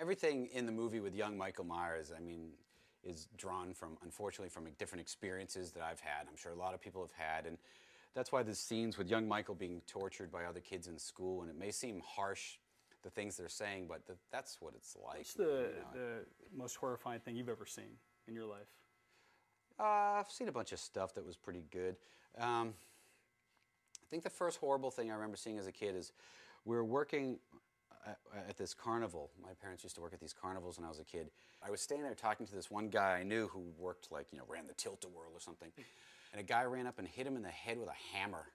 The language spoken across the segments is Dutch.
Everything in the movie with young Michael Myers, I mean, is drawn from, unfortunately, from different experiences that I've had. I'm sure a lot of people have had. And that's why the scenes with young Michael being tortured by other kids in school, and it may seem harsh, the things they're saying, but th- that's what it's like. What's the, you know. the most horrifying thing you've ever seen in your life? Uh, I've seen a bunch of stuff that was pretty good. Um, I think the first horrible thing I remember seeing as a kid is we were working at, at this carnival. My parents used to work at these carnivals when I was a kid. I was standing there talking to this one guy I knew who worked, like, you know, ran the tilt-a-whirl or something. Hmm. And a guy ran up and hit him in the head with a hammer,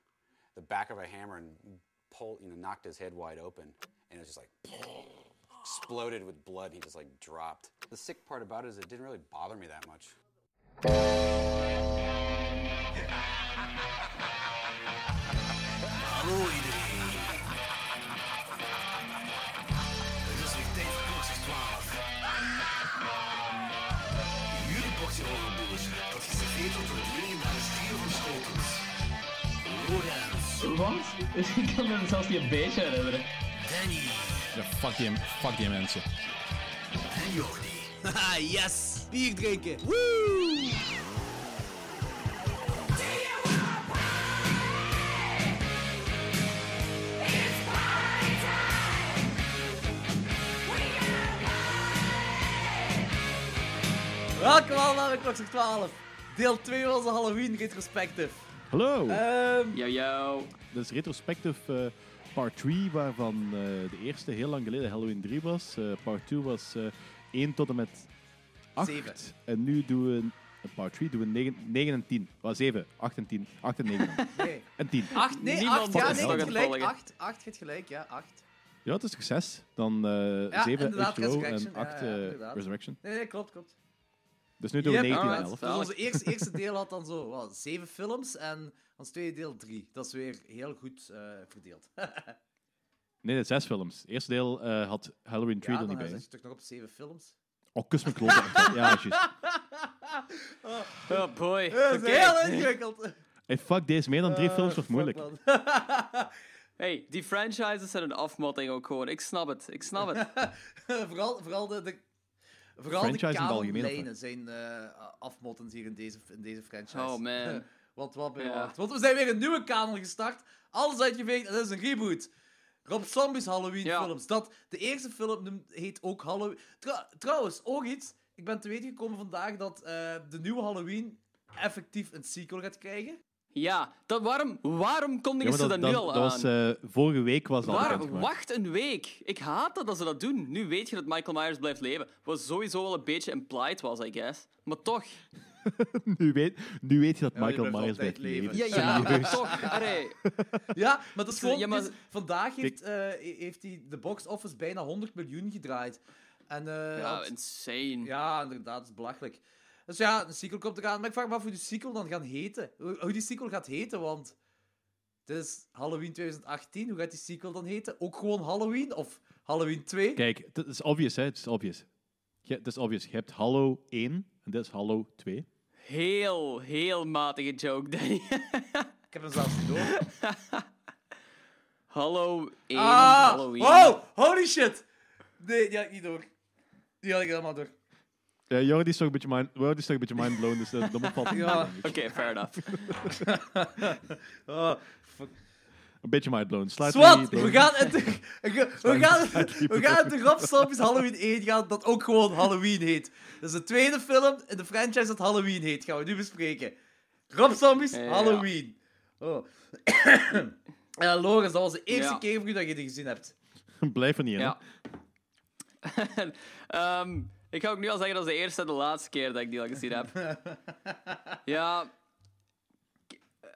the back of a hammer, and pulled, you know, knocked his head wide open. And it was just like exploded with blood. He just like dropped. The sick part about it is it didn't really bother me that much. Want? Ik kan me zelfs niet een beetje herinneren. Danny Ja, fuck die, fuck die mensen. en Jordi. Haha, yes! Bier drinken! Woo! Welkom allemaal bij Klokslag 12. Deel 2 van onze Halloween retrospective. Hallo! Ehm Yo, yo. Dat is retrospective eh, part 3, waarvan eh, de eerste heel lang geleden Halloween 3 was. Eh, part 2 was eh 1 tot en met 8. Zeven. En nu doen we een part 3 doen we 9, 9 en 10. Wel 7, 8 en 10. 8 en 9 nee. en 10. 8, nee, Niemand 8. Ja, nee, het gelijk. volgen. 8, 8 het gelijk, ja, 8. Ja, het is 6. Dan eh Ja, 7 inderdaad, H2O en Resurrection, 8 ja, ja, eh, inderdaad. Resurrection. Nee, nee, klopt, klopt. Dus nu doen we Yep, 19 en alright. 11. Dus onze eerste, eerste deel had dan zo wat, zeven films en ons tweede deel drie. Dat is weer heel goed eh, verdeeld. Nee, het 6 films. Het eerste deel eh, had Halloween 3 ja, er dan niet bij. zit hè. je toch nog op zeven films. Oh, kus mijn kloten. ja, juist. Oh boy. Dat is Oké. heel ingewikkeld. Hey, fuck deze, meer dan drie Eh, films wordt moeilijk. Hey, die franchises zijn een afmatting ook gewoon. Ik snap het. Ik snap het. vooral, vooral de, de, vooral Franchise de kanonlijnen zijn eh afmottend hier in deze, in deze franchise. Oh, man. Wat wat Ja. wat. Want we zijn weer een nieuwe kanon gestart. Alles uitgeveegd en dat is een reboot. Rob Zombies Halloween Ja. films. Dat, de eerste film heet ook Halloween. Trouw- trouwens, ook iets. Ik ben te weten gekomen vandaag dat eh, de nieuwe Halloween effectief een sequel gaat krijgen. Ja, dat, waarom, waarom Ja, kondigen ze dat, dat, nu al dat aan? was, eh, vorige week was dat al Waarom? bekendgemaakt. Wacht een week. Ik haat dat dat ze dat doen. Nu weet je dat Michael Myers blijft leven. Wat sowieso wel een beetje implied was, I guess. Maar toch. nu, weet, nu weet je dat Ja, Michael Myers blijft leven. leven. Ja, ja, toch. Ja, maar dat is gewoon... Ja, maar- dus vandaag heeft, eh, heeft hij de box office bijna 100 miljoen gedraaid. En, eh, Ja, had- insane. ja, inderdaad, dat is belachelijk. Dus ja, een sequel komt eraan. Maar ik vraag me af hoe die sequel dan gaat heten. Hoe, die sequel gaat heten, want... Het is Halloween 2018. Hoe gaat die sequel dan heten? Ook gewoon Halloween? Of Halloween 2? Kijk, het is obvious, hè. Het is obvious. Het is obvious. Je hebt Hallo 1 en dit is Hallo 2. Heel, heel matige joke, Danny. Ik heb hem zelfs niet door. Hallo 1 Ah! Halloween. Wow! Holy shit! Nee, die had ik niet door. Die had ik helemaal door. Ja, Jordi is toch een beetje mind, Jordi is toch een beetje mindblown, dus dat, dat valt Ja. Oké, fair enough. Oh, fuck. een beetje mindblown. Sluit Zwat, die- we gaan het de, we gaan, we gaan het de Rob Zombies Halloween 1 gaan, dat ook gewoon Halloween heet. Dat is de tweede film in de franchise dat Halloween heet, gaan we nu bespreken. Rob Zombies Ja. Halloween. Oh. Ja, Loris, dat was de eerste Ja. keer voor u dat je die gezien hebt. Blijf er niet in. hè. Ja. Ehm, ik ga ook nu al zeggen dat is de eerste en de laatste keer dat ik die al gezien heb. ja.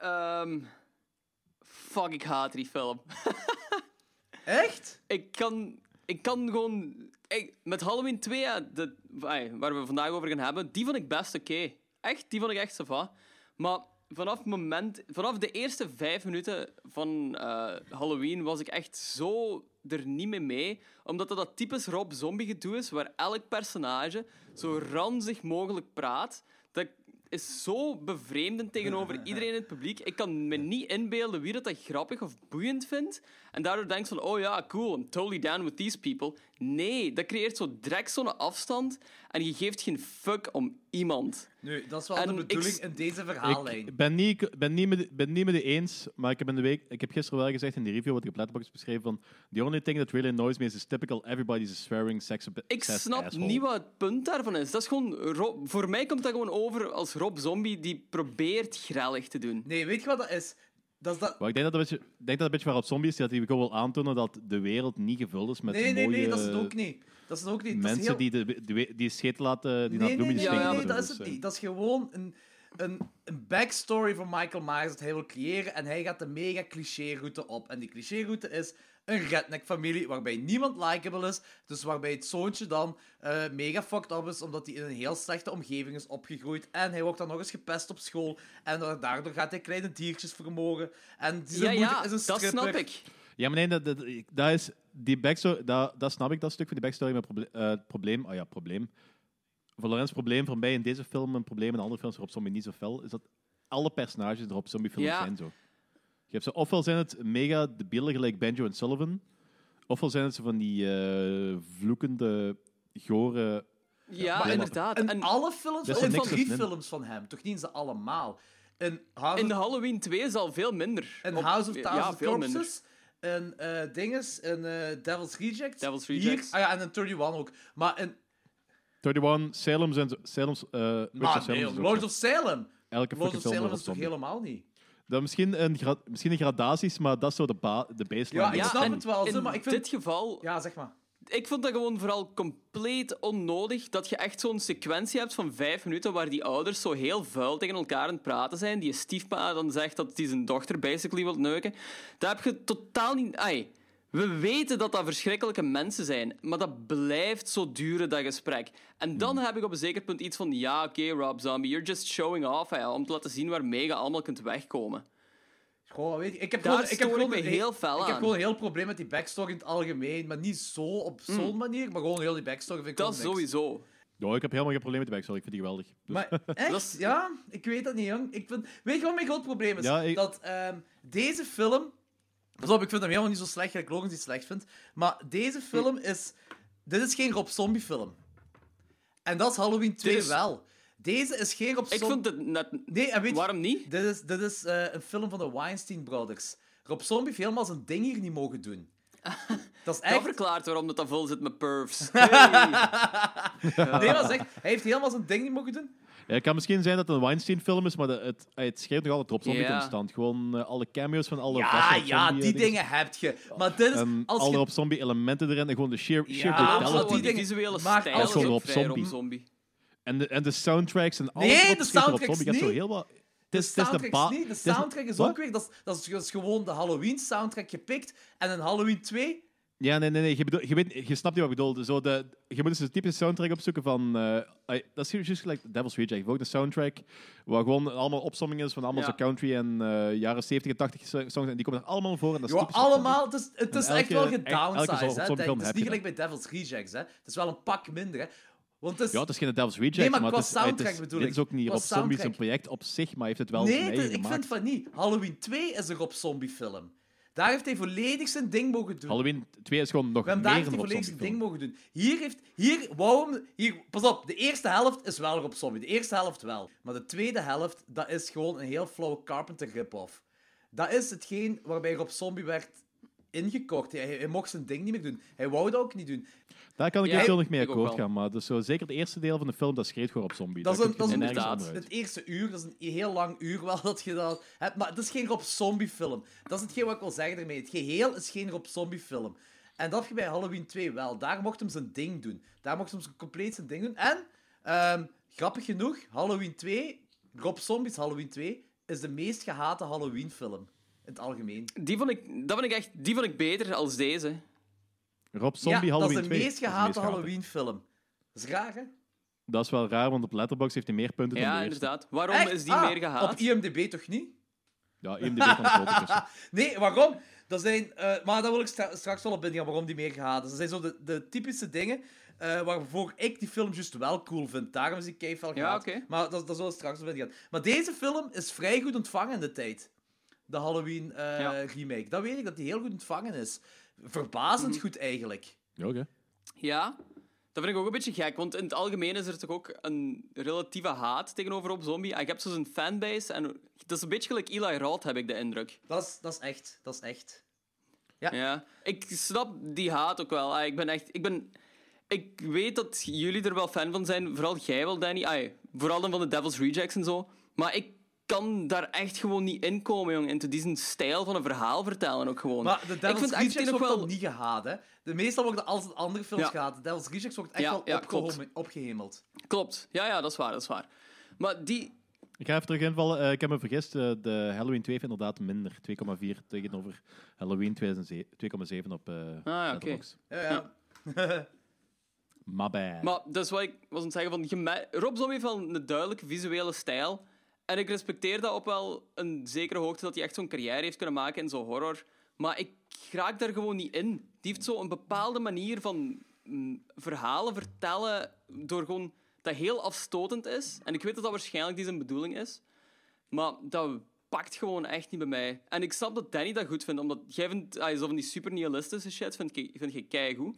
Ehm, fuck, ik haat die film. Echt? ik kan, ik kan gewoon. Ik, met Halloween 2, ja, de, waar we vandaag over gaan hebben, die vond ik best oké. Echt, die vond ik echt sava. Maar vanaf, het moment, vanaf de eerste vijf minuten van eh, Halloween was ik echt zo er niet mee mee. Omdat dat dat typisch Rob Zombie gedoe is, waar elk personage zo ranzig mogelijk praat. Dat is zo bevreemdend tegenover iedereen in het publiek. Ik kan me niet inbeelden wie dat, dat grappig of boeiend vindt. En daardoor denkt van, oh ja, cool, I'm totally down with these people. Nee, dat creëert zo direct zo'n afstand en je geeft geen fuck om iemand. Nu, dat is wel En de bedoeling in deze verhaallijn. Ik ben niet, ik ben, niet met, ben niet met u eens, maar ik heb, in de week, ik heb gisteren wel gezegd in die review wat ik op Letterboxd beschreven van the only thing that really annoys me is this typical everybody's a swearing sex Ik snap niet wat het punt daarvan is. Dat is gewoon Rob- voor mij komt dat gewoon over als Rob Zombie die probeert grellig te doen. Nee, weet je wat dat is? Dat is dat... Maar ik denk dat, dat een beetje, ik denk dat een beetje waarop zombie is, dat hij gewoon wil aantonen dat de wereld niet gevuld is met Nee, nee, mooie nee, dat is het ook niet. Dat is het ook niet. Mensen heel- die, de, die, die scheet laten, die naar Nee, nee, bloemetjes nee, Ja, nee, nee, dat is Dus, het eh, niet. Dat is gewoon een, een, een backstory van Michael Myers dat hij wil creëren. En hij gaat de mega cliché-route op. En die cliché-route is een redneck-familie waarbij niemand likable is. Dus waarbij het zoontje dan eh, mega fucked up is omdat hij in een heel slechte omgeving is opgegroeid. En hij wordt dan nog eens gepest op school. En da- daardoor gaat hij kleine diertjes vermogen. En Ja, zijn moeder ja, is een dat snap ik. Ja, maar nee, dat, dat, dat is die backstory, dat, dat snap ik, dat stuk van die backstory. Maar proble eh, het probleem, oh ja, probleem. Voor Lorenz probleem, voor mij in deze film een probleem, in andere films waarop zombie niet zo fel, is dat alle personages er op zombiefilms Ja. zijn zo. Je hebt ze, ofwel zijn het mega debielen gelijk Banjo en Sullivan, ofwel zijn het ze van die eh, vloekende, gore... Ja, maar- inderdaad. In En alle films, in niks drie films van hem, toch niet in ze allemaal. In House in of de Halloween 2 is al veel minder. In Op- House of ja, Thousand minder. Corpses. En eh dinges. En eh, Devil's Rejects. Devil's Hier- Rejects. ah ja, en in 31 ook. Maar in... 31, Salem zijn zo- Salem's, eh Witch of Maar Salem nee, Lords zo. of Salem. Elke fucking of film Salem is is toch helemaal niet? Dat misschien een, gra misschien een gradaties, maar dat is zo de, ba de baseline. Ja, ik Ja, snap en het wel, zo, In maar ik vind- dit geval, Ja, zeg maar. ik vond dat gewoon vooral compleet onnodig dat je echt zo'n sequentie hebt van vijf minuten waar die ouders zo heel vuil tegen elkaar aan het praten zijn. Die stiefpa dan zegt dat hij zijn dochter basically wil neuken. Daar heb je totaal niet... Ai, we weten dat dat verschrikkelijke mensen zijn, maar dat blijft zo duren, dat gesprek. En dan heb ik op een zeker punt iets van, ja, oké, Rob Zombie, you're just showing off, hè, om te laten zien waarmee je allemaal kunt wegkomen. Gewoon, weet je, ik heb Daar gewoon, ik heb gewoon heel fel Ik heb gewoon heel probleem met die backstory in het algemeen. Maar niet zo op zo'n manier, maar gewoon heel die backstory vind ik Dat sowieso. Ja, ik heb helemaal geen probleem met de backstory. Ik vind die geweldig. Dus- Maar echt? Ja, ik weet dat niet, jong. Ik vind... Weet je wat mijn groot probleem is? Ja, ik- Dat ehm, deze film... Pas op, ik vind hem helemaal niet zo slecht dat ik Logans niet slecht vind. Maar deze film is... Dit is geen Rob Zombie film. En dat is Halloween 2 is- wel. Deze is geen Rob Ik Zombie... vond het net... Nee, en weet Waarom niet? Dit is, dit is eh, een film van de Weinstein Brothers. Rob Zombie heeft helemaal zijn ding hier niet mogen doen. Dat is Dat echt... verklaart waarom dat, dat vol zit met pervs. Nee, hij heeft helemaal zijn ding niet mogen doen. Ja, het kan misschien zijn dat het een Weinstein-film is, maar de- het, het schreeuwt nog altijd op zombie Ja. Gewoon eh, alle cameo's van alle Ja, ja, die eh, dingen heb je. Maar dit is... En Als alle je... op zombie elementen erin en gewoon de sheer, sheer Ja, brutality. maar die dingen- visuele stijl alles is gewoon op zombie. Zombie. En, de, en de soundtracks en alles Nee, de soundtracks zombie. Je hebt zo heel wat... De Het is, het is de soundtrack ba- is niet. De soundtrack is ook weer... Dat is, dat is gewoon de Halloween-soundtrack gepikt. En een Halloween 2... Ja, nee, nee, nee. Je, bedoel, je, weet, je snapt niet wat ik bedoel. Zo de, je moet dus een typische soundtrack opzoeken van... eh, dat is juist gelijk Devil's Reject. Ook de soundtrack waar gewoon allemaal opsomming is van allemaal Ja. zo country en eh, jaren 70 en 80 songs. En die komen er allemaal voor. En dat is op allemaal. Het is, het is En echt wel gedownsized. Het is niet je gelijk bij Devil's Rejects. Hè. Het is wel een pak minder. Hè. Want het is... Ja, het is geen Devil's Reject, Nee, maar het is, het soundtrack is, bedoel dit is ook niet Qua Rob Zombie zijn soundtrack. project op zich, maar heeft het wel Nee, ik vind van niet. Halloween 2 is een Rob Zombie film. Daar heeft hij volledig zijn ding mogen doen. Halloween 2 is gewoon nog meer daar heeft hij volledig zijn ding mogen doen. Hier heeft... Hier, hem... Hier, pas op, de eerste helft is wel Rob Zombie. De eerste helft wel. Maar de tweede helft, dat is gewoon een heel flauwe Carpenter rip-off. Dat is hetgeen waarbij Rob Zombie werd ingekocht. Hij, hij mocht zijn ding niet meer doen. Hij wou dat ook niet doen. Daar kan ik Ja, eventueel nog mee akkoord gaan, maar dus zo, zeker het eerste deel van de film, dat schreeuwt gewoon op zombie. Dat is een- dat is inderdaad. Het eerste uur, dat is een heel lang uur wel dat je dat hebt. Maar het is geen Rob Zombie film. Dat is hetgeen wat ik wil zeggen ermee. Het geheel is geen Rob Zombie film. En dat heb je bij Halloween 2 wel. Daar mocht hem zijn ding doen. Daar mocht hem zijn compleet zijn ding doen. En, ehm, grappig genoeg, Halloween 2, Rob Zombie's Halloween 2, is de meest gehate Halloween film. In het algemeen. Die vond ik, dat vond ik echt die vond ik beter als deze. Rob Zombie ja, Halloween dat is de 2. meest gehate Halloween film. Dat is raar, hè? Dat is wel raar, want op Letterboxd heeft hij meer punten dan Ja, de eerste. inderdaad. Waarom Echt? is die Ah, meer gehaat? Op IMDb toch niet? Ja, IMDb kan het. Nee, waarom? Dat zijn, eh, maar daar wil ik stra- straks wel op ingaan waarom die meer gehaat is. Dat zijn zo de, de typische dingen eh, waarvoor ik die film juist wel cool vind. Daarom is die keihard Ja, gehaat. oké. Maar dat, dat zullen we straks op ingaan. Maar deze film is vrij goed ontvangen in de tijd. De Halloween eh, Ja. remake. Dat weet ik, dat die heel goed ontvangen is. Verbazend Mhm. goed, eigenlijk. Ja, oké. Ja, dat vind ik ook een beetje gek, want in het algemeen is er toch ook een relatieve haat tegenover Rob Zombie. En je hebt zo zijn fanbase en dat is een beetje gelijk Eli Roth, heb ik de indruk. Dat is, dat is echt. Dat is echt. Ja, ik snap die haat ook wel. Ah, Ik ben echt... Ik, ben, ik weet dat jullie er wel fan van zijn, vooral jij wel, Danny. Vooral dan van de Devil's Rejects en zo. Maar ik kan daar echt gewoon niet in komen, jong. Into die stijl van een verhaal vertellen ook gewoon. Maar de ik Devil's vind nog wordt wel... dan niet gehaat, hè. De, meestal worden altijd andere films Ja. gehaat. De Devil's Rejects wordt echt Ja, wel ja, klopt. opgehemeld. Klopt. Ja, ja, dat is waar, dat is waar. Maar die... Ik ga even terug invallen. Eh, ik heb me vergist. eh, de Halloween 2 heeft inderdaad minder. 2,4 tegenover Halloween 2007 2,7 op eh Ah, ja, oké. Ja, ja. My bad. Maar dat is wat ik was aan het zeggen. Van, Rob Zombie heeft wel een duidelijke visuele stijl. En ik respecteer dat op wel een zekere hoogte, dat hij echt zo'n carrière heeft kunnen maken in zo'n horror. Maar ik raak daar gewoon niet in. Die heeft zo een bepaalde manier van mm, verhalen vertellen, door gewoon dat heel afstotend is. En ik weet dat dat waarschijnlijk die zijn bedoeling is. Maar dat pakt gewoon echt niet bij mij. En ik snap dat Danny dat goed vindt, omdat jij vindt, ah, zo van die super nihilistische shit vind je, vind je keigoed.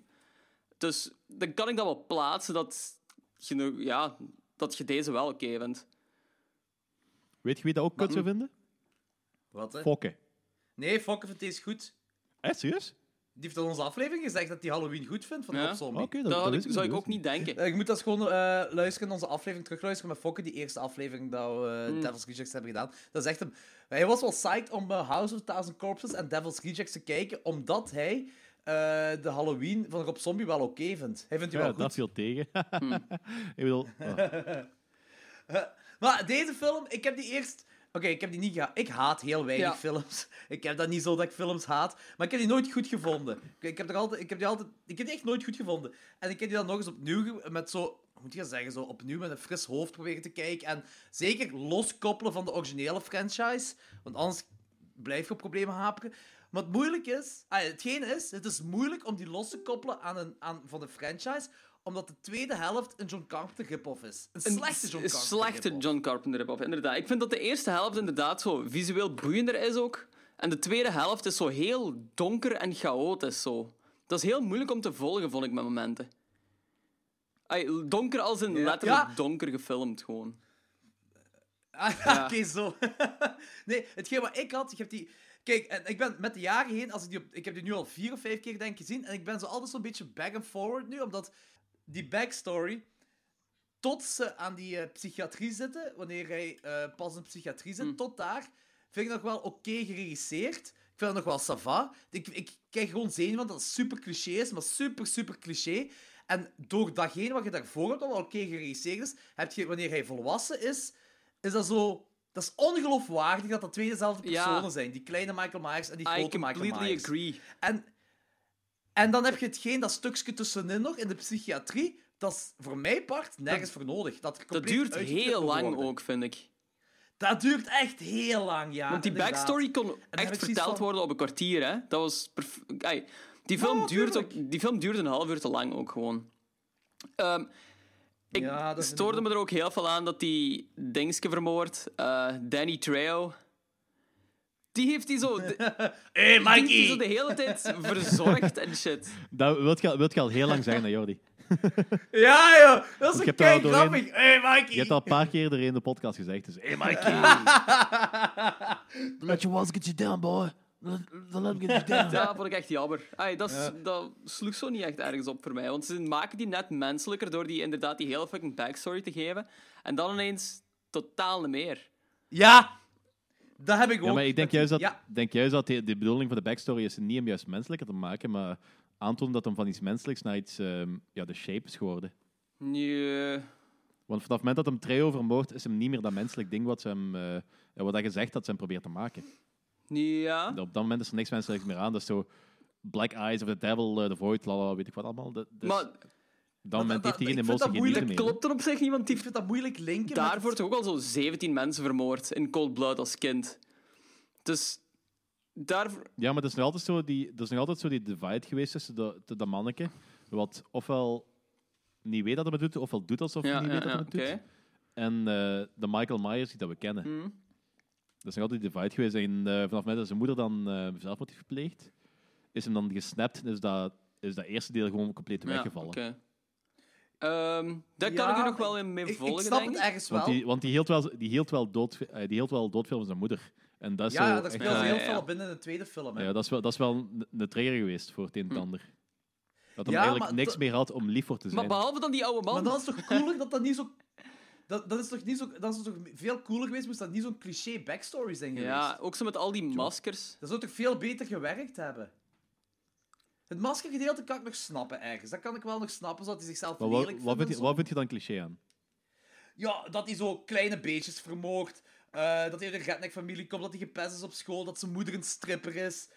Dus dan kan ik dat wel plaatsen dat je, ja, dat je deze wel oké vindt. Weet je wie dat ook kut zou vinden? Wat, hè? Fokke. Nee, Fokke vindt deze goed. Eh, serieus? Die heeft in onze aflevering gezegd dat hij Halloween goed vindt van Ja? Rob Zombie. Oké, Dat, wist ik, zou ik dat ook niet denken. Eh, Je moet dat gewoon eh, luisteren, onze aflevering terugluisteren met Fokke, die eerste aflevering dat we Hmm. eh, Devil's Rejects hebben gedaan. Dat is echt een... Hij was wel psyched om eh, House of a Thousand Corpses en Devil's Rejects te kijken, omdat hij eh, de Halloween van Rob Zombie wel oké vindt. Hij vindt die Ja, wel dat goed. viel tegen. ik bedoel, oh. Maar deze film, ik heb die eerst... Oké, ik heb die niet gehaat. Ik haat heel weinig Ja. films. Ik heb dat niet zo dat ik films haat. Maar ik heb die nooit goed gevonden. Ik, ik heb, er altijd, ik heb die altijd... Ik heb die echt nooit goed gevonden. En ik heb die dan nog eens opnieuw... Met zo... Hoe moet je dat zeggen? Zo opnieuw met een fris hoofd proberen te kijken. En zeker loskoppelen van de originele franchise. Want anders blijf je op problemen haperen. Maar het moeilijk is... Ah, hetgeen is, het is moeilijk om die los te koppelen aan een, aan, van de franchise omdat de tweede helft een John Carpenter rip-off is. Een slechte John Een Carpenter slechte rip-off. John Carpenter rip-off, inderdaad. Ik vind dat de eerste helft inderdaad zo visueel boeiender is ook. En de tweede helft is zo heel donker en chaotisch. Zo. Dat is heel moeilijk om te volgen, vond ik met momenten. Ay, donker als in letterlijk Ja. donker gefilmd, gewoon. Ah, Ja. oké, zo. nee, hetgeen wat ik had, ik heb die... Kijk, ik ben met de jaren heen, als ik, die op, ik heb die nu al vier of vijf keer denk ik gezien, en ik ben zo altijd zo'n beetje back and forward nu, omdat die backstory, tot ze aan die eh, psychiatrie zitten, wanneer hij eh, pas in psychiatrie zit, Mm. tot daar, vind ik nog wel oké geregisseerd. Ik vind het nog wel sava. Ik, ik krijg gewoon zenuwen, want dat is super cliché is, maar super, super cliché. En door datgene wat je daarvoor hebt, dat wel oké geregisseerd is, heb je, wanneer hij volwassen is, is dat zo... Dat is ongeloofwaardig dat dat twee dezelfde Ja. personen zijn. Die kleine Michael Myers en die I grote Michael completely Myers. agree. En, en dan heb je hetgeen, dat stukje tussenin nog, in de psychiatrie, dat is voor mij part nergens voor nodig. Dat, Dat duurt heel lang worden. ook, vind ik. Dat duurt echt heel lang, ja. Want die inderdaad. backstory kon echt verteld van- worden op een kwartier, hè. Dat was... die, film duurt ook, die film duurt een half uur te lang ook gewoon. Ehm, ik Ja, stoorde me er ook heel veel aan dat die dingske vermoord, eh, Danny Trejo, die heeft die zo, de, Hey, die heeft die zo Mikey! de hele tijd verzorgd en shit. dat wilt je, wilt je al heel lang zeggen, Jordi. Ja, joh! Dat is Ik een heb daar kei grappig. Hey, Mikey! Je hebt al een paar keer er in de podcast gezegd. Dus, hey Mikey. Let your walls get you down, boy. Let, let get you down. Dat vond ik echt jammer. Dat, is- dat sloeg zo niet echt ergens op voor mij. Want ze maken die net menselijker door die inderdaad die hele fucking backstory te geven. En dan ineens totaal niet meer. Ja! Dat heb ik ook. Ja, maar ik denk juist dat, Ja, denk juist dat de, de bedoeling van de backstory is niet om juist menselijker te maken, maar aantonen dat hem van iets menselijks naar iets, ehm, ja, de shape is geworden. Nee. Want vanaf het moment dat hem Treo vermoordt, is hem niet meer dat menselijk ding wat, ze hem, eh, wat hij gezegd dat ze hem probeert te maken. Ja. Op dat moment is er niks menselijks meer aan. Dat is zo Black Eyes of the Devil, uh, The Void, lala, weet ik wat allemaal. Dus maar op dat moment dat- heeft hij geen dat emotie, moeilijk. meer. klopt er op zich niet, want die vind dat moeilijk linken. met daarvoor toch ook al zo 17 mensen vermoord in cold blood als kind. Dus daarvoor... Ja, maar dat is nog altijd zo die, dat is nog altijd zo die divide geweest tussen de, de, de manneke, wat ofwel niet weet dat hij het doet, ofwel doet alsof hij Ja, niet ja, weet dat ja, hij het doet. oké. En eh, de Michael Myers die dat we kennen. Hm. Dat is nog altijd die divide geweest. En eh, vanaf het moment dat zijn moeder dan eh zelfmoord heeft gepleegd, is hem dan gesnapt en is dat, is dat eerste deel gewoon compleet weggevallen. oké. Ehm, daar kan ik je nog wel in mee Ik, ik volgen, snap denk het ik. ergens wel. Want, die, want die hield wel, die hield wel dood, eh, die hield wel doodfilm van zijn moeder. En dat is ja, zo echt speelt Ja, heel veel binnen de tweede film. Hè. Ja, dat is wel, dat is wel een, een trigger geweest voor het een en Hm. ander. Dat hij Ja, eigenlijk maar niks dat- meer had om lief voor te zijn. Maar behalve dan die oude man. Maar dan is het toch cooler dat dat niet zo... Dat, dat is toch niet zo... Dat is toch veel cooler geweest, moest dat niet zo'n cliché backstory zijn geweest. ja, ook zo met al die maskers. Dat zou toch veel beter gewerkt hebben. Het maskergedeelte kan ik nog snappen, ergens. Dat kan ik wel nog snappen, zodat hij zichzelf Maar lelijk wat, wat, vind je, wat vind je dan cliché aan? Ja, dat hij zo kleine beestjes vermoogt. eh, dat hij uit een redneck-familie komt, dat hij gepest is op school, dat zijn moeder een stripper is.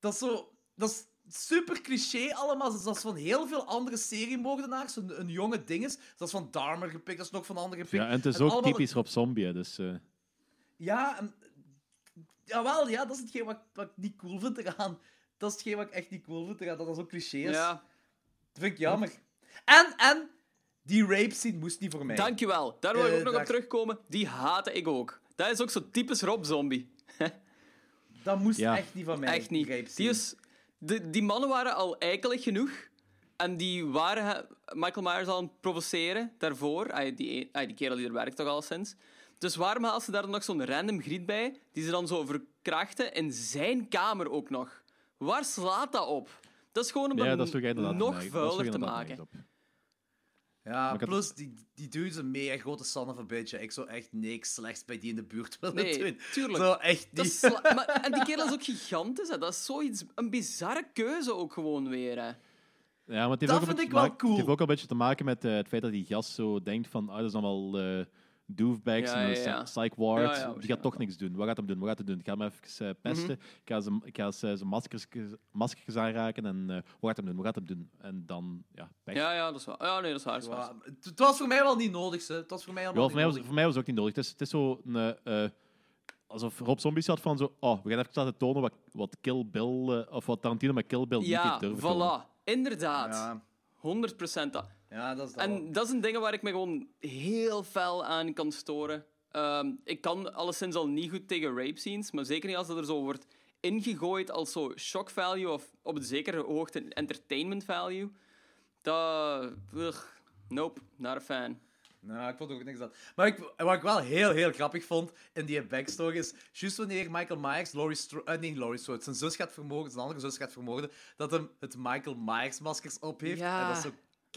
Dat is zo... Dat is super cliché allemaal. Dat is van heel veel andere seriemoordenaars. Een, een jonge ding is. Dat is van Dahmer gepikt, dat is nog van anderen gepikt. Ja, en het is En ook allemaal- typisch Rob Zombie, dus... eh, Ja, en... Jawel, ja, dat is hetgeen wat, ik- wat ik niet cool vind eraan. Dat is hetgeen wat ik echt niet cool vind dat dat zo cliché is. Ja, Dat vind ik jammer. En, en, die rape scene moest niet voor mij. dankjewel. Daar wil ik Eh, ook nog daar- op terugkomen. Die haatte ik ook. Dat is ook zo typisch Rob Zombie. Dat moest Ja. echt niet van mij. Echt niet. Die, Die, is, de, die mannen waren al eikelig genoeg. En die waren Michael Myers al aan het provoceren daarvoor. Ay, die, ay, die kerel die er werkt toch al sinds. Dus waarom haalt ze daar dan nog zo'n random griet bij, die ze dan zo verkrachten in zijn kamer ook nog? Waar slaat dat op? Dat is gewoon om ja, dat nog vuiler te inderdaad maken. Ja, plus die, die dude is een mega grote son of a bitch. Ik zou echt niks slechts bij die in de buurt willen Nee, doen. tuurlijk. Zo, echt niet. is sla- maar, en die kerel is ook gigantisch. Hè. Dat is zoiets, een bizarre keuze ook gewoon weer. Hè. Ja, maar het heeft Dat ook een vind beetje ik te wel maken- cool. Het heeft ook een beetje te maken met eh, het feit dat die gast zo denkt van, ah, dat is allemaal eh doofbags Ja, en ja, ja. psych ward. Ja, ja, die gaat toch niks doen. Wat gaat hem doen? Wat gaat hij doen? Ik ga hem even eh, pesten. Ik ga zijn, ik ga zijn maskers, maskers aanraken en eh, wat gaat hem doen? Wat gaat hem doen? En dan, ja, pech. Ja, ja, dat is waar. Ja, nee, dat is waar. Dat is waar. Ja, het, het was voor mij wel niet nodig, hè. Het was voor mij Ja, allemaal voor, mij was, niet voor mij was het ook niet nodig. Het is, het is zo een, eh, eh, alsof Rob Zombie had van zo, oh, we gaan even laten tonen wat, wat Kill Bill, of wat Tarantino met Kill Bill niet Ja, heeft durven tonen. voilà. Inderdaad. Ja, 100% dat. Ja, dat is dat wel. En dat zijn dingen waar ik me gewoon heel fel aan kan storen. Ehm, ik kan alleszins al niet goed tegen rape scenes, maar zeker niet als dat er zo wordt ingegooid als zo shock value of op een zekere hoogte entertainment value. Dat... ugh, nope, not a fan. Nou, ik vond ook niks aan. Maar ik, wat ik wel heel, heel grappig vond in die backstory is, juist wanneer Michael Myers Laurie Stro eh, nee, Laurie Strode, zijn zus gaat vermoorden, zijn andere zus gaat vermoorden, dat hem het Michael Myers maskers op heeft. Ja. En dat is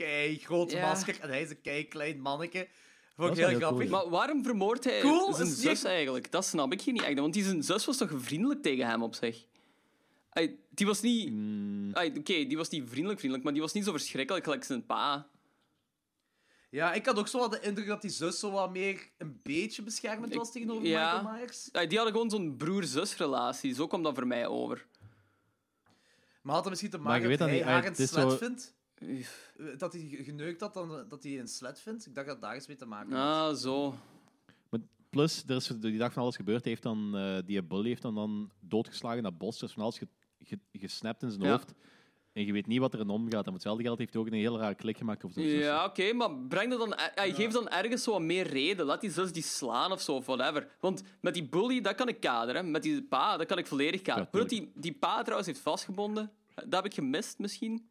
kei groot Ja. masker en hij is een kei klein manneke. Vond Dat ik heel grappig. cool, Maar waarom vermoordt hij Cool, zijn zus echt- eigenlijk? Dat snap ik hier niet echt. Want die zijn zus was toch vriendelijk tegen hem op zich? Ay, die was niet... Mm, Ay, Oké, die was niet vriendelijk vriendelijk, maar die was niet zo verschrikkelijk gelijk zijn pa. Ja, ik had ook zo wat de indruk dat die zus zo wat meer een beetje beschermend was tegenover ja. Michael Myers. Die hadden gewoon zo'n broer-zus-relatie. Zo kwam dat voor mij over. Maar had het misschien te Maar maken je weet dat dat hij niet, haar een het is slet zo- vindt? Eh, Dat hij geneukt had, dan dat hij een slet vindt? Ik dacht dat daar iets mee te maken had. Ah, zo. Maar plus, er is die dag van alles gebeurd. Hij heeft dan, eh, die bully heeft hem dan doodgeslagen in dat bos. Er is van alles ge, ge- gesnapt in zijn Ja. hoofd. En je weet niet wat er in omgaat. En met hetzelfde geld heeft hij ook een hele rare klik gemaakt zus. Ja, oké, maar breng dat dan... Ay, Geef dan ergens zo wat meer reden. Laat die zus die slaan of zo, of whatever. Want met die bully, dat kan ik kaderen. Met die pa, dat kan ik volledig kaderen. Ja, Hoe dat die, die pa trouwens heeft vastgebonden, dat heb ik gemist misschien.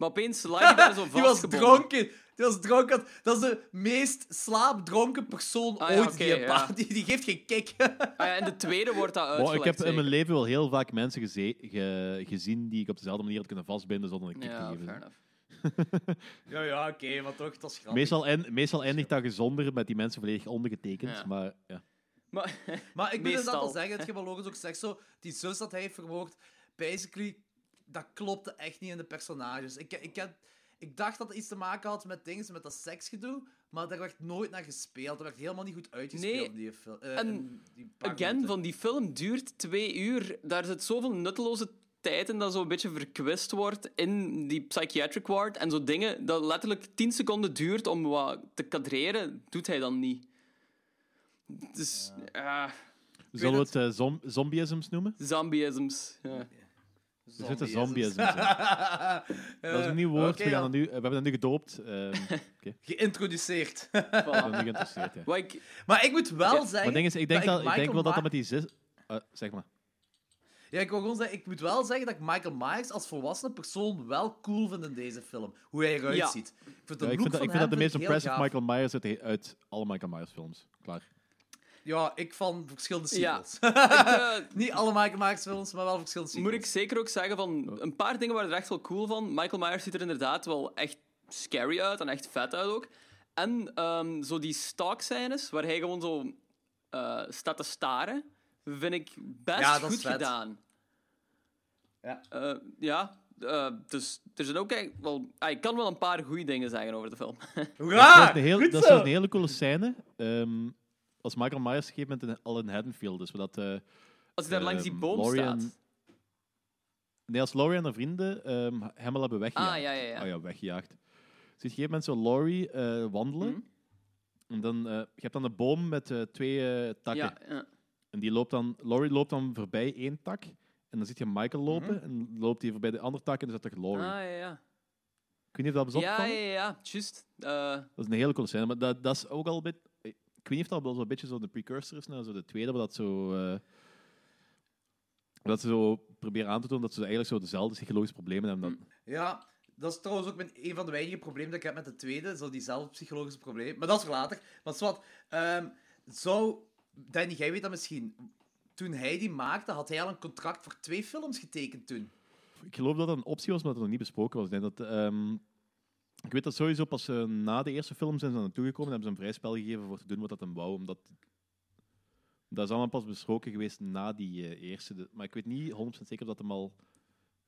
Maar opeens lag hij daar zo Die was dronken. Die was dronken. Dat is de meest slaapdronken persoon Ah, ja, ooit. die, ja. die, die geeft geen kick. Ah, ja, en de tweede wordt dat Maar uitgelegd. ik heb in mijn leven wel heel vaak mensen geze- ge- gezien die ik op dezelfde manier had kunnen vastbinden zonder een kick te Ja, geven. fair enough. ja, ja, oké, maar toch, dat is grappig. Meestal, en, meestal eindigt dat gezonder met die mensen volledig ondergetekend. Ja. Maar ja. Maar, Maar ik moet inderdaad Meestal. wel zeggen, het je logisch ook zegt zo, die zus dat hij heeft vermoord, basically, dat klopte echt niet in de personages. Ik, ik, heb, ik dacht dat het iets te maken had met dingen, met dat seksgedoe, maar daar werd nooit naar gespeeld. Er werd helemaal niet goed uitgespeeld Nee, in die film. eh, en die again, minuten. van die film duurt twee uur. Daar zit zoveel nutteloze tijd in dat zo een beetje verkwist wordt in die psychiatric ward. En zo dingen dat letterlijk 10 seconden duurt om wat te kadreren, doet hij dan niet. Dus, ja, Zullen we weet het eh, zom zombieisms noemen? zombieisms. Ja. Er zitten Zombie zombies in. Dat is een nieuw woord. We, gaan dan. dat nu, we hebben dat nu gedoopt. Ehm Geïntroduceerd. nu. Ja. Ik, maar ik moet wel Ja, zeggen... Maar ding is, ik denk, dat ik denk wel dat dat met die zes... eh, zeg maar. Ja, ik wil gewoon zeggen, ik moet wel zeggen dat ik Michael Myers als volwassen persoon wel cool vind in deze film. Hoe hij eruit Ja. ziet. Ik vind de Ja, ik look vind dat, ik vind dat de meest impressive gaaf. Michael Myers uit, uit alle Michael Myers films. Klaar. Ja, ik van verschillende Ja. sequels. eh, Niet alle Michael Myers films, maar wel verschillende sequels. moet ik zeker ook zeggen van een paar dingen waren er echt wel cool van. Michael Myers ziet er inderdaad wel echt scary uit en echt vet uit ook. En ehm, zo die stalk scènes waar hij gewoon zo eh, staat te staren, vind ik best Ja, dat is goed vet. gedaan. Ja. Eh, ja, dus er zijn ook echt wel. ah, ik kan wel een paar goede dingen zeggen over de film. Hoera! dat is een, heel, Goed dat een hele coole scène. Ehm, als Michael Myers op een gegeven moment al in Haddonfield is. Dat, eh, Als hij daar langs die Ehm, boom staat. nee, als Laurie en haar vrienden ehm, hem al hebben weggejaagd. Ah, ja, ja, ja. Oh ja, weggejaagd. Je op een gegeven moment zo Laurie eh, wandelen. Mhm. En dan, eh, je hebt dan een boom met twee takken. Ja, ja. En die loopt dan, Laurie loopt dan voorbij één tak. En dan ziet je Michael lopen. Mhm. En loopt hij voorbij de andere tak en dan zit er Laurie. Ah, ja, ja. Ik weet niet of dat is Ja, opgevallen. ja, ja, juist. Dat is een hele coole scène. Maar dat, dat is ook al een beetje... Ik weet niet of dat wel zo'n beetje zo de precursor is naar zo de tweede, maar dat zo... eh, dat ze zo proberen aan te tonen dat ze eigenlijk zo dezelfde psychologische problemen hebben. Dat, Ja, dat is trouwens ook mijn, een van de weinige problemen dat ik heb met de tweede. Zo diezelfde psychologische probleem. Maar dat is voor later. Maar zwart, ehm zou... Danny, jij weet dat misschien. Toen hij die maakte, had hij al een contract voor twee films getekend toen. Ik geloof dat dat een optie was, maar dat het nog niet besproken was. Ik, denk dat, ehm, ik weet dat sowieso pas eh, na de eerste film zijn ze naartoe gekomen en hebben ze een vrij spel gegeven voor te doen wat dat hem wou. Omdat dat is allemaal pas besproken geweest na die eh, eerste. De- maar ik weet niet 100% zeker of dat hem al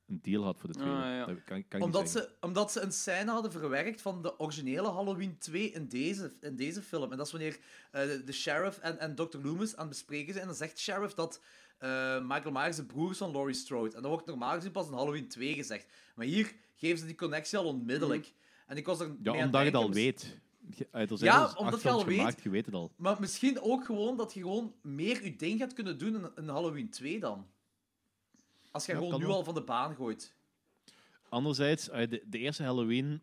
een deal had voor de tweede. Ah, ja. Dat kan, kan ik Omdat ze, omdat ze een scène hadden verwerkt van de originele Halloween 2 in deze, in deze film. En dat is wanneer eh, de, sheriff en, en Dr. Loomis aan het bespreken zijn. En dan zegt de sheriff dat eh, Michael Myers de broer is van Laurie Strode. En dat wordt normaal gezien pas in Halloween 2 gezegd. Maar hier geven ze die connectie al onmiddellijk. En ik was er mee Ja, omdat je het al denken, weet. Zijn Ja, dus omdat je al weet. gemaakt, je weet het al. Maar misschien ook gewoon dat je gewoon meer je ding gaat kunnen doen in, in Halloween 2 dan. Als je Ja, gewoon nu wel. al van de baan gooit. Anderzijds, de, de eerste Halloween...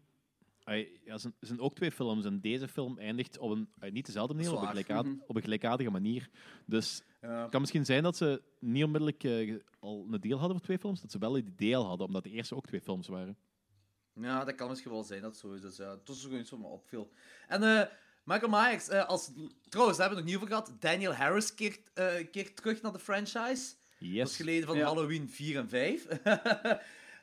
Ja, zijn, zijn ook twee films en deze film eindigt op een, niet dezelfde manier, op een, waar. Mhm. gelijkaardige, op een gelijkaardige manier. Dus Ja. het kan misschien zijn dat ze niet onmiddellijk eh, al een deal hadden voor twee films, dat ze wel een idee al hadden, omdat de eerste ook twee films waren. Ja, dat kan misschien wel zijn, dat zo is. Dus ja, het is gewoon iets wat me opviel. En eh, Michael Myers, eh, als... Trouwens, daar hebben we het nog niet over gehad. Daniel Harris keert, eh, keert terug naar de franchise. Dat is Yes. geleden van Ja. Halloween 4 en 5.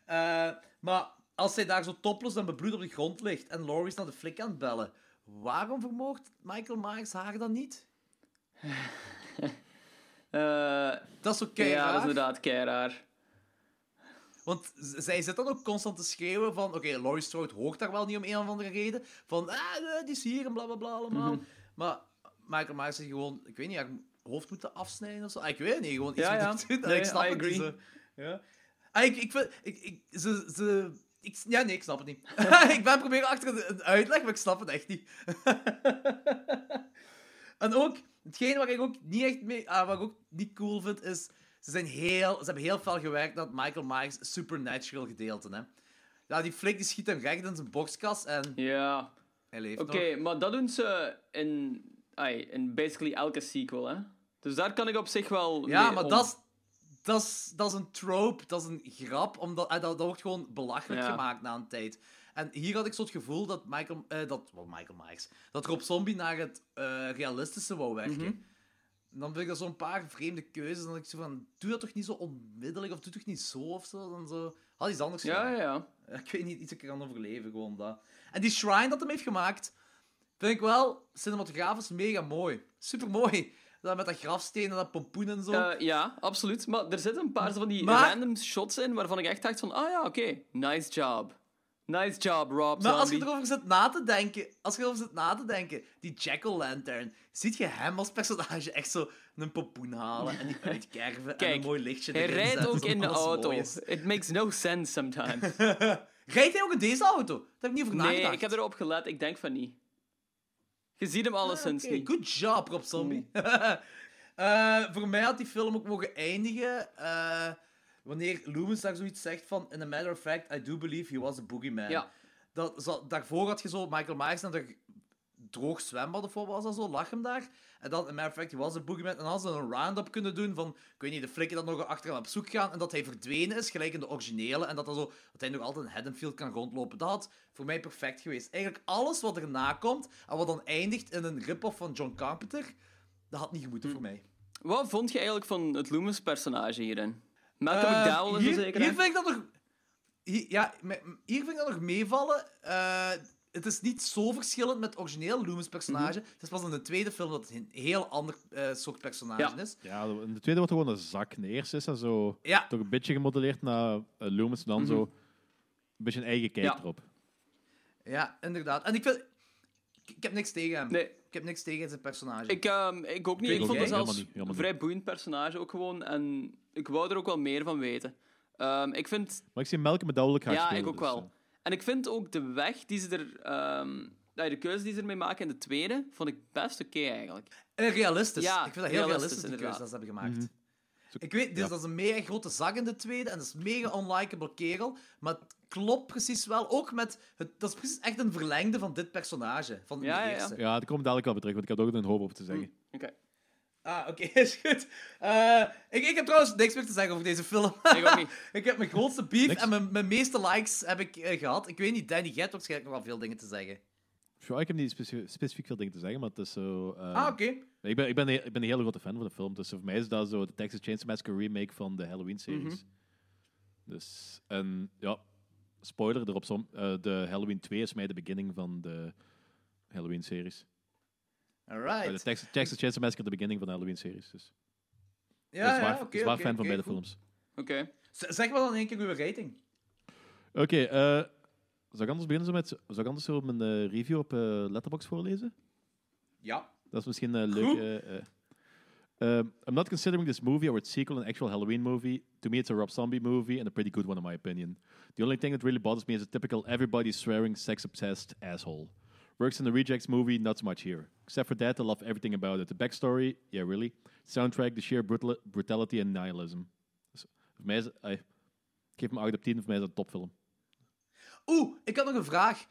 Eh, maar als hij daar zo topless en bebloed op de grond ligt en Laurie is naar de flik aan het bellen, waarom vermoogt Michael Myers haar dan niet? eh, Dat is ook ja, dat is inderdaad keiraar. Want zij zit dan ook constant te schreeuwen van... Oké, Laurie Strode hoort daar wel niet om een of andere reden. Van, ah, eh, die is hier en bla bla bla allemaal. Mhm. Maar Michael Myers zegt gewoon... Ik weet niet, haar hoofd moeten afsnijden of zo. Ah, ik weet niet, gewoon iets Ja, moeten ja. doen. Nee, ik snap I het niet agree. Ja. Ah, ik, ik vind... Ik, ik, ze, ze, ik, ja, nee, ik snap het niet. ik ben proberen achter een, een uitleg, maar ik snap het echt niet. en ook, hetgeen wat ik ook niet echt mee... Ah, wat ik ook niet cool vind, is... Ze, zijn heel, ze hebben heel veel gewerkt het Michael Myers Supernatural gedeelte. Hè. Ja, die flik die schiet hem recht in zijn bokskas en Ja. hij leeft Oké, maar dat doen ze in, ai, in basically elke sequel, hè? Dus daar kan ik op zich wel. Ja, maar om. dat is, dat, is, dat is een trope, dat is een grap, omdat, eh, dat, dat wordt gewoon belachelijk Ja. gemaakt na een tijd. En hier had ik zo het gevoel dat Michael, eh, dat, wel, Michael Myers, dat Rob Zombie naar het eh, realistische wou werken. Mhm. Dan vind ik dat zo'n paar vreemde keuzes. Dan denk ik zo van, doe dat toch niet zo onmiddellijk, of doe toch niet zo of zo. Dan zo, had iets anders Ja, gedaan. ja, ja. Ik weet niet, iets dat ik kan overleven, gewoon dat. En die shrine dat hem heeft gemaakt, vind ik wel cinematografisch mega mooi. Super mooi. Dat met dat grafsteen en dat pompoen en zo. Eh, ja, absoluut. Maar er zitten een paar van die Maar- random shots in waarvan ik echt dacht van, ah ja, oké, nice job. Nice job, Rob maar als je erover zit na te denken, als je erover zit na te denken, die Jack-o'-lantern, ziet je hem als personage echt zo een pompoen halen en die uitkerven en een mooi lichtje Hij rijdt ook in de auto. It makes no sense sometimes. Rijdt hij ook in deze auto? Daar heb ik niet over nee, nagedacht. ik heb erop gelet. Ik denk van niet. Je ziet hem alleszins Oké, niet. Good job, Rob Zombie. Eh, voor mij had die film ook mogen eindigen eh, wanneer Loomis daar zoiets zegt van... In a matter of fact, I do believe he was a boogeyman. Ja. Dat, zo, daarvoor had je zo Michael Myers naar de droog zwembad of wat was dat zo, lag hem daar. En dan, in matter of fact, he was a boogeyman. En dan hadden ze een round-up kunnen doen van, ik weet niet, de flikken dat nog achter hem op zoek gaan en dat hij verdwenen is, gelijk in de originele. En dat, dat, zo, dat hij nog altijd in Haddonfield kan rondlopen. Dat had voor mij perfect geweest. Eigenlijk alles wat erna komt en wat dan eindigt in een rip-off van John Carpenter, dat had niet gemoeten voor mij. Wat vond je eigenlijk van het Loomis-personage hierin? Malcolm Eh, McDowell is hier, er zeker hier in? vind ik dat nog... Hier, ja, hier vind ik dat nog meevallen. Eh, het is niet zo verschillend met het origineel Loomis personage. Het is pas in de tweede film dat het een heel ander eh, soort personage Ja. is. Ja, in de tweede wordt er gewoon een zak. In de eerste is dat zo Ja, toch een beetje gemodelleerd naar eh, Loomis. Dan Mhm. zo een beetje een eigen kijk Ja. erop. ja, inderdaad. En ik vind... Ik, heb niks tegen hem. Nee, Ik heb niks tegen zijn personage. ik, ehm, ik ook niet. Ik vond het zelfs een vrij boeiend personage ook gewoon. En ik wou er ook wel meer van weten. Ehm, ik vind... Maar ik zie Malcolm McDowell graag Ja, spelen, ik ook dus, wel. eh. En ik vind ook de weg die ze er... ehm, ja, de keuze die ze ermee maken in de tweede, vond ik best oké eigenlijk. En realistisch. Ja, ik vind dat heel realistisch, realistisch, die keuze inderdaad. dat ze hebben gemaakt. Mhm. Ik weet, dus Ja. dat is een mega grote zak in de tweede en dat is een mega unlikable kerel, maar het klopt precies wel. Ook met... Het, dat is precies echt een verlengde van dit personage, van Ja, de ja, ja. eerste. Ja, daar kom ik dadelijk wel op terug, want ik had ook een hoop op te zeggen. Oké. Ah, oké, is goed. Eh, ik, ik heb trouwens niks meer te zeggen over deze film. Ik ook niet. ik heb mijn grootste beef Niks? en mijn, mijn meeste likes heb ik eh, gehad. Ik weet niet, Danny, jij hebt waarschijnlijk nog wel veel dingen te zeggen. Ja, ik heb niet specifiek veel dingen te zeggen, maar het is zo... eh, ah, oké. ik, ben, ik, ben, een- ik ben een hele grote fan van de film, dus voor mij is dat zo de Texas Chainsaw Massacre remake van de Halloween-series. Mhm. Dus, en ja, spoiler erop, som, eh, de Halloween 2 is mij de beginning van de Halloween-series. Eh, de Alright. Texas, Texas Chainsaw Massacre de beginning van de Halloween-series. Dus. Ja, ik ben ja, zwaar, oké. zwaar oké, fan van beide cool. films. Oké. Zeg maar dan in één keer uw rating. Oké, eh, zou ik anders beginnen zo met... Zou ik anders zo mijn eh, review op eh Letterboxd voorlezen? Ja. Dat is misschien een leuke... eh, eh, um, I'm not considering this movie or its sequel an actual Halloween movie. To me, it's a Rob Zombie movie and a pretty good one, in my opinion. The only thing that really bothers me is a typical everybody swearing, sex obsessed asshole. Works in the Rejects movie, not so much here. Except for that, I love everything about it. The backstory, yeah, really. Soundtrack, the sheer brutal- brutality and nihilism. Dus voor mij is, eh, ik geef hem 8 op 10, voor mij is dat een topfilm. Oeh, ik had nog een vraag.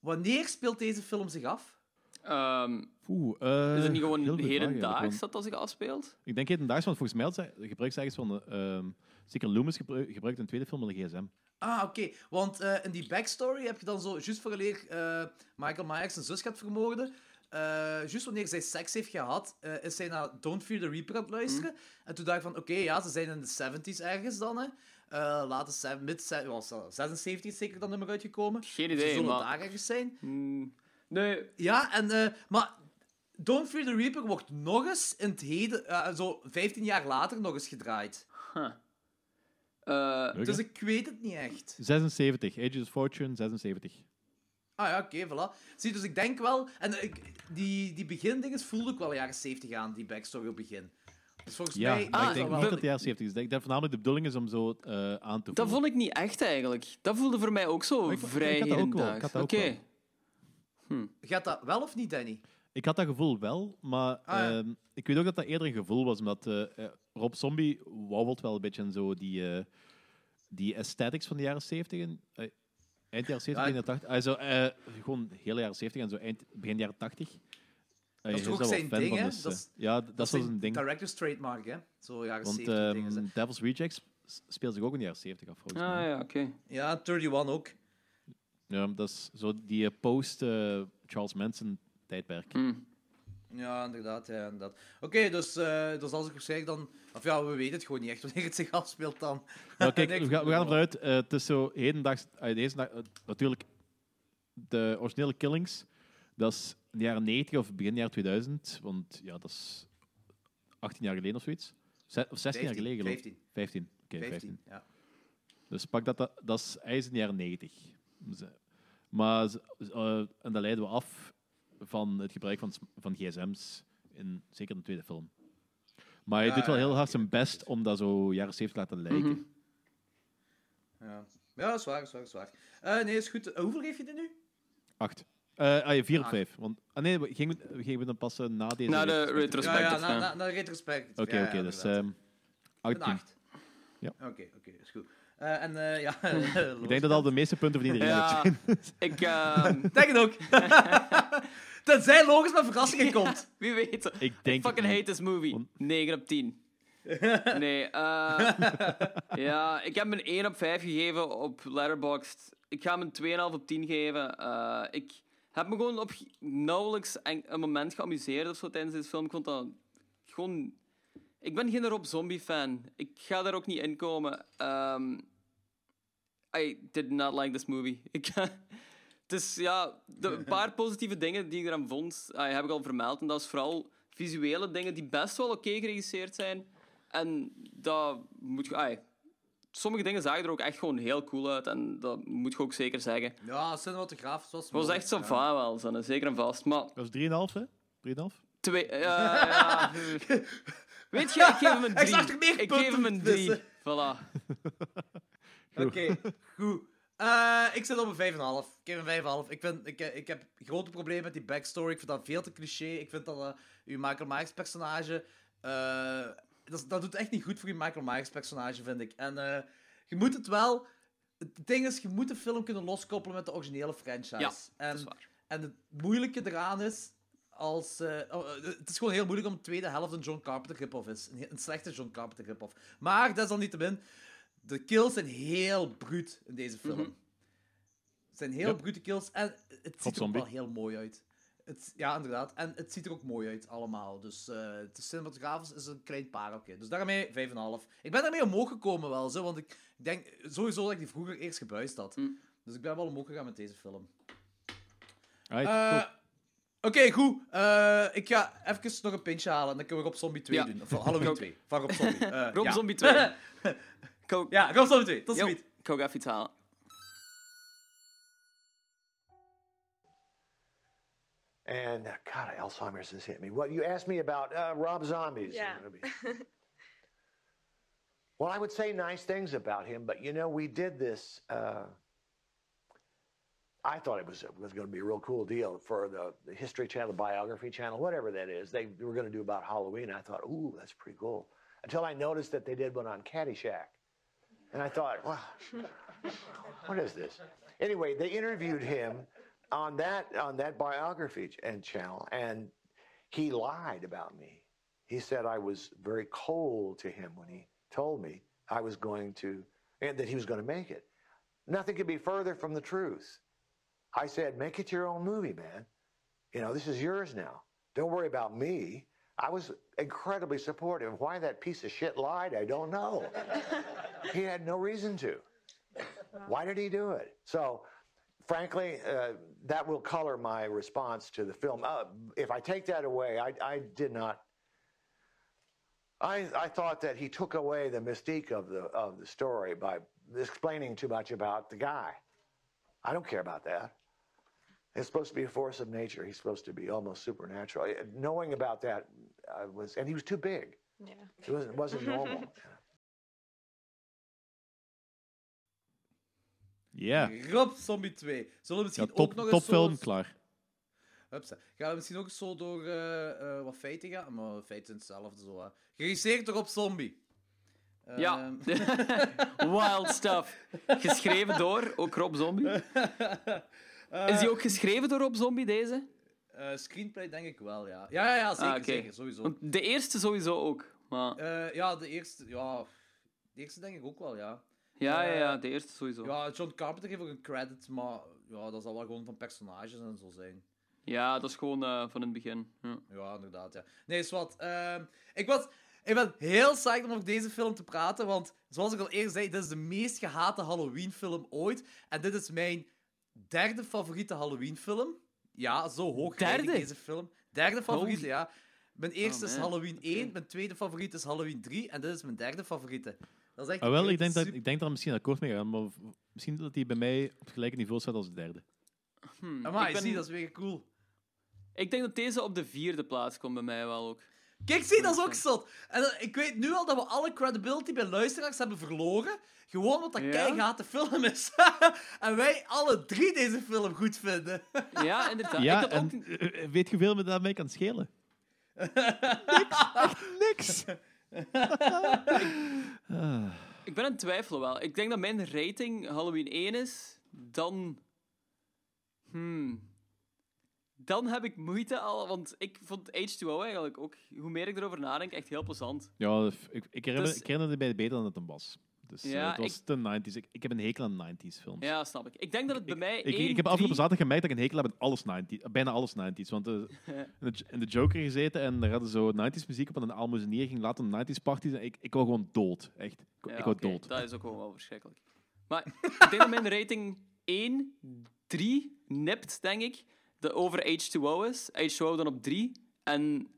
Wanneer speelt deze film zich af? Ehm, Oeh, eh, is het niet gewoon eigenlijk, hedendaags dat dat zich afspeelt? Ik denk hedendaags, want volgens mij gebruikt ze ergens van... eh, ehm, zeker Loomis gebruikt in de tweede film wel een gsm. Ah, oké. Want eh, in die backstory heb je dan zo, juist vooraleer eh Michael Myers zijn zus gaat vermoorden, eh juist wanneer zij seks heeft gehad, eh, is zij naar Don't Fear the Reaper aan het luisteren. Mhm. En toen dacht ik van, oké, ja, ze zijn in de 70s ergens dan, hè. Eh later, mid, was dat 76 is zeker dat nummer uitgekomen. Geen Ze idee, zullen maar... daar ergens zijn. Hmm, nee, Ja, en, maar Don't Fear the Reaper wordt nog eens in het heden, zo 15 jaar later, nog eens gedraaid. huh. Eh, Leuk, Dus ik weet het niet echt. 76, Ages of Fortune, 76. Ah ja, oké, voilà. Zie, dus ik denk wel... En ik, die, die begindinges voelde ik wel jaren 70 aan, die backstory op begin. Dus volgens Ja, mij... maar Ah, ik denk wel- niet dat het de jaren 70 is. Ik denk dat voornamelijk de bedoeling is om zo eh, aan te dat voelen. vond ik niet echt eigenlijk. Dat voelde voor mij ook zo Maar vrij ik had dat ook wel, ik hedendaags. had Oké. dat ook wel. Gaat dat wel of niet, Danny? Ik had dat gevoel wel, maar Ah, ja. ehm, ik weet ook dat dat eerder een gevoel was, omdat eh, eh, Rob Zombie wauwelt wel een beetje in zo die, eh, die aesthetics van de jaren 70. En, eh, eind jaren 70, Ja, begin jaren 80. Also, eh, gewoon hele jaren 70 en zo eind, begin jaren 80. Eh, Dat is hij toch ook wel zijn fan ding, van, hè? dus, Dat eh, is- ja, d- dat, was zijn een ding. director's trademark, hè? Zo jaren Want 70 dingen. ehm, hè. Devil's Rejects s- speelt zich ook in de jaren 70 af, volgens mij. Ah ja, oké. Ja, 31 ook. Ja, dat is zo die eh, post-Charles Manson tijdperk. Hmm. Ja, inderdaad. Ja, inderdaad. Oké, dus, eh dus als ik zeg dan... Of ja, we weten het gewoon niet echt wanneer het zich afspeelt dan. Nou, kijk, we, gaan, we gaan het ervan uit. eh, het is zo hedendaags. eh, deze dag, eh, natuurlijk, de originele Killings, dat is in de jaren 90 of begin jaren 2000. Want ja, dat is 18 jaar geleden of zoiets. Ze- Of 16 jaar 15, geleden, geloof ik. 15. 15. Oké, 15, 15. ja. Dus pak dat, dat, dat is, hij is in de jaren 90. Ze- Maar ze- eh, en dat leiden we af van het gebruik van, van gsm's, in, zeker in de tweede film. Maar hij Ja, doet wel ja, heel ja, hard oké, zijn best om dat zo jaren 70 te laten lijken. Mhm. Ja, ja dat is waar, dat is waar, dat is waar. Eh, nee, is goed. Hoeveel geef je dit nu? Acht. Eh ah, ja, vier op Acht. vijf. Want, ah, nee, we gingen, we gingen dan pas eh, na deze... Na de retrospective. Ja, ja, na, ja. na, na retrospect. Oké, Ja, oké, ja, dus inderdaad. ehm acht, Een tien. acht. Oké, oké, is goed. Eh, en eh, ja, Ik denk dat al de meeste punten van iedereen Ja, zijn. ik... ehm, Denk het ook. Tenzij logisch met verrassingen komt. wie weet. Ik denk fucking hate this movie. Want- 9 op 10. Nee, eh ja, ik heb hem een 1 op 5 gegeven op Letterboxd. Ik ga hem een 2,5 op 10 geven. Eh, ik heb me gewoon op nauwelijks en- een moment geamuseerd of zo tijdens deze film. Ik vond dat gewoon... Ik ben geen Rob Zombie fan. Ik ga daar ook niet in komen. Ehm, I did not like this movie. Ik, is ja, de een paar positieve dingen die ik eraan vond, ah, heb ik al vermeld. En dat is vooral visuele dingen die best wel oké geregisseerd zijn. En dat moet je. ah, sommige dingen zagen er ook echt gewoon heel cool uit. En dat moet je ook zeker zeggen. Ja, cinematografisch was Het was echt zo van wel, zo, zeker en vast. Maar Dat was 3,5, hè? 3,5? twee. eh, ja, weet je, ik geef hem een Ik zag 3. er meer Ik geef hem een 3. tussen. Voilà. Oké, goed. Eh, ik zit op een 5,5. Ik geef een 5,5. Ik, vind, ik, ik heb grote problemen met die backstory. Ik vind dat veel te cliché. Ik vind dat uh, uw Michael Myers personage... eh, dat, is- dat doet echt niet goed voor je Michael Myers personage, vind ik. En eh, je moet het wel... Het ding is, je moet de film kunnen loskoppelen met de originele franchise. Ja, en, dat is waar. en het moeilijke eraan is... Als, eh, oh, eh, het is gewoon heel moeilijk om de tweede helft een John Carpenter rip-off is. Een, een slechte John Carpenter rip-off. Maar, desalniettemin, de kills zijn heel bruut in deze film. Mhm. Het zijn heel Yep. brute kills en het ziet er ook wel heel mooi uit. Het, ja, inderdaad. En het ziet er ook mooi uit, allemaal. Dus eh het is cinematografisch is een klein pareltje. Dus daarmee 5,5. Ik ben daarmee omhoog gekomen wel, zo, want ik denk sowieso dat ik die vroeger eerst gebuist had. Mm. Dus ik ben wel omhoog gegaan met deze film. Eh, cool. Oké, goed. Eh, ik ga even nog een pintje halen en dan kunnen we Rob Zombie 2 Ja. doen. Of Halloween Ook. 2. Van Rob Zombie. Eh, Rob ja. Zombie 2. Ik ook, ja, Rob Zombie 2. Tot Yo, ziens. ik ga ook even iets halen. And uh, God, Alzheimer's has hit me. What you asked me about uh, Rob Zombies? Yeah. well, I would say nice things about him, but you know, we did this. Uh, I thought it was was going to be a real cool deal for the, the History Channel, the Biography Channel, whatever that is. They were going to do about Halloween. I thought, ooh, that's pretty cool. Until I noticed that they did one on Caddyshack, and I thought, wow, what is this? Anyway, they interviewed him on that on that biography and channel, and he lied about me. He said I was very cold to him when he told me I was going to, and that he was going to make it. Nothing could be further from the truth. I said, make it your own movie, man. You know, this is yours now. Don't worry about me. I was incredibly supportive. Why that piece of shit lied, I don't know. he had no reason to. Why did he do it? So, frankly, uh, that will color my response to the film. Uh, if I take that away, I, I did not. I, I thought that he took away the mystique of the of the story by explaining too much about the guy. I don't care about that. It's supposed to be a force of nature. He's supposed to be almost supernatural. Uh, Knowing about that uh, was, and he was too big. Yeah. It wasn't, wasn't normal. Ja, Rob Zombie 2. Zullen we misschien ja top, ook nog top eens film, zo... klaar. Hupsa. Gaan we misschien ook zo door eh, eh, wat feiten gaan? Maar feiten zijn hetzelfde zo. hè. Geregisseerd door Rob Zombie. Ja. Ehm, Wild stuff. Geschreven door, ook Rob Zombie. Is die ook geschreven door Rob Zombie, deze? eh, screenplay denk ik wel, ja. Ja, ja, ja zeker, Ah, zeker, sowieso. Want de eerste sowieso ook. Maar, Eh, ja, de eerste, ja, de eerste denk ik ook wel, ja. ja, ja, ja, de eerste sowieso. Ja, John Carpenter geeft ook een credit, maar ja, dat zal wel gewoon van personages en zo zijn. Ja, dat is gewoon eh, van het begin. Ja. Ja, inderdaad, ja. Nee, is wat. ehm, ik, was, ik ben heel psyched om over deze film te praten, want zoals ik al eerder zei, dit is de meest gehate Halloween-film ooit. En dit is mijn derde favoriete Halloween-film. Ja, zo hoog rijd ik Derde? deze film. Derde favoriete, Holy- ja. Mijn eerste Oh, is man. Halloween 1, Oké. mijn tweede favoriet is Halloween 3 en dit is mijn derde favoriete. Dat is echt Ah, wel, ik denk, dat, ik denk dat er misschien akkoord mee gaat, maar misschien dat hij bij mij op het gelijke niveau staat als de derde. Hm, Amai, ik, ben- zie, dat is weer cool. ik denk dat deze op de vierde plaats komt bij mij wel ook. Kijk, zie, dat is ook zot. En eh, ik weet nu al dat we alle credibility bij luisteraars hebben verloren. Gewoon omdat dat Ja? keigaat de film is. en wij alle drie deze film goed vinden. Ja, inderdaad. ja, ik had en ook... eh, eh, weet je hoeveel me daarmee kan schelen? niks, echt niks. Ik ben in twijfel wel. Ik denk dat mijn rating Halloween 1 is. Dan. Hmm. Dan heb ik moeite al, want ik vond H2O eigenlijk ook, hoe meer ik erover nadenk, echt heel plezant. Ja, ik, ik, herinner, Dus- ik herinnerde mij beter dan het een was. Dus eh, het was ik- de 90s. Ik, ik heb een hekel aan 90s films. Ja, snap ik. Ik denk dat het bij mij. Ik, ik, 1, ik heb 3 afgelopen zaterdag gemerkt dat ik een hekel heb aan alles 90s, eh, bijna alles 90s. Want eh, in, de, in de Joker gezeten en daar hadden zo 90s muziek op en een aalmoezenier ging later naar 90s parties. En ik, ik wou gewoon dood. Echt. Ik, Ja, wou dood. Dat is ook gewoon wel verschrikkelijk. Maar ik denk dat mijn rating 1, 3 nipt, denk ik. De over H2O is. H2O dan op 3. En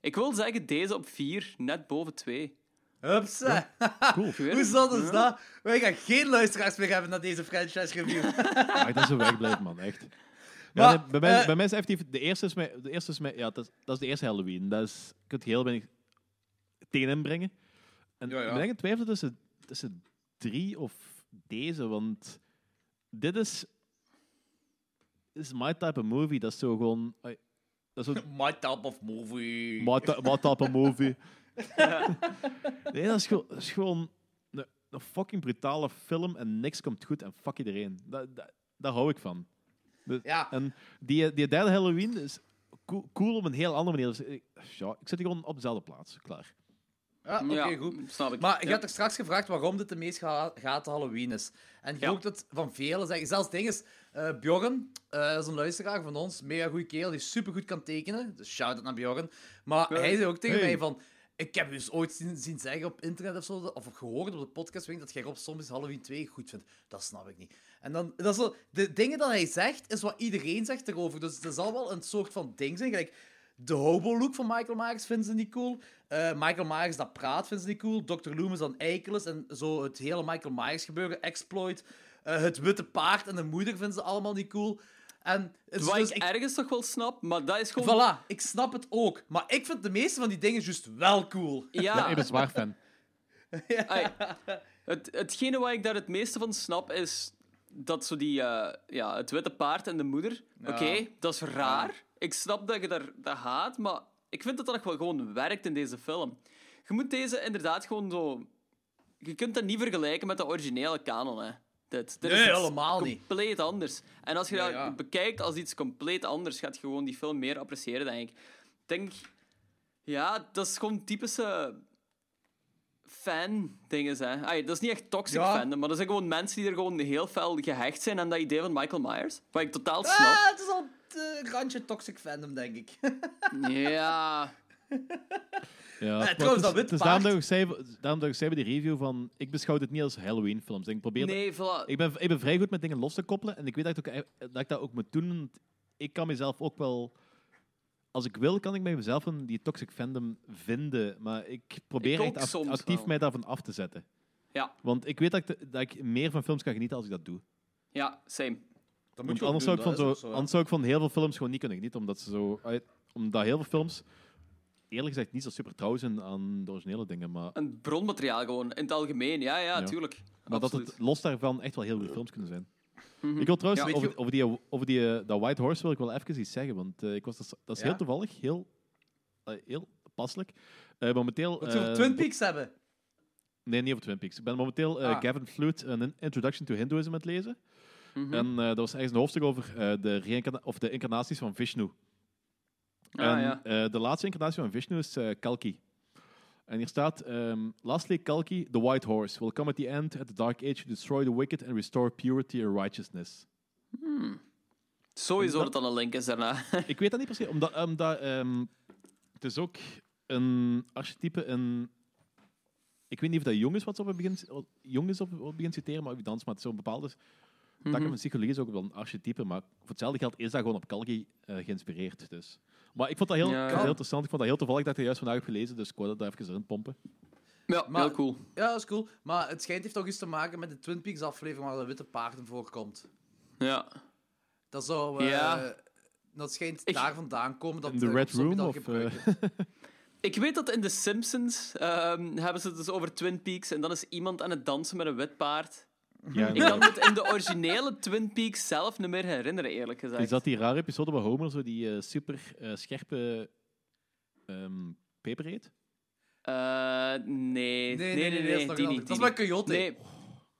ik wil zeggen deze op 4, net boven 2. Hupsa. Cool. Hoe zot is dat? Wij gaan geen luisteraars meer hebben naar deze franchise review. Ja, dat is zo wegblijven, man. Echt. Ja, Maar, nee, bij, mij, eh, bij mij is effectief... De eerste is, mij, de eerste is mij, ja, dat, is, dat is de eerste Halloween. Dat is... Ik kan het heel weinig tegenin brengen. En Ja, ja. ik ben echt in twijfel tussen, tussen drie of deze, want dit is... Is my type of movie. Dat is zo gewoon... ai, Dat is My type of movie. my, ty- my type of movie. nee, dat is gewoon, dat is gewoon een, een fucking brutale film en niks komt goed en fuck iedereen. Dat, dat, daar hou ik van. Dus- Ja. En die, die derde Halloween is cool, cool op een heel andere manier. Dus ik, ja, ik zit hier gewoon op dezelfde plaats. Klaar. Ja, oké, ja, goed. Snap ik. Maar je had er straks gevraagd waarom dit de meest geha- gehate Halloween is. En je Ja. hoort het van velen zeggen. Zelfs ding eh Bjorn, dat is een luisteraar van ons, mega goede kerel, die supergoed kan tekenen. Dus shout-out naar Bjorn. Maar hij zei ook tegen Hey. mij van... Ik heb dus ooit zien, zien zeggen op internet of zo, of gehoord op de podcast, dat jij Rob soms Halloween 2 goed vindt. Dat snap ik niet. En dan, dat is zo, de dingen dat hij zegt, is wat iedereen zegt erover. Dus er zal wel een soort van ding zijn. Gelijk, de hobo-look van Michael Myers vinden ze niet cool. Eh, Michael Myers dat praat vinden ze niet cool. Dr. Loomis dan eikel is. En zo het hele Michael Myers gebeuren, exploit. Eh, het witte paard en de moeder vinden ze allemaal niet cool. En het is Wat dus, ik ik, ergens toch wel snap, maar dat is gewoon... voilà, ik snap het ook. Maar ik vind de meeste van die dingen juist wel cool. Ja, Ik ben zwaar fan. ai, het, hetgene wat ik daar het meeste van snap, is dat zo die... eh, ja, het witte paard en de moeder. Ja. Oké, dat is raar. Ik snap dat je daar, dat haat, maar ik vind dat dat nog wel gewoon werkt in deze film. Je moet deze inderdaad gewoon zo... Je kunt dat niet vergelijken met de originele canon, hè. Dit, dit Nee, is helemaal niet. compleet anders. En als je Ja, dat ja. bekijkt als iets compleet anders, gaat je gewoon die film meer appreciëren, denk ik. Denk... Ja, dat is gewoon typische fan-dingen. Hè. Ai, dat is niet echt toxic Ja. fandom, maar dat zijn gewoon mensen die er gewoon heel fel gehecht zijn aan dat idee van Michael Myers. Wat ik totaal snap. Ah, het is al het randje toxic fandom, denk ik. Ja. Ja, Nee, maar trouwens, dat wit is daarom paard- dat ik zei, daarom dat ik zei bij die review van... Ik beschouw dit niet als Halloween-films. Ik probeer Nee, voilà. Ik ben, ik ben vrij goed met dingen los te koppelen. En ik weet dat ik, ook, e- dat, ik dat ook moet doen. want Ik kan mezelf ook wel... Als ik wil, kan ik bij mezelf een, die toxic fandom vinden. Maar ik probeer Ik echt act- actief wel. mij daarvan af te zetten. Ja, Want ik weet dat ik, te- dat ik meer van films kan genieten als ik dat doe. ja, same. Dat Want anders, zou ik van zo, anders zou ik van heel veel films gewoon niet kunnen genieten. Omdat, ze zo, uit- omdat heel veel films, eerlijk gezegd, niet zo super trouw zijn aan de originele dingen. Maar, Een bronmateriaal gewoon, in het algemeen. Ja, ja, Ja. tuurlijk. maar dat het los daarvan echt wel heel goede films kunnen zijn. Mhm. Ik wil trouwens, Ja. Over, je- over, die, over die, eh, dat White Horse wil ik wel even iets zeggen. Want eh, ik was, dat is, dat is Ja? heel toevallig, heel, eh, heel passelijk. Eh, momenteel... Wat we over Twin Peaks hebben. Nee, niet over Twin Peaks. Ik ben momenteel eh, Ah. Gavin Flute, een Introduction to Hinduism aan het lezen. Mhm. En eh dat was ergens een hoofdstuk over eh, de, of de incarnaties van Vishnu. Ah, en ja. eh, de laatste incarnatie van Vishnu is eh, Kalki. En hier staat: ehm, Lastly, Kalki, the white horse, will come at the end at the dark age to destroy the wicked and restore purity and righteousness. Sowieso dat- dat dan een link is daarna. Ik weet dat niet precies, omdat, omdat ehm, het is ook een archetype, een... Ik weet niet of dat jong is wat ze op het begin, jong is op, het begin citeren, maar wie dans, maar het is zo bepaald is. Dat van psychologie is ook wel een archetype, maar voor hetzelfde geld is dat gewoon op Kalki eh, geïnspireerd. Dus. Maar ik vond dat heel, Ja. heel interessant. Ik vond dat heel toevallig dat ik dat juist vandaag heb gelezen, dus ik wou dat daar even erin pompen. Ja, Maar- heel cool. Ja, dat is cool. Maar het schijnt heeft toch iets te maken met de Twin Peaks aflevering waar de witte paarden voorkomt. Ja. Dat zou... eh, Ja. Dat schijnt Ik- daar vandaan komen. Dat In de Red Room? dat Of, eh. Ik weet dat in The Simpsons ehm, hebben ze het dus over Twin Peaks en dan is iemand aan het dansen met een wit paard. Ja, Ik kan me het in de originele Twin Peaks zelf niet meer herinneren, eerlijk gezegd. Is dat die rare episode waar Homer zo die eh, super eh, scherpe ehm, peper eet? Eh, nee. Nee, nee, nee, dat is die niet. Dat is met Coyote. Nee.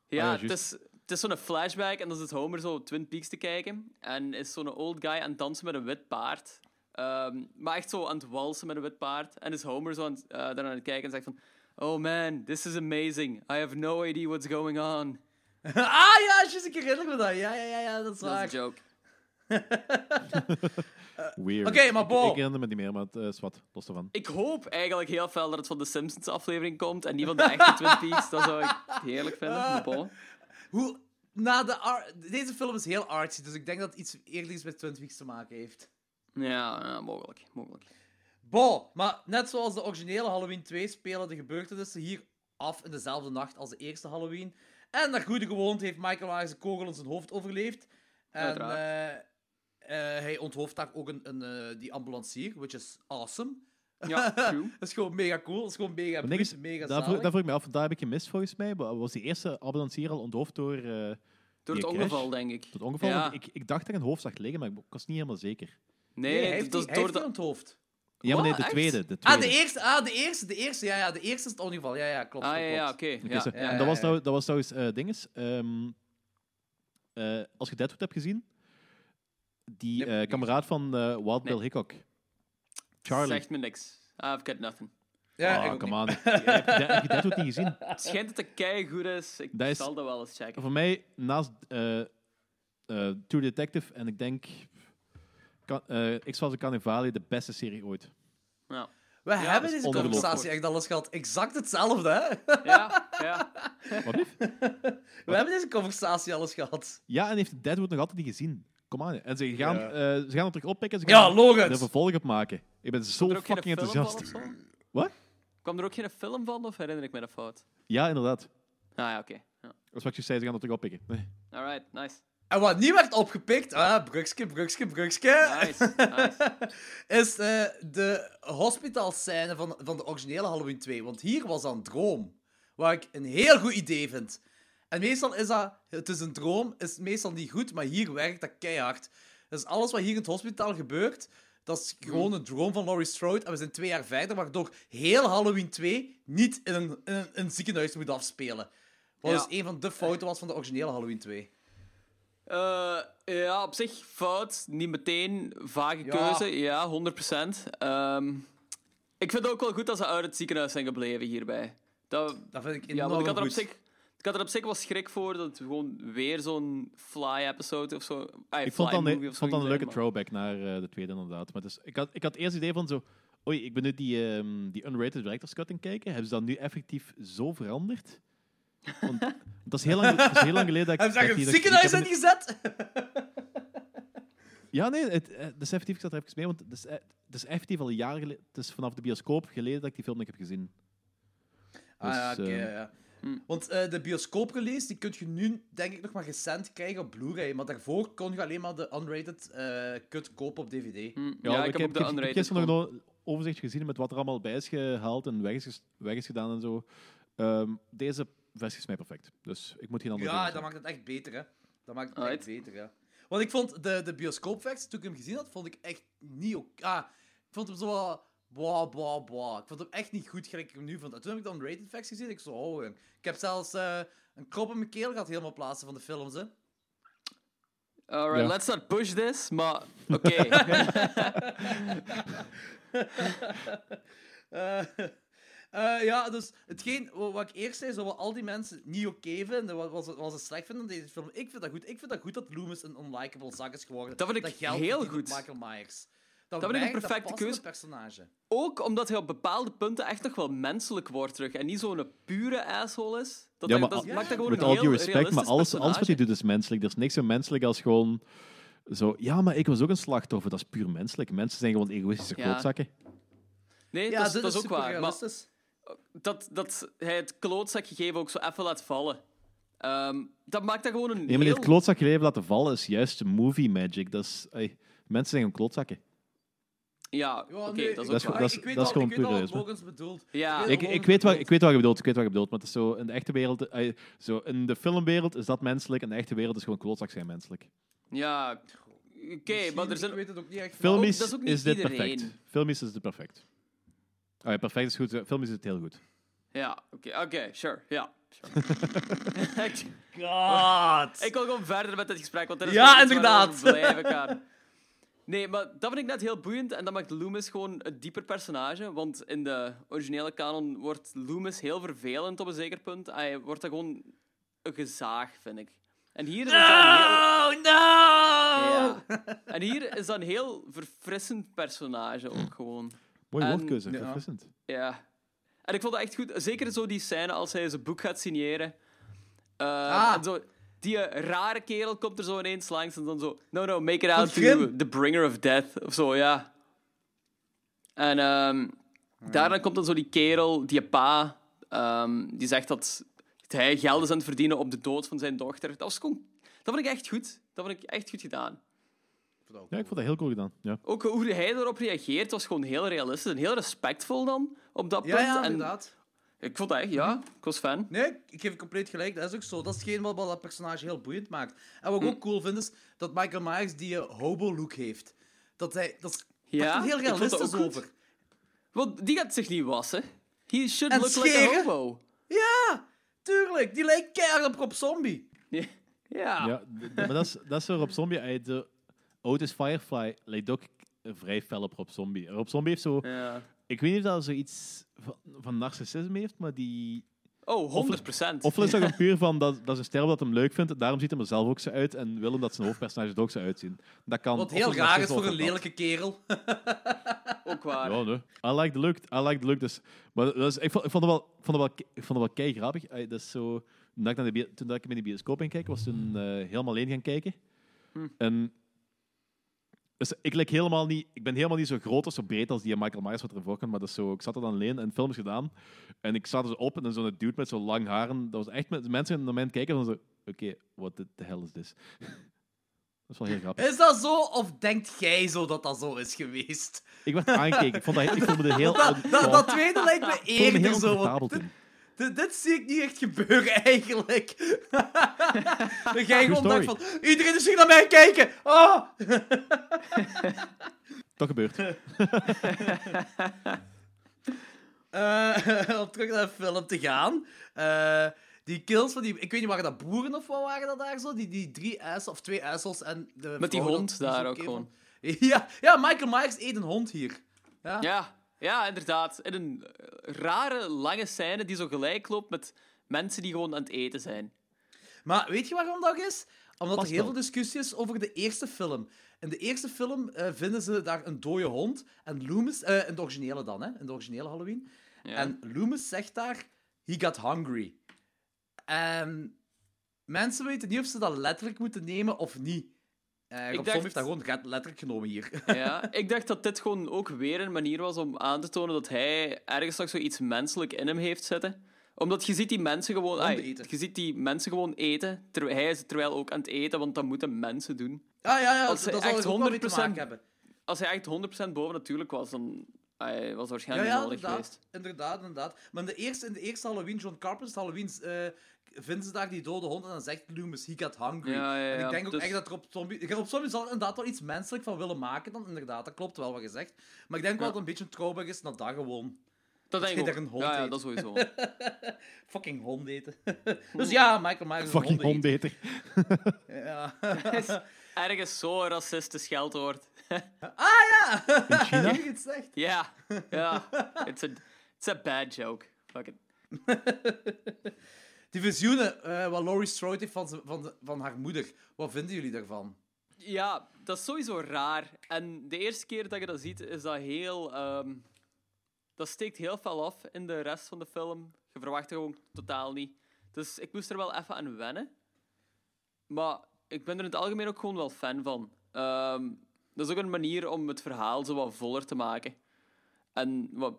Ja, ja, het, is, het is zo'n flashback en dan zit Homer zo Twin Peaks te kijken. En is zo'n old guy aan het dansen met een wit paard. Ehm, maar echt zo aan het walsen met een wit paard. En is Homer zo aan, het- eh, daar aan het kijken en zegt van... Oh man, this is amazing. I have no idea what's going on. ah ja, juist, ik herinner me dat. Ja, ja, ja, ja dat is Dat waar. is een joke. Weird. Oké, maar Ik- Bo. Ik herinner me niet meer, maar het eh, is wat. Los ervan. Ik hoop eigenlijk heel fel dat het van de Simpsons aflevering komt en niet van de echte Twin Peaks. Dat zou ik heerlijk vinden. Maar bon. Hoe, na de ar- Deze film is heel artsy, dus ik denk dat het iets eerder iets met Twin Peaks te maken heeft. Ja, ja, mogelijk. mogelijk. Bon, maar net zoals de originele Halloween 2 spelen de gebeurtenissen hier af in dezelfde nacht als de eerste Halloween. En naar goede gewoonte heeft Michael Myers een kogel in zijn hoofd overleefd. En eh, eh, hij onthoofdt daar ook een, een, eh, die ambulancier, which is awesome. Ja, true. dat is gewoon mega cool, dat is gewoon mega, is, mega daar, vroeg, daar vroeg ik me af, daar heb ik gemist volgens mij. Maar Was die eerste ambulancier al onthoofd door, eh, Door het crash? ongeval, denk ik. het ongeval? Ja. Ik, ik dacht dat ik een hoofd zag liggen, maar ik was niet helemaal zeker. Nee, Nee, hij heeft, die, hij door heeft de... onthoofd. Ja, maar nee, de tweede. De Ah, tweede. de eerste, ah, de eerste, de eerste, ja, ja, de eerste is het ongeval. Ja, ja, klopt. Ah, ja, klopt, ja, oké. Ja, ja. en dat was, ja. nou, dat was trouwens eh dinges. ehm, eh, als je Deadwood hebt gezien, die eh, kameraad van eh Wild Nee. Bill Hickok. Charlie. Zegt me niks. I've got nothing. Ja, Ah, ook come on. heb, je, heb je Deadwood niet gezien? Het schijnt dat het kei goed is. Ik Dat is- zal dat wel eens checken. Voor mij, naast eh eh, True Detective en ik denk kan, eh X-Files en Carnivali, de beste serie ooit. Ja, We hebben dat deze conversatie echt alles gehad. Exact hetzelfde, hè? ja. ja. Wat lief? We hebben deze conversatie alles gehad. Ja, en heeft Deadwood nog altijd niet gezien. Kom aan. En ze gaan, Ja. eh, ze gaan het terug oppikken. Ze Ja, gaan Logans! er vervolg op maken. Ik ben zo fucking enthousiast. Wat? Kwam er ook geen film van, of herinner ik me dat fout? Ja, inderdaad. Ah ja, oké. Ja. Dat is wat je zei, ze gaan het terug oppikken. Nee. Alright, nice. En wat niet werd opgepikt, ah, brugske, brugske, brugske, Nice, nice. is eh, de hospitaalscène van, van de originele Halloween 2. Want hier was dat een droom, waar ik een heel goed idee vind. En meestal is dat, het is een droom, is meestal niet goed, maar hier werkt dat keihard. Dus alles wat hier in het hospitaal gebeurt, dat is gewoon een droom van Laurie Strode. En we zijn twee jaar verder, waardoor heel Halloween 2 niet in een, in een, een ziekenhuis moet afspelen. Wat Ja. dus een van de fouten was van de originele Halloween 2. Eh, ja, op zich fout. Niet meteen. Vage Ja. keuze. Ja, 100%. Ehm, ik vind het ook wel goed dat ze uit het ziekenhuis zijn gebleven hierbij. Dat, Dat vind ik ja, enorm want ik had, er op goed. zich, ik had er op zich wel schrik voor dat het gewoon weer zo'n fly-episode of zo... Ik vond dat een, fly-movie ik vond dat een leuke throwback naar eh, de tweede, inderdaad. Maar dus, ik, had, ik had eerst het idee van zo... Oei, ik ben nu die, ehm, die unrated director's cut kijken. Hebben ze dat nu effectief zo veranderd? Want dat is heel lang, dat is heel lang geleden dat ik... Daar dat een ik- ziekenhuis ik in heb gezet? Ja, nee, het, dat is effectief, ik zat er even mee, want het is, eh, het is effectief al een jaar geleden, het is vanaf de bioscoop geleden dat ik die film nog heb gezien. Ah ja, Dus, oké, eh, ja, ja. Want eh, de bioscooprelease die kun je nu, denk ik, nog maar recent krijgen op Blu-ray. Maar daarvoor kon je alleen maar de unrated eh cut kopen op DVD. Hm, Ja, ik, heb de ik heb unrated gisteren gewoon. nog een overzicht gezien met wat er allemaal bij is gehaald en weg is, weg is gedaan en zo. Ehm, deze versie is mij perfect. Dus ik moet geen andere Ja, dat zeggen. maakt het echt beter, hè. Dat maakt het Alright. echt beter, ja. Want ik vond de, de bioscoopversie, toen ik hem gezien had, vond ik echt niet oké. Ah, ik vond hem zo wat... Blah, blah, blah. Ik vond hem echt niet goed gelijk ik hem nu vond. En toen heb ik de unrated versie gezien. Ik zo, oh, jong. Ik heb zelfs eh, een krop in mijn keel gehad helemaal plaatsen van de films, hè. Alright, Ja. let's not push this, maar oké. Eh, eh, ja, dus hetgeen wa- wat ik eerst zei, zo wat al die mensen niet oké vinden, wat, wat, ze- wat ze slecht vinden aan deze film, ik vind dat goed. Ik vind dat goed dat Loomis een unlikable zak is geworden. Dat vind ik heel goed. Michael Myers. Dat, vind ik een dat perfecte in keuze. personage. Ook omdat hij op bepaalde punten echt nog wel menselijk wordt terug. En niet zo'n pure asshole is. Dat, Ja, dat, maar dat al- maakt dat gewoon Met een heel due respect, maar alles, alles wat hij doet is menselijk. Er is niks zo menselijk als gewoon zo... Ja, maar ik was ook een slachtoffer. Dat is puur menselijk. Mensen zijn gewoon egoïstische Ja. klootzakken. Nee, Ja, dat, is, dat is ook super waar. Maar. Dat, dat hij het klootzakgegeven ook zo even laat vallen. Ehm, dat maakt dat gewoon een Nee, maar heel... dit klootzakje leven laten vallen is juist movie magic. Dat is... ey, mensen zijn gewoon klootzakken. Ja, oké, nee, dat is ik- ook Dat is- waar. dat is- ik weet dat is al- gewoon puur. Ja. Ik, weet wat, ik weet wat je bedoelt, ik weet wat je bedoelt, maar het is zo, in de echte wereld, zo, in de filmwereld is dat menselijk, in de echte wereld is gewoon klootzak zijn menselijk. Ja, oké, maar er zijn... Ik weet het ook niet echt. Film- Filmisch dat is ook niet is dit iedereen. perfect. Filmisch is dit perfect. Ah, ja, perfect is goed. De Film is het heel goed. Ja, oké, oké, sure, ja. Sure. God! ik wil gewoon verder met dit gesprek, want dit is Ja, inderdaad. blijven gaan. Nee, maar dat vind ik net heel boeiend en dat maakt Loomis gewoon een dieper personage, want in de originele canon wordt Loomis heel vervelend op een zeker punt. Hij wordt dan gewoon een gezaag, vind ik. En hier is dat een heel... Oh, no! Ja. En hier is dat een heel verfrissend personage ook gewoon. Mooie En- woordkeuze, ja. verfrissend. Ja. En ik vond dat echt goed. Zeker zo die scène als hij zijn boek gaat signeren. Eh, Ah. en zo, die eh, rare kerel komt er zo ineens langs en dan zo... No, no, make it out to the bringer of death. Of zo, ja. En ehm, daarna komt dan zo die kerel, die pa, ehm, die zegt dat hij geld is aan het verdienen op de dood van zijn dochter. Dat was gewoon... Dat vond ik echt goed. Dat vond ik echt goed gedaan. Ja, ik vond dat heel cool gedaan. Ja. Ook hoe hij erop reageert was gewoon heel realistisch en heel respectvol dan op dat Ja, punt. ja, en inderdaad. ik vond dat echt, ja, ik was fan. Nee, ik geef je compleet gelijk. Dat is ook zo. Dat is hetgeen wat dat personage heel boeiend maakt. En wat ik Hm. ook cool vind, is dat Michael Myers die eh, hobo-look heeft. Dat hij... Dat, is, Ja, heel realistisch over. Want die gaat zich niet wassen. He should En look like a hobo. Ja, tuurlijk. Die lijkt keihard op Rob Zombie. Ja. ja. Ja, maar dat is, dat is zo Rob Zombie. Hij, de Otis Firefly lijkt ook vrij fel op Rob Zombie. Rob Zombie heeft zo... Ja. Ik weet niet of dat zoiets van, van narcissisme heeft, maar die... Oh, 100 procent. Of is dat gewoon puur van dat, dat is een ster dat hem leuk vindt, daarom ziet hij er zelf ook zo uit en wil hem dat zijn hoofdpersonage er ook zo uitzien. Dat kan, Wat heel raar is voor een lelijke kerel. Ook waar. Ja, nee. I like the look. I like the look. Dus, maar dat is, ik, vond, ik vond het wel, vond het wel, ik vond het wel kei grappig. Dat is zo, toen, ik naar de, toen ik hem in de bioscoop ging kijken, was toen eh, helemaal alleen gaan kijken. En dus ik, lijk helemaal niet, ik ben helemaal niet zo groot of zo breed als die Michael Myers wat erin voorkomt, maar dat is zo, ik zat er dan alleen en de film is gedaan. En ik zat er zo op en dan zo'n dude met zo'n lang haren. Dat was echt met mensen naar mij kijken en dan zo, oké, what the hell is this? dat is wel heel grappig. Is dat zo? Of denkt jij zo dat dat zo is geweest? Ik werd aangekeken. Ik, vond dat, ik voelde me heel, Dat, dat, dat tweede lijkt me eerder zo. Dit, zie ik niet echt gebeuren, eigenlijk. dat jij gewoon story. dacht van... Iedereen is hier naar mij kijken! Oh! Dat gebeurt. Eh, om terug naar de film te gaan. Eh, die kills van die... Ik weet niet, waren dat boeren of wat waren dat daar zo? Die, die drie ijsels, of twee ijsels en de Met die hond daar ook gewoon. Ja, ja, Michael Myers eet een hond hier. Ja. Ja, ja, inderdaad. In een eh, rare, lange scène die zo gelijk loopt met mensen die gewoon aan het eten zijn. Maar weet je waarom dat is? Omdat er heel wel. veel discussie is over de eerste film. In de eerste film eh, vinden ze daar een dode hond. En Loomis... eh in de originele dan, hè. In de originele Halloween. Ja. En Loomis zegt daar... He got hungry. En mensen weten niet of ze dat letterlijk moeten nemen of niet. Eh Rob dacht- heeft dat gewoon letterlijk genomen hier. Ja, ik dacht dat dit gewoon ook weer een manier was om aan te tonen dat hij ergens nog zoiets menselijk in hem heeft zitten. Omdat je ziet die mensen gewoon... Ai, je ziet die mensen gewoon eten, terwijl hij is terwijl ook aan het eten, want dat moeten mensen doen. Ah ja, ja Als dat, hij dat zal echt er ook wel mee te 100% maken hebben. Als hij echt 100% boven natuurlijk was, dan ai, was Ja, waarschijnlijk ja, niet nodig inderdaad. geweest. Inderdaad, inderdaad. Maar in de eerste, in de eerste Halloween, John Carpenter's Halloween, eh, vinden ze daar die dode hond en dan zegt Loomis, he got hungry. Ja, ja, En ik denk ook dus- echt dat Rob Zombie... Rob Zombie zal er inderdaad wel iets menselijk van willen maken dan, inderdaad. Dat klopt wel wat je zegt. Maar ik denk wel dat het een beetje een throwback is naar dat gewoon. Dat denk ik ook. daar een hond ja, dat sowieso. Fucking hond eten. dus ja, Michael Myers is een Fucking hond eten. hondeter. Ja. is ergens zo'n racistisch scheldwoord. ah ja! In China? Je het zegt. Ja, ja. It's a, it's a bad joke. Fuck it. Die visioenen eh, wat Laurie Strode heeft van, van, van haar moeder. Wat vinden jullie daarvan? Ja, dat is sowieso raar. En de eerste keer dat je dat ziet, is dat heel... ehm, dat steekt heel veel af in de rest van de film. Je verwacht er gewoon totaal niet. Dus ik moest er wel even aan wennen. Maar ik ben er in het algemeen ook gewoon wel fan van. Ehm, dat is ook een manier om het verhaal zo wat voller te maken. En wat...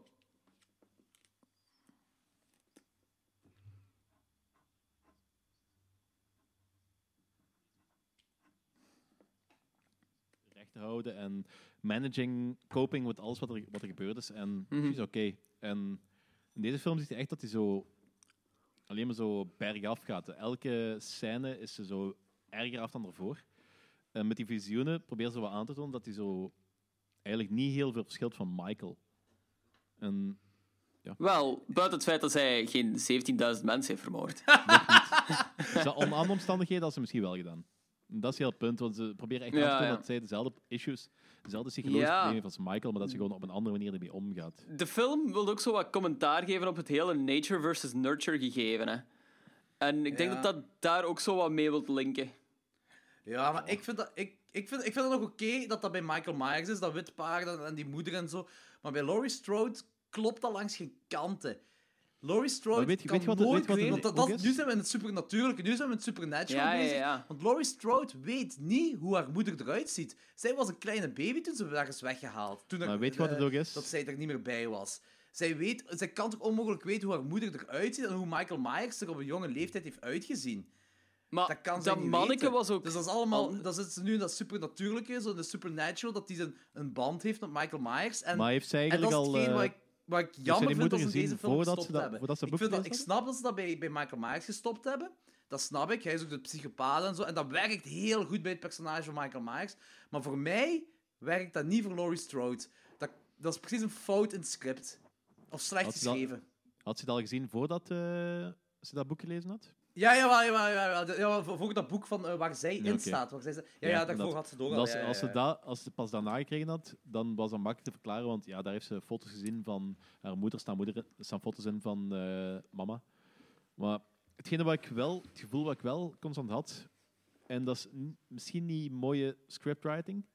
houden en managing, coping met alles wat er, wat er gebeurd is. En die is oké. En in deze film ziet je echt dat hij zo alleen maar zo bergaf gaat. Elke scène is ze zo erger af dan ervoor. En met die visioenen probeert ze wat aan te tonen dat hij zo eigenlijk niet heel veel verschilt van Michael. En Wel, buiten het feit dat zij geen 17.000 mensen heeft vermoord. Onder andere omstandigheden had ze misschien wel gedaan. Dat is heel het punt, want ze proberen echt Ja, aan te ja. dat zij dezelfde issues, dezelfde psychologische Ja. problemen heeft als Michael, maar dat ze gewoon op een andere manier ermee omgaat. De film wil ook zo wat commentaar geven op het hele nature versus nurture gegeven. Hè. En ik denk Ja. dat dat daar ook zo wat mee wilt linken. Ja, maar ik vind dat, ik, ik vind, ik vind het nog oké dat dat bij Michael Myers is, dat wit paard en, en die moeder en zo. Maar bij Laurie Strode klopt dat langs geen kanten. Laurie Strode weet kan weet je wat nooit weet je wat het weten- want dat, is? Nu zijn we in het supernatuurlijke, nu zijn we in het supernatural Ja, ja, bezig. ja. Want Laurie Strode weet niet hoe haar moeder eruit ziet. Zij was een kleine baby toen ze daar is weggehaald. Toen er, Maar weet je wat het eh, ook is? Dat zij er niet meer bij was. Zij, weet, zij kan toch onmogelijk weten hoe haar moeder eruit ziet en hoe Michael Myers er op een jonge leeftijd heeft uitgezien. Maar Dat kan zij dat niet manneke weten. was ook... Dus dat is allemaal... Dat zit nu in dat supernatuurlijke, zo in de supernatural, dat hij een, een band heeft met Michael Myers. En, Maar heeft zij en dat is al... wat eh, ik, wat ik zij jammer die vind dat ze deze film voordat gestopt ze dat- hebben. voordat ze ik, vind dat, ik snap dat ze dat bij, bij Michael Myers gestopt hebben. Dat snap ik. Hij is ook de psychopaat en zo. En dat werkt heel goed bij het personage van Michael Myers. Maar voor mij werkt dat niet voor Laurie Strode. Dat, dat is precies een fout in het script. Of slecht Had ze dat- geschreven. Had ze het al gezien voordat eh, ze dat boek gelezen had? Ja, ja, ja, ja, ja, ja, ja, voor dat boek van, eh, waar zij in staat. Waar zij, ja, Ja, ja, daarvoor inderdaad. had ze al. Als, ja, als, ze dat, als ze pas daarna gekregen had, dan was dat makkelijk te verklaren, want ja, daar heeft ze foto's gezien van haar moeder, staan, moeder, er staan foto's in van eh, mama. Maar hetgene wat ik wel, het gevoel wat ik wel constant had, en dat is misschien niet mooie scriptwriting,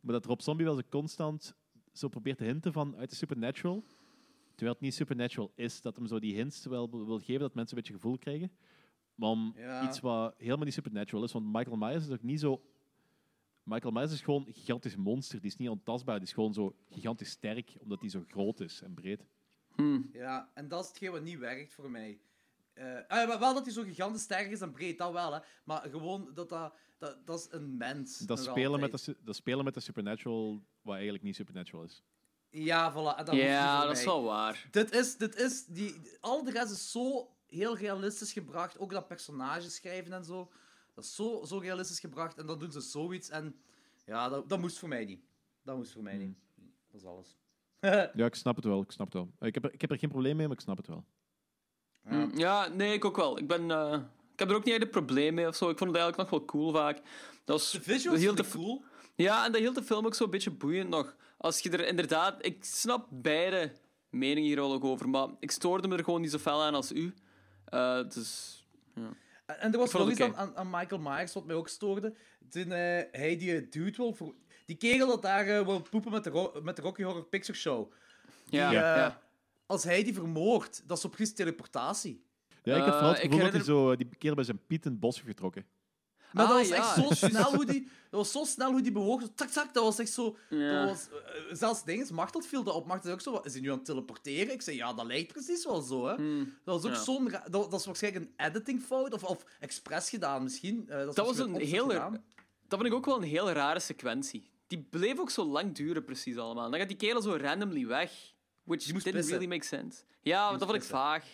maar dat Rob Zombie wel zo constant zo probeert te hinten van uit de supernatural, terwijl het niet supernatural is, dat hem zo die hints wel wil geven, dat mensen een beetje gevoel krijgen. Maar om Ja. iets wat helemaal niet supernatural is, want Michael Myers is ook niet zo Michael Myers is gewoon een gigantisch monster. Die is niet ontastbaar. Die is gewoon zo gigantisch sterk, omdat hij zo groot is en breed. Ja, en dat is hetgeen wat niet werkt voor mij. Ah, ja, maar wel dat hij zo gigantisch sterk is en breed, dat wel, hè. Maar gewoon dat dat... Dat, dat is een mens. Dat spelen, met de, dat spelen met de supernatural, wat eigenlijk niet supernatural is. Ja, voilà. dat Ja, dat is wel waar. Dit is... Dit is die, al de rest is zo heel realistisch gebracht. Ook dat personage schrijven en zo. Dat is zo, zo realistisch gebracht. En dan doen ze zoiets. En ja, dat, dat moest voor mij niet. Dat moest voor mij niet. Dat is alles. Ja, ik snap het wel. Ik snap het wel. Ik heb er, ik heb er geen probleem mee, maar ik snap het wel. Mm, Ja, nee, ik ook wel. Ik, ben, eh, ik heb er ook niet echt een probleem mee of zo. Ik vond het eigenlijk nog wel cool vaak. Dat was, De visuals vind de cool. Ja, en dat hield de film ook zo'n beetje boeiend nog. Als je er inderdaad... Ik snap beide meningen hier wel ook over, maar ik stoorde me er gewoon niet zo fel aan als u. Eh, dus... En en er was nog iets aan, aan, aan Michael Myers wat mij ook stoorde. Toen eh, hij die eh, dude wil... Voor... Die kegel dat daar eh, wil poepen met de, Ro- met de Rocky Horror Picture Show. Ja, Die, ja. Als hij die vermoordt, dat is precies teleportatie. Ja, ik heb vooral het ik gevoel dat hij zo die keer bij zijn piet in het bos heeft getrokken. Maar Ah, dat was ja. echt zo snel hoe die... Dat was zo snel hoe die bewoog. Tak, tak, dat was echt zo... Ja. Dat was, eh, zelfs dingen, Machtel viel dat op. Machtel ook zo... wat, Is hij nu aan het teleporteren? Ik zei, ja, dat lijkt precies wel zo, hè. Dat was ook Hmm. Ja. zo'n... Dat, dat is waarschijnlijk een editingfout. Of, of expres gedaan, misschien. Eh, dat, Dat was een gedaan. Dat vond ik ook wel een heel rare sequentie. Die bleef ook zo lang duren, precies allemaal. Dan gaat die kerel zo randomly weg. Which didn't pissen. really make sense. Ja, dat vond ik pissen. vaag.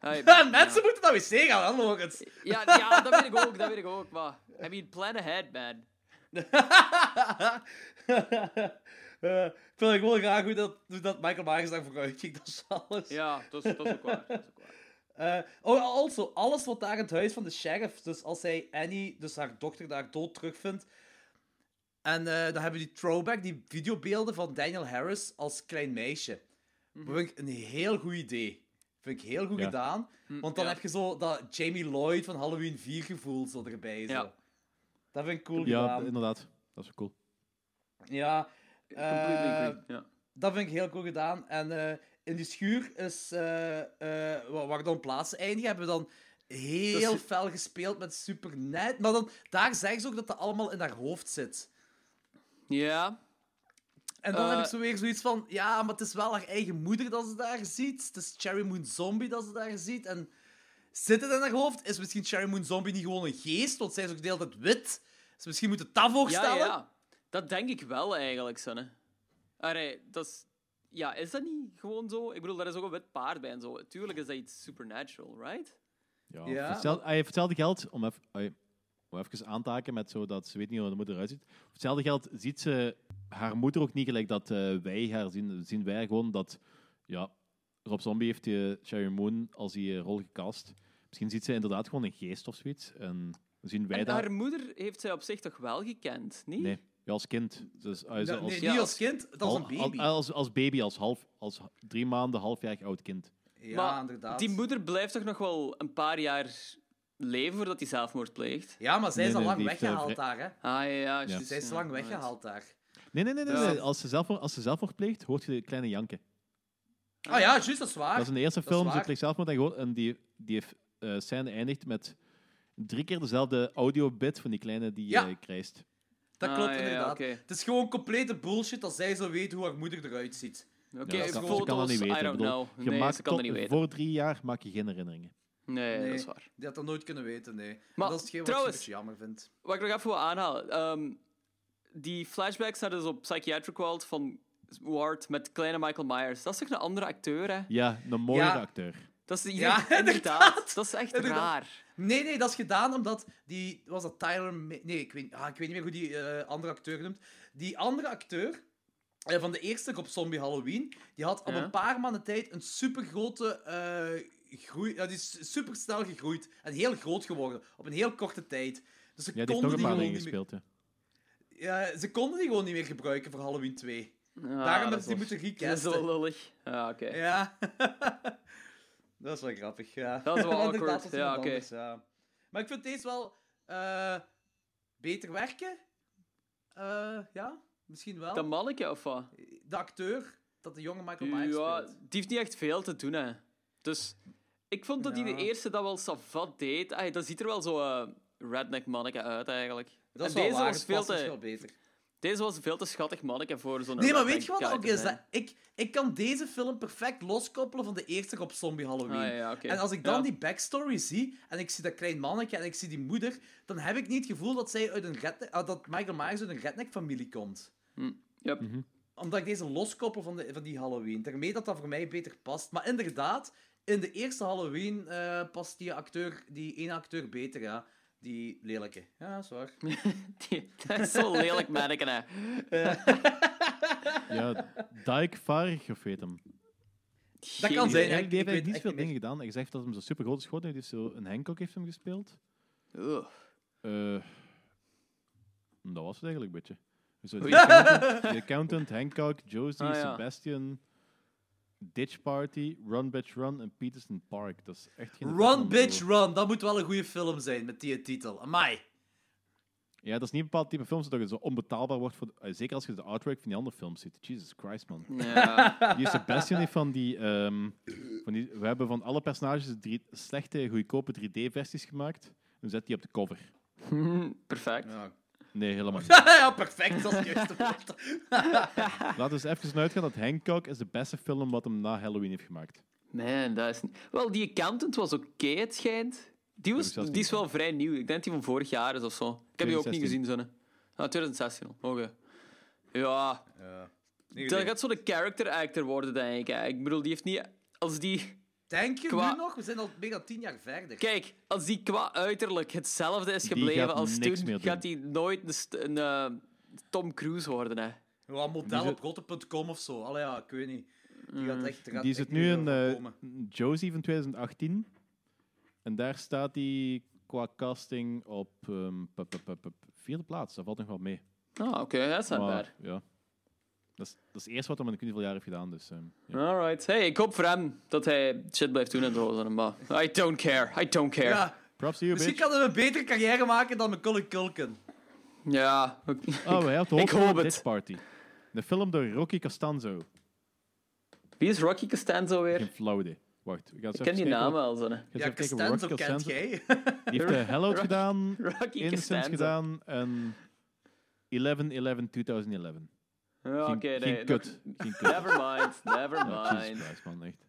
Mensen moeten naar wc gaan, hè, Logans. ja, ja, dat weet ik ook, dat weet ik ook. Maar, I mean, plan ahead, man. Eh, ik vind het gewoon graag hoe dat, hoe dat Michael Myers daar vooruit ging. Dat is alles. Ja, dat is, dat is ook waar. Dat is ook waar. Eh, oh, also, alles wat daar in het huis van de sheriff, dus als hij Annie, dus haar dochter, daar dood terugvindt. En eh, dan hebben we die throwback, die videobeelden van Daniel Harris als klein meisje. Dat vind ik een heel goed idee. Vind ik heel goed Ja. gedaan. Want dan ja. heb je zo dat Jamie Lloyd van Halloween 4 gevoel zo erbij. Zo. Ja. Dat vind ik cool Ja, gedaan. inderdaad. Dat is wel cool. Ja. Completely eh. Ja. dat vind ik heel cool gedaan. En eh, in die schuur is, eh, eh, waar, dan plaatsen eindigen, hebben we dan heel is- fel gespeeld met Supernet. Maar dan, daar zeggen ze ook dat dat allemaal in haar hoofd zit. ja, En dan Eh. heb ik zo weer zoiets van, ja, maar het is wel haar eigen moeder dat ze daar ziet. Het is Cherry Moon Zombie dat ze daar ziet. En zit het in haar hoofd? Is misschien Cherry Moon Zombie niet gewoon een geest? Want zij is ook de hele tijd wit. Dus misschien moet het dat ja, voorstellen. ja. Dat denk ik wel eigenlijk, Sanne. Allee, dat is... Ja, is dat niet gewoon zo? Ik bedoel, daar is ook een wit paard bij en zo. Tuurlijk is dat iets supernatural, right? Ja, Ja, hetzelfde- hij heeft hetzelfde geld, om even, even aan te haken met zo dat ze weet niet hoe de moeder eruit ziet. Voor hetzelfde geld ziet ze haar moeder ook niet gelijk dat eh, wij haar zien. Zien wij gewoon dat ja, Rob Zombie heeft die Sherry Moon als die eh, rol gecast. Misschien ziet ze inderdaad gewoon een geest of zoiets. En zien wij En dat... haar moeder heeft zij op zich toch wel gekend, niet? Nee, ja, als kind. Dus, als, Nee, als, ja, niet als- als kind, dat is al- een baby. Als, als, als baby, als, half, als drie maanden, halfjarig oud kind. ja, maar inderdaad. Die moeder blijft toch nog wel een paar jaar leven voordat hij zelfmoord pleegt? Ja, maar zij Nee, is al nee, lang die heeft, eh, weggehaald daar, hè. Ah, ja, ja. Ja. juist, Zij is ja, lang weggehaald daar. Nee, nee, nee. nee, Ja. nee. Als, ze zelfmoord, als ze zelfmoord pleegt, hoort je de kleine janken. Ah ja, juist, dat is waar. Dat is in de eerste dat is film. Ze waar. pleegt zelfmoord en, gewoon, en die, die eh, scène eindigt met drie keer dezelfde audiobit van die kleine die Ja. eh, krijst. Dat Ah, klopt ja, ja, inderdaad. oké. Het is gewoon complete bullshit als zij zo weet hoe haar moeder eruit ziet. Oké, Ja, ze kan- ze kan dat niet weten. I don't Ik bedoel, know. Je Nee, maakt ze kan dat tot- niet weten. Voor drie jaar maak je geen herinneringen. Nee, Nee. dat is waar. Die had dat nooit kunnen weten, nee. Maar dat is hetgeen wat trouwens- ik super jammer vind. Wat ik nog even wil aanhalen. ehm, die flashbacks hadden dus op Psychiatric World van Ward met kleine Michael Myers. Dat is toch een andere acteur, hè? Ja, een mooiere Ja. acteur. Dat is, Ja, inderdaad. inderdaad. Dat is echt Inderdaad. raar. Nee, nee, dat is gedaan omdat die... Was dat Tyler... Nee, ik weet, ah, ik weet niet meer hoe die eh, andere acteur noemt. Die andere acteur eh, van de eerste op Zombie Halloween, die had op Ja. een paar maanden tijd een supergrote eh groei... Die is super snel gegroeid en heel groot geworden. Op een heel korte tijd. Dus ze Ja, die heeft konden nog een die paar gewoon dingen niet meer... gespeeld. Ja. Ja, ze konden die gewoon niet meer gebruiken voor Halloween 2. Ja, Daarom dat hebben ze die moeten Dat is wel recasten. lullig. Ja, oké. Ja. dat is wel grappig, ja. Dat is wel awkward, ja, oké. ja. Maar ik vind deze wel eh, beter werken. Eh, ja, misschien wel. Dat manneke of wat? De acteur, dat de jonge Michael Myers Ja, speelt. die heeft niet echt veel te doen, hè. Dus ik vond dat hij Ja. de eerste dat wel savat deed. Ay, dat ziet er wel zo eh, redneck manneke uit, eigenlijk. Dat is en wel deze waar, was veel dus te... beter. Deze was veel te schattig manneke voor zo'n Nee, maar weet je wat ook is? Dat ik, ik kan deze film perfect loskoppelen van de eerste op Zombie Halloween. Ah, ja. En als ik dan Ja. die backstory zie, en ik zie dat klein mannetje en ik zie die moeder, dan heb ik niet het gevoel dat, zij uit een redneck, ah, dat Michael Myers uit een redneck-familie komt. Yep. Omdat ik deze loskoppel van, de, van die Halloween. Daarmee dat dat voor mij beter past. Maar inderdaad, in de eerste Halloween eh, past die acteur, die ene acteur beter, ja. Die lelijke. Ja, dat is waar. Die- dat is zo lelijk manneke, hè. Ja, Dike Varig, of weet hem. Dat kan zijn, die, ja, heeft ik- die ik heeft niet veel dingen gedaan. Hij zegt dat hem zo super groot is geworden. Hij heeft zo een Hancock heeft hem gespeeld. Eh, dat was het eigenlijk een beetje. Zo, accountant, The Accountant, Hancock, Josie, Ah, ja. Sebastian, Ditch Party, Run Bitch Run en Peterson Park. Dat is echt geen... Run, bitch, run. Dat moet wel een goede film zijn met die titel. Amai. Ja, dat is niet een bepaald type film dat het zo onbetaalbaar wordt. Voor, eh, zeker als je de artwork van die andere films ziet. Jesus Christ, man. Ja. Die Sebastian heeft van die, ehm, van die... We hebben van alle personages drie, slechte, goedkope 3D-versies gemaakt. En zet die op de cover. Perfect. Ja, Nee, helemaal niet. ja perfect. Dat is woord. Laten we eens even uitgaan dat Hancock is de beste film wat hem na Halloween heeft gemaakt. Man, dat is... niet- Wel, die accountant was oké, het schijnt. Die, was, die is wel vrij nieuw. Ik denk dat die van vorig jaar is of zo. Ik heb die ook niet 2016. gezien, zonne. Ah, 2016 al. Oké. Ja, Ja. dat gaat zo'n character actor worden, denk ik. Ik bedoel, die heeft niet... Als die... Denk je Qua- nu nog? We zijn al meer dan tien jaar verder. Kijk, als die qua uiterlijk hetzelfde is gebleven als toen, gaat hij nooit een, een eh, Tom Cruise worden, hè. Ja, model op rotte.com of zo. Allee, ja, ik weet niet. Die gaat echt, gaat Die zit nu in eh. Josie van 2018. En daar staat hij qua casting op ehm, pup, pup, pup, vierde plaats. Dat valt nog wel mee. Ah, oké, dat is. Maar, ja. Dat is, dat is eerste wat hij in ik weet niet hoeveel jaar heeft gedaan. Dus, ehm, ja. Alright. Hey, ik hoop voor hem dat hij shit blijft doen en zo. Maar I don't care. I don't care. Ja, Props to you, misschien bitch. kan hij een betere carrière maken dan Macaulay Culkin. Ja. Oh, hij had de Ik hoop in het. Party. De film door Rocky Costanzo. Wie is Rocky Costanzo weer? Geen flauw idee. Wacht, ik Ik ken die naam wel, zo. Ja, Costanzo kent jij. Die heeft uh, Hellowed gedaan, Rocky Innocence Costanzo. gedaan en 11-11-2011. Ja, oké, geen nee. kut. Geen kut. Never mind. Never mind. Christ, man, echt.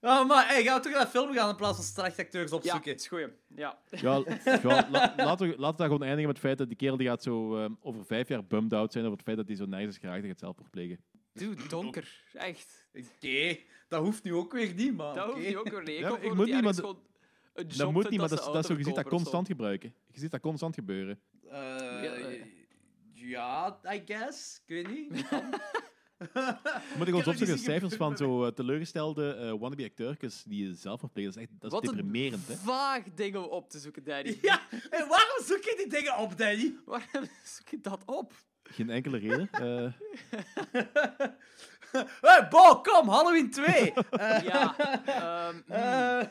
Oh, maar hey, gaan we toch naar de film gaan in plaats van slechte acteurs Ja, opzoeken? is goed. Ja. Ja, ja, la- laten, we, laten we daar gewoon eindigen met het feit dat die kerel die gaat zo ehm, over vijf jaar bummed out zijn over het feit dat hij zo nergens is geraakt dat hij het zelfmoord plegen. Dude, donker. Echt. Oké, dat hoeft nu ook weer niet, man. Dat hoeft niet ook weer. Nee, ik Ja, ik moet niet, maar gewoon een job Dat moet niet, maar dat, is- dat zo, je ziet dat constant gebruiken. Je ziet dat constant gebeuren. Ja, eh. Ja, I guess. Ik weet niet. Moet ik ons opzoeken cijfers van zo eh, teleurgestelde eh, wannabe acteurtjes die zelf verplegen. Dat is echt dat is Wat een deprimerend, hè? vaag ding om op te zoeken, Danny. Ja, en waarom zoek je die dingen op, Danny? Waarom zoek je dat op? Geen enkele reden. Eh, Hey, Bo, kom, Halloween 2. Eh, Ja, ehm, eh,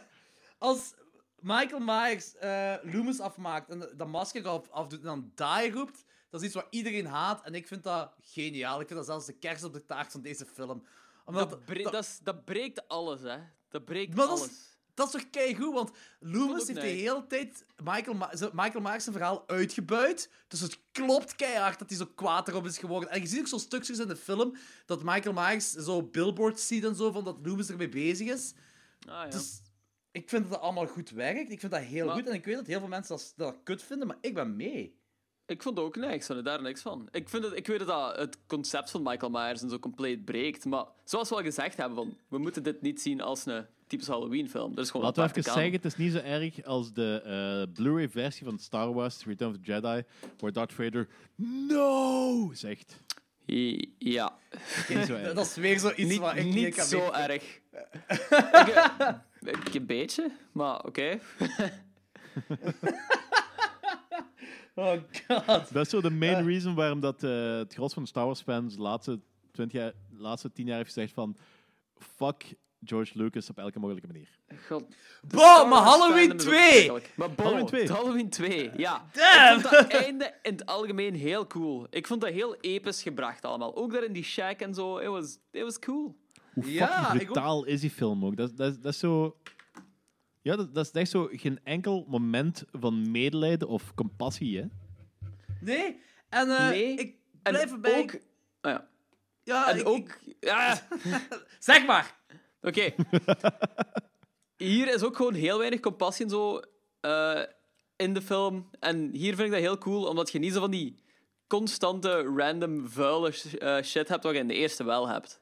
als Michael Myers eh Loomis afmaakt en dat masker af, afdoet en dan die roept, dat is iets wat iedereen haat. En ik vind dat geniaal. Ik vind dat zelfs de kerst op de taart van deze film. Omdat, dat, bre- dat, is- dat breekt alles, hè. Dat breekt Maar dat is- alles. Dat is toch keigoed, want Loomis heeft de hele tijd Michael, Ma Michael Myers zijn verhaal uitgebuit. Dus het klopt keihard dat hij zo kwaad erop is geworden. En je ziet ook zo stukjes in de film dat Michael Myers zo billboards ziet en zo, van dat Loomis ermee bezig is. Ah, ja. Dus ik vind dat dat allemaal goed werkt. Ik vind dat heel Maar- goed. En ik weet dat heel veel mensen dat, dat kut vinden, maar ik ben mee. Ik vond het ook niks, vond er daar niks van. Ik, vind het, ik weet dat het concept van Michael Myers en zo compleet breekt, maar zoals we al gezegd hebben, van, we moeten dit niet zien als een typische Halloween-film. Dat is gewoon Laten we even zeggen, het is niet zo erg als de eh, Blu-ray versie van Star Wars Return of the Jedi, waar Darth Vader No zegt. I- Ja. Dat is weer zoiets niet, wat ik niet, niet kan zo erg. ik, eh, ik- een beetje, maar oké. Oh god. Dat is zo de main reason waarom dat, eh, het gros van de Star Wars fans de laatste, 20 jaar, laatste 10 jaar heeft gezegd van fuck George Lucas op elke mogelijke manier. God, Bo, maar Halloween fandom is ook 2! verschrikkelijk. Maar Bo, Halloween 2. Halloween 2, ja. Damn! Ik vond dat einde in het algemeen heel cool. Ik vond dat heel episch gebracht allemaal. Ook daar in die shack en zo. It was, it was cool. Hoe Ja, fucking ik ook. brutaal is die film ook? Dat, dat, dat is zo... Ja, dat, dat is echt zo geen enkel moment van medelijden of compassie, hè? Nee, en eh, Nee, ik En blijf erbij. ook... ah ja. ja, En ik- ook... Ja, zeg maar. oké. Hier is ook gewoon heel weinig compassie en zo eh, in de film. En hier vind ik dat heel cool, omdat je niet zo van die constante, random, vuile sh- eh, shit hebt wat je in de eerste wel hebt.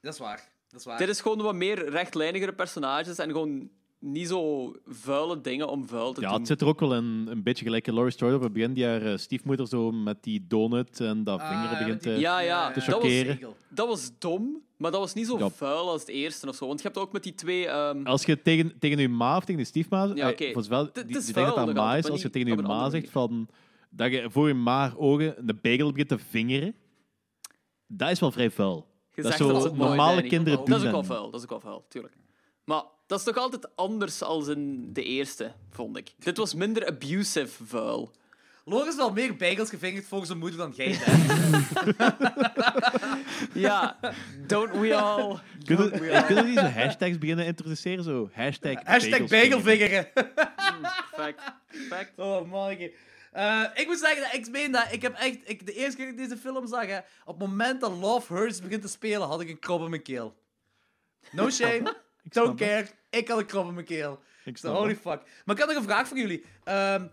Dat is waar. Dat is waar. Dit is gewoon wat meer rechtlijnigere personages en gewoon niet zo vuile dingen om vuil te Ja, doen. het zit er ook wel een, een beetje gelijk in Laurie Strode op het begin, die haar eh, stiefmoeder zo met die donut en dat Ah, vingeren ja, begint die- te... Ja, ja. te dat, was, dat was dom, maar dat was niet zo Ja. vuil als het eerste of zo. Want je hebt ook met die twee... ehm, Als je tegen, tegen je ma of tegen je stiefma... Ja, eh, oké. die, die denkt dat dat ma is. Als je tegen je ma zegt van... Dat je voor je ma ogen een bagel begint te vingeren. Dat is wel vrij vuil. je dat is zo dat normale kinderen Dat doen is ook wel dat vuil, dat is ook wel vuil, tuurlijk. Maar dat is toch altijd anders als in de eerste, vond ik. Dit was minder abusive vuil. Logan is wel meer bagels gevingerd volgens zijn moeder dan jij, hè? Ja, don't we all... Kunnen, kunnen we niet zo hashtags beginnen introduceren? Zo, hashtag, Hashtag bagelvingeren. Fact. Fact. Oh, man. Eh, ik moet zeggen, dat ik meen dat ik heb echt... Ik, de eerste keer dat ik deze film zag, hè, op het moment dat Love Hurts begint te spelen, had ik een krop in mijn keel. No shame. Ik Don't snap care. Ik had een krop in mijn keel. Ik So, snap holy fuck. Maar ik had nog een vraag voor jullie. Ehm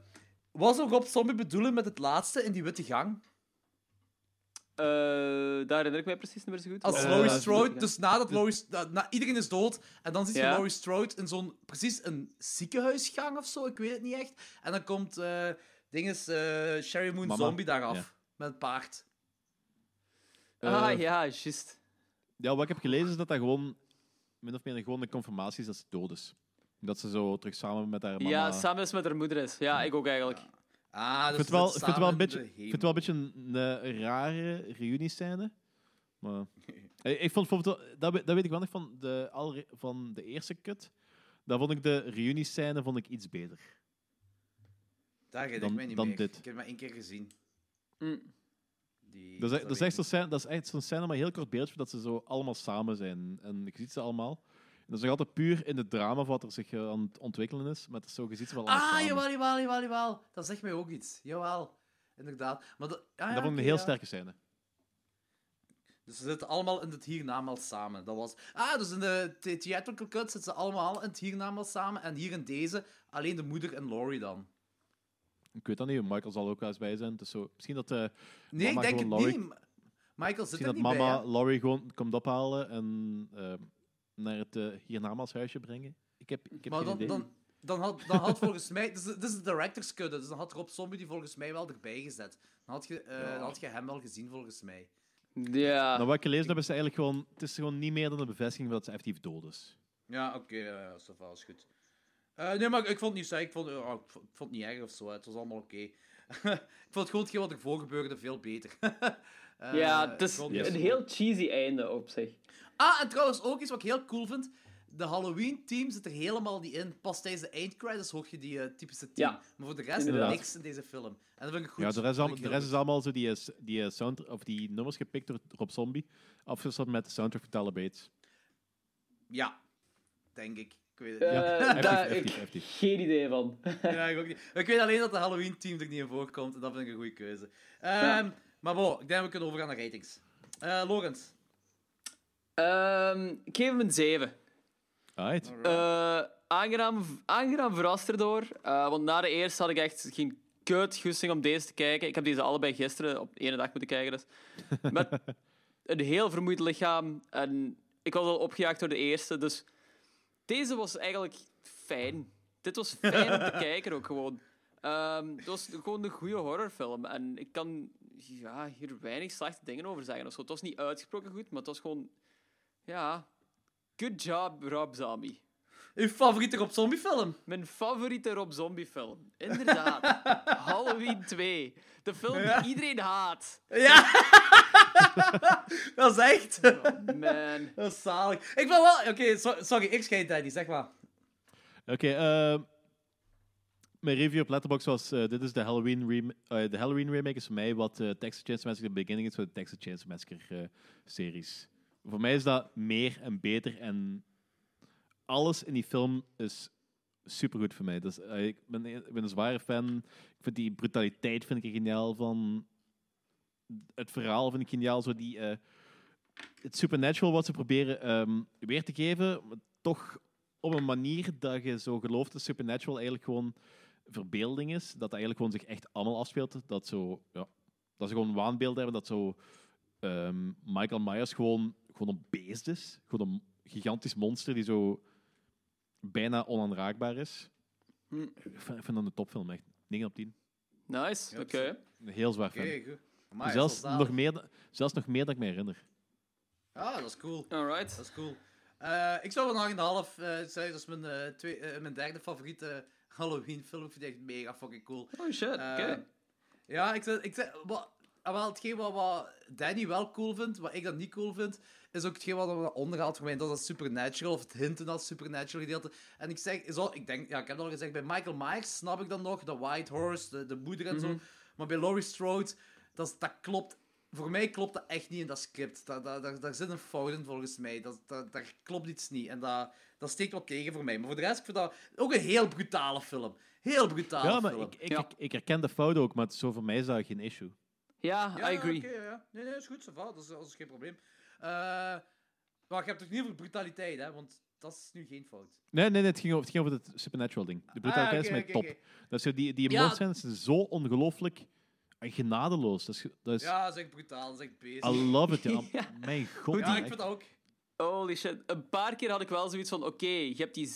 wat zou Rob Zombie bedoelen met het laatste in die witte gang? Eh, daar herinner ik mij precies niet meer zo goed. Als Eh, Laurie Strode, dus nadat Laurie... Na, na- iedereen is dood, en dan ziet je Ja. Laurie Strode in zo'n... Precies een ziekenhuisgang of zo, ik weet het niet echt. En dan komt... eh dinges, eh Sherry Moon Mama. Zombie daar af. Ja. Met het paard. Ah, ja, juist. Ja, wat ik heb gelezen is dat dat gewoon min of meer gewoon een confirmatie is dat ze dood is. Dat ze zo terug samen met haar mama... Ja, samen is met haar moeder is. Ja, ik ook eigenlijk. Ah, ik dus vind het wel, ze ik vind het wel een zitten beetje, vind de het wel een beetje een, eh, rare reuniescène. Maar ik vond bijvoorbeeld, wel- dat, dat weet ik wel nog van de, alre- van de eerste cut. Daar vond ik de reuniescène vond ik iets beter. Daar dan- ik mij niet dan meer. dit. Ik heb het maar één keer gezien. Mm. Die, Dat is, echt- dat is echt zo'n scène, dat is echt zo'n scène, maar heel kort beeldje, dat ze zo allemaal samen zijn. En je ziet ze allemaal. En dat is nog altijd puur in het drama van wat er zich eh, aan het ontwikkelen is. Maar het is zo, je ziet ze wel ik allemaal. Ah, samen. jawel, jawel, jawel, jawel. Dat zegt mij ook iets. Jawel. Inderdaad. Maar dat, ah, ja, dat vond ik een heel ja. sterke scène. Dus ze zitten allemaal in het hiernamaals samen. Dat was... Ah, dus in de the- theatrical cut zitten ze allemaal in het hiernamaals samen. En hier in deze alleen de moeder en Laurie dan. Ik weet dat niet, Michael zal ook wel eens bij zijn. Dus zo, misschien dat, eh, Nee, Mama ik denk het Laurie- niet. Michael zit er dat niet mama bij. hè? Laurie gewoon komt ophalen en eh, naar het uh, hiernamaals brengen. Ik heb, ik heb Maar geen dan, idee. dan, dan, had, dan had volgens mij... Dit is, dit is de director's cut, dus dan had Rob Zombie die volgens mij wel erbij gezet. Dan had je, eh, dan had je hem wel gezien, volgens mij. Ja. Nou, wat ik gelezen heb, is eigenlijk gewoon... Het is gewoon niet meer dan een bevestiging dat ze effectief dood is. Ja, oké, ja, ja, dat is is goed. Eh, nee, maar ik, ik vond het niet saai. Ik vond, oh, ik vond, ik vond het niet erg of zo. Het was allemaal oké. ik vond gewoon hetgeen wat ervoor gebeurde veel beter. Eh, ja, het is een heel cheesy einde op zich. Ah, en trouwens ook iets wat ik heel cool vind. De Halloween-team zit er helemaal niet in. Pas tijdens de eindcredits hoor je die eh, typische team. Ja. Maar voor de rest Inderdaad. niks in deze film. En dat vind ik goed. Ja, de rest, is allemaal, vind de ik rest heel is allemaal zo die, eh, die, eh, sound, of die nummers gepikt door Rob Zombie. Afgewisseld met de soundtrack van Tyler Bates. goed. Ja, denk ik. Ik weet het Eh, niet. Ja, daar effectief, ik effectief. geen idee van. Ja, ik, ook niet. ik weet alleen dat de Halloween-team er niet in voorkomt. En dat vind ik een goede keuze. Ehm, Ja. Maar bon, ik denk dat we kunnen overgaan naar ratings. Eh Lorenz. Ehm, ik geef hem een 7. Alright. Eh, aangenaam, aangenaam verrast erdoor. Eh, want na de eerste had ik echt geen kut goesting om deze te kijken. Ik heb deze allebei gisteren op één dag moeten kijken. Dus. Met een heel vermoeid lichaam. En ik was al opgejaagd door de eerste. Dus deze was eigenlijk fijn. Dit was fijn om te kijken ook gewoon. Ehm, het was gewoon een goede horrorfilm. En ik kan ja, hier weinig slechte dingen over zeggen. of zo. Het was niet uitgesproken goed, maar het was gewoon... Ja, good job, Rob Zombie. Uw favoriete Rob Zombie film? Mijn favoriete Rob Zombie film. Inderdaad. Halloween 2. De film die iedereen haat. Ja! dat is echt. Man. Dat is zalig. Ik ben wel... Oké, so- sorry, ik scheid Danny, zeg maar. Oké, eh, mijn review op Letterboxd was: eh, dit is de Halloween, rem eh, de Halloween remake is voor mij wat eh, Texas Chainsaw Massacre de beginning is voor de Texas Chainsaw Massacre series. Voor mij is dat meer en beter en alles in die film is supergoed voor mij. Dus, ik, ben, ik ben een zware fan. Ik vind die brutaliteit vind ik er geniaal van. Het verhaal vind ik geniaal. Zo die, eh, het supernatural wat ze proberen ehm, weer te geven, maar toch op een manier dat je zo gelooft dat Supernatural eigenlijk gewoon verbeelding is. Dat dat eigenlijk gewoon zich echt allemaal afspeelt. Dat, zo, ja, dat ze gewoon waanbeelden hebben. Dat zo ehm, Michael Myers gewoon, gewoon een beest is. Gewoon een gigantisch monster die zo bijna onaanraakbaar is. Hm. Ik vind, dat een topfilm, echt. 9 op 10. Nice, oké. Heel zwaar Oké, fan. Amai, zelfs, dat nog meer, zelfs nog meer dan ik me herinner. Ah, dat is cool. Alright. Dat is cool. Eh, ik zou wel nog een eh zeggen, dat is mijn, eh, twee, mijn derde favoriete Halloween film. Ik vind het echt mega fucking cool. Oh shit, oké. Eh, ja, ik zeg, ik zeg wat, ah, wel, hetgeen wat, wat Danny wel cool vindt, wat ik dan niet cool vind, is ook hetgeen wat we onderhaalt voor mij. Dat is dat Supernatural, of het hinten dat Supernatural gedeelte. En ik zeg, zo, ik denk, ja, ik heb het al gezegd, bij Michael Myers snap ik dan nog, de White Horse, de, de moeder en zo. Maar bij Laurie Strode, dat, dat klopt. Voor mij klopt dat echt niet in dat script. Dat, daar, daar zit een fout in volgens mij. Dat, dat, daar klopt iets niet. En dat, dat steekt wat tegen voor mij. Maar voor de rest, ik vind dat ook een heel brutale film. Heel brutale Ja, maar film. ik, ik, Ja. ik, ik herken de fout ook, maar zo voor mij is dat geen issue. Ja, Ja, I ja, agree. oké, ja, ja. Nee, nee, is goed. Dat is, dat is geen probleem. Eh maar je hebt het niet over brutaliteit, hè? Want dat is nu geen fout. Nee, nee, nee het, ging over, het ging over het supernatural ding. De brutaliteit Ah, is mij oké, top. Dat is zo, die die Ja. emoties zijn zo ongelooflijk genadeloos. Dat is, dat is, Ja, dat is echt brutaal. Dat is echt bezig. I love it, ja. Ja. Mijn god. ja, ik vind dat ook. Holy shit. Een paar keer had ik wel zoiets van: oké, je hebt die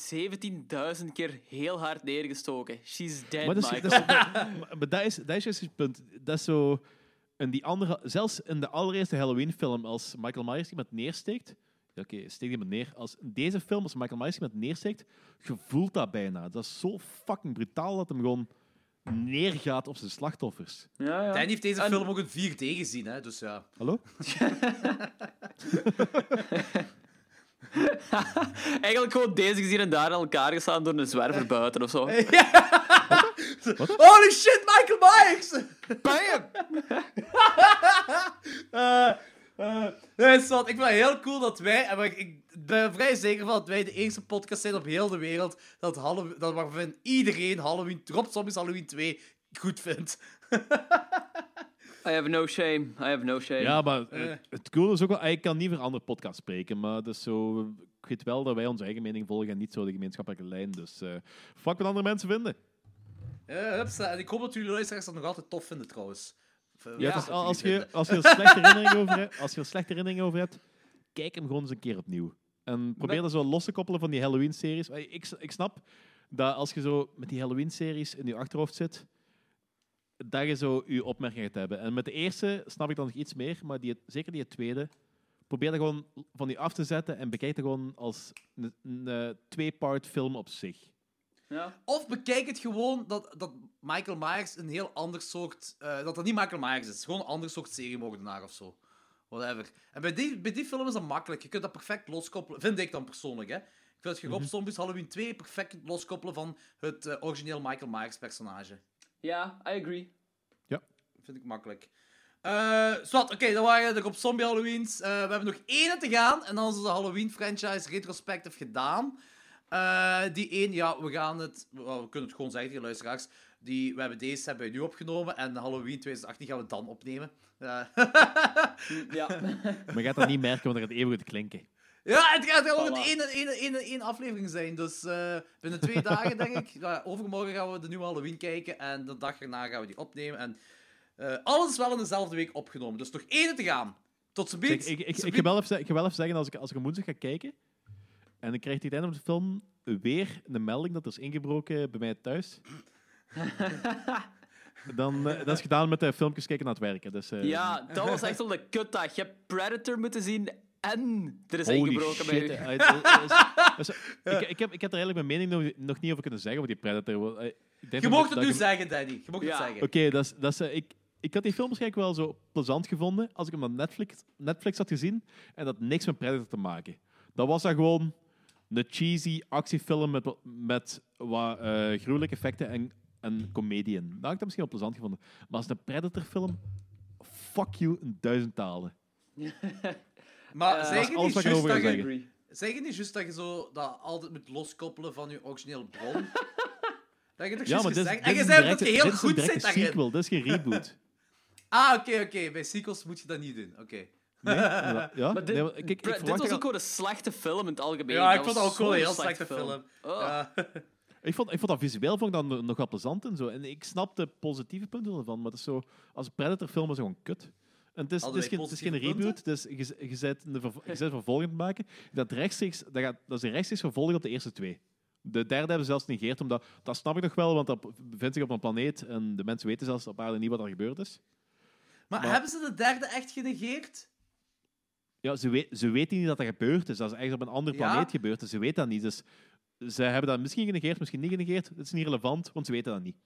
17.000 keer heel hard neergestoken. She's dead, Maar dat is, Michael. dat is, maar- maar dat is, dat is juist het punt. Dat is zo... In die andere, zelfs in de allereerste Halloween-film, als Michael Myers iemand neersteekt... Oké, steek iemand neer. Als in deze film, als Michael Myers iemand neersteekt, je voelt dat bijna. Dat is zo fucking brutaal dat hem gewoon neergaat op zijn slachtoffers. Ja, ja. Danny heeft deze En- film ook in 4D gezien, hè? Dus ja. Hallo? Eigenlijk gewoon deze gezien en daar aan elkaar gestaan door een zwerver buiten of zo. Holy shit, Michael Myers! Bam! Eh, eh, nee. Ik vind het heel cool dat wij, en ik, ik ben vrij zeker van dat wij de eerste podcast zijn op heel de wereld dat, Halloween, dat waarvan iedereen Halloween, Rob Zombies Halloween 2 goed vindt. I have no shame. I have no shame. Ja, maar Eh. het, het coole is ook wel... Ik kan niet voor andere podcasts spreken, maar dat is zo... Ik weet wel dat wij onze eigen mening volgen en niet zo de gemeenschappelijke lijn. Dus eh fuck wat andere mensen vinden. Ja, hups, en ik hoop dat jullie luisteraars dat nog altijd tof vinden, trouwens. Ja, jullie als, je, als, je er slechte herinneringen over hebt, als je slechte herinneringen over hebt, kijk hem gewoon eens een keer opnieuw. En probeer dat zo los te koppelen van die Halloween-series. Ik, ik snap dat als je zo met die Halloween-series in je achterhoofd zit, dat je zo je opmerking gaat hebben. En met de eerste snap ik dan nog iets meer, maar die, zeker die tweede, probeer dat gewoon van die af te zetten en bekijk het gewoon als een, een, eh, twee-part film op zich. Ja. Of bekijk het gewoon dat, dat Michael Myers een heel ander soort... eh, dat dat niet Michael Myers is. Gewoon een ander soort seriemoordenaar of zo. Whatever. En bij die, bij die film is dat makkelijk. Je kunt dat perfect loskoppelen. Vind ik dan persoonlijk, hè. Ik vind dat je Rob Zombies Halloween 2 perfect loskoppelen van het eh, origineel Michael Myers personage. Ja, I agree. Vind ik makkelijk. Eh Zwat, oké, dan waren de Rob Zombie Halloweens. Eh, we hebben nog één te gaan. En dan is onze Halloween franchise retrospective gedaan. Eh, die één, ja, we gaan het... we kunnen het gewoon zeggen, die luisteraars. Die, we hebben deze hebben we nu opgenomen. En Halloween 2018 gaan we dan opnemen. Eh, Ja. Maar je gaat dat niet merken, want dat gaat even goed klinken. ja, het gaat gewoon Voilà. één, één, één, één aflevering zijn. Dus eh, binnen twee dagen, denk ik. Ja, overmorgen gaan we de nieuwe Halloween kijken. En de dag erna gaan we die opnemen. En eh, alles wel in dezelfde week opgenomen. Dus nog één te gaan. Tot z'n biet. ik, ik, ik, ga wel even, ze- ik ga wel even zeggen, als ik, als ik woensdag ga kijken, en dan krijgt hij het einde van de film weer een melding dat er is ingebroken bij mij thuis. dan, eh, dat is gedaan met de filmpjes kijken naar het werken. Dus, eh, ja, dat was echt wel de kutdag. Je hebt Predator moeten zien en er is ingebroken bij eh, is- dus, ik, ik, heb, ik heb er eigenlijk mijn mening nog, nog niet over kunnen zeggen over die Predator. eh, ik denk Je mocht het nu ik- zeggen, Danny. Je mocht Ja. het zeggen. Oké, dat is, dat is, eh, ik, ik had die film waarschijnlijk wel zo plezant gevonden als ik hem op Netflix, Netflix had gezien en dat had niks met Predator te maken. Dat was dan gewoon een cheesy actiefilm met, met wat eh, gruwelijke effecten en, en comedie in. Dat had ik dat misschien wel plezant gevonden. Maar als een Predator-film, fuck you in duizend talen. Maar Eh, zeg is je niet wat ik juist erover dat je... zeggen. Zeg je niet juist dat je zo dat altijd moet loskoppelen van je origineel bron? dat je toch Ja, maar dit, is- gezegd... dit En je is een zei dat je heel dit is een goed zit daarin. sequel, dit is geen reboot. Ah, oké, oké. Bij sequels moet je dat niet doen. Oké. Nee? Ja? Maar dit, Nee, maar kijk, ik Pre- dit verwacht was ook gewoon een slechte film in het algemeen. Ja, ik Dat vond dat ook gewoon een heel slechte film. Oh. Ja. Ik vond, ik vond dat visueel vond ik dat nog wel plezant en zo. En ik snap de positieve punten ervan, maar het is zo, als een Predator-film is het gewoon kut. En het is, het is, geen, het is geen reboot, dus je, je, bent een te maken. Dat, rechtstreeks, dat, gaat, dat is een rechtstreeks vervolg op de eerste twee. De derde hebben ze zelfs negeerd, omdat, dat snap ik nog wel, want dat bevindt zich op een planeet en de mensen weten zelfs op aarde niet wat er gebeurd is. Maar, Maar- hebben ze de derde echt genegeerd? Ja, ze, weet, ze weten niet dat dat gebeurd is. Dat is echt op een andere Ja? planeet gebeurd. Dus ze weten dat niet. Dus ze hebben dat misschien genegeerd, misschien niet genegeerd. Het is niet relevant, want ze weten dat niet.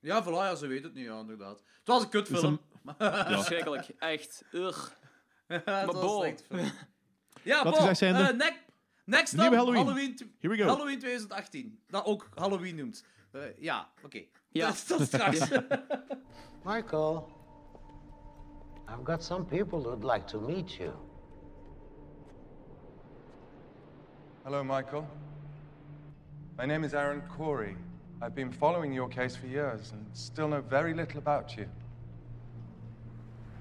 Ja, voilà, ja, ze weten het niet, ja, inderdaad. Het was een kutfilm. Ja. Verschrikkelijk. Echt. Ugh. Maar was een Bo. slechte film. Ja, Bo, zijnde? eh, ne- next up, Halloween. Halloween, Here we go. Halloween 2018. Dat ook Halloween noemt. Eh, ja, oké. Ja. Tot, tot straks. Michael, I've got some people who'd like to meet you. Hello, Michael. My name is Aaron Corey. I've been following your case for years and still know very little about you.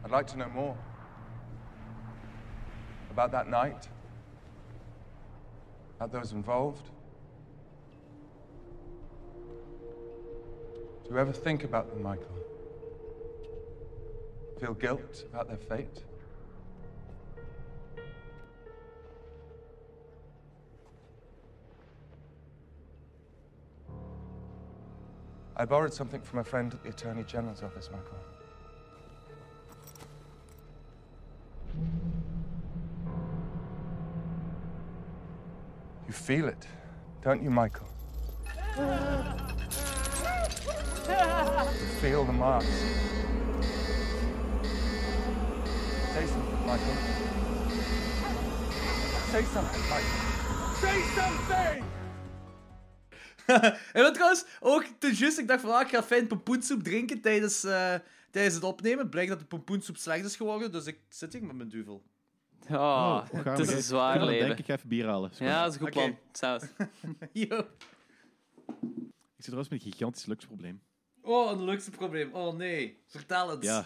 I'd like to know more. About that night? About those involved? Do you ever think about them, Michael? Feel guilt about their fate? I borrowed something from a friend at the Attorney General's office, Michael. You feel it, don't you, Michael? You feel the marks. Say something, Michael. Say something, Michael. Say something! en wat trouwens, ook te juist, ik dacht van, ah, ik ga fijn pompoensoep drinken tijdens, eh, tijdens het opnemen. Blijkt dat de pompoensoep slecht is geworden, dus ik zit hier met mijn duvel. Oh, het is een zwaar Dan leven. denk ik, ga even bier halen. Ja, dat is een goed plan. Saus. Yo. Ik zit trouwens met een gigantisch luxeprobleem. Oh, een luxe probleem. Oh nee, vertel het. Ja.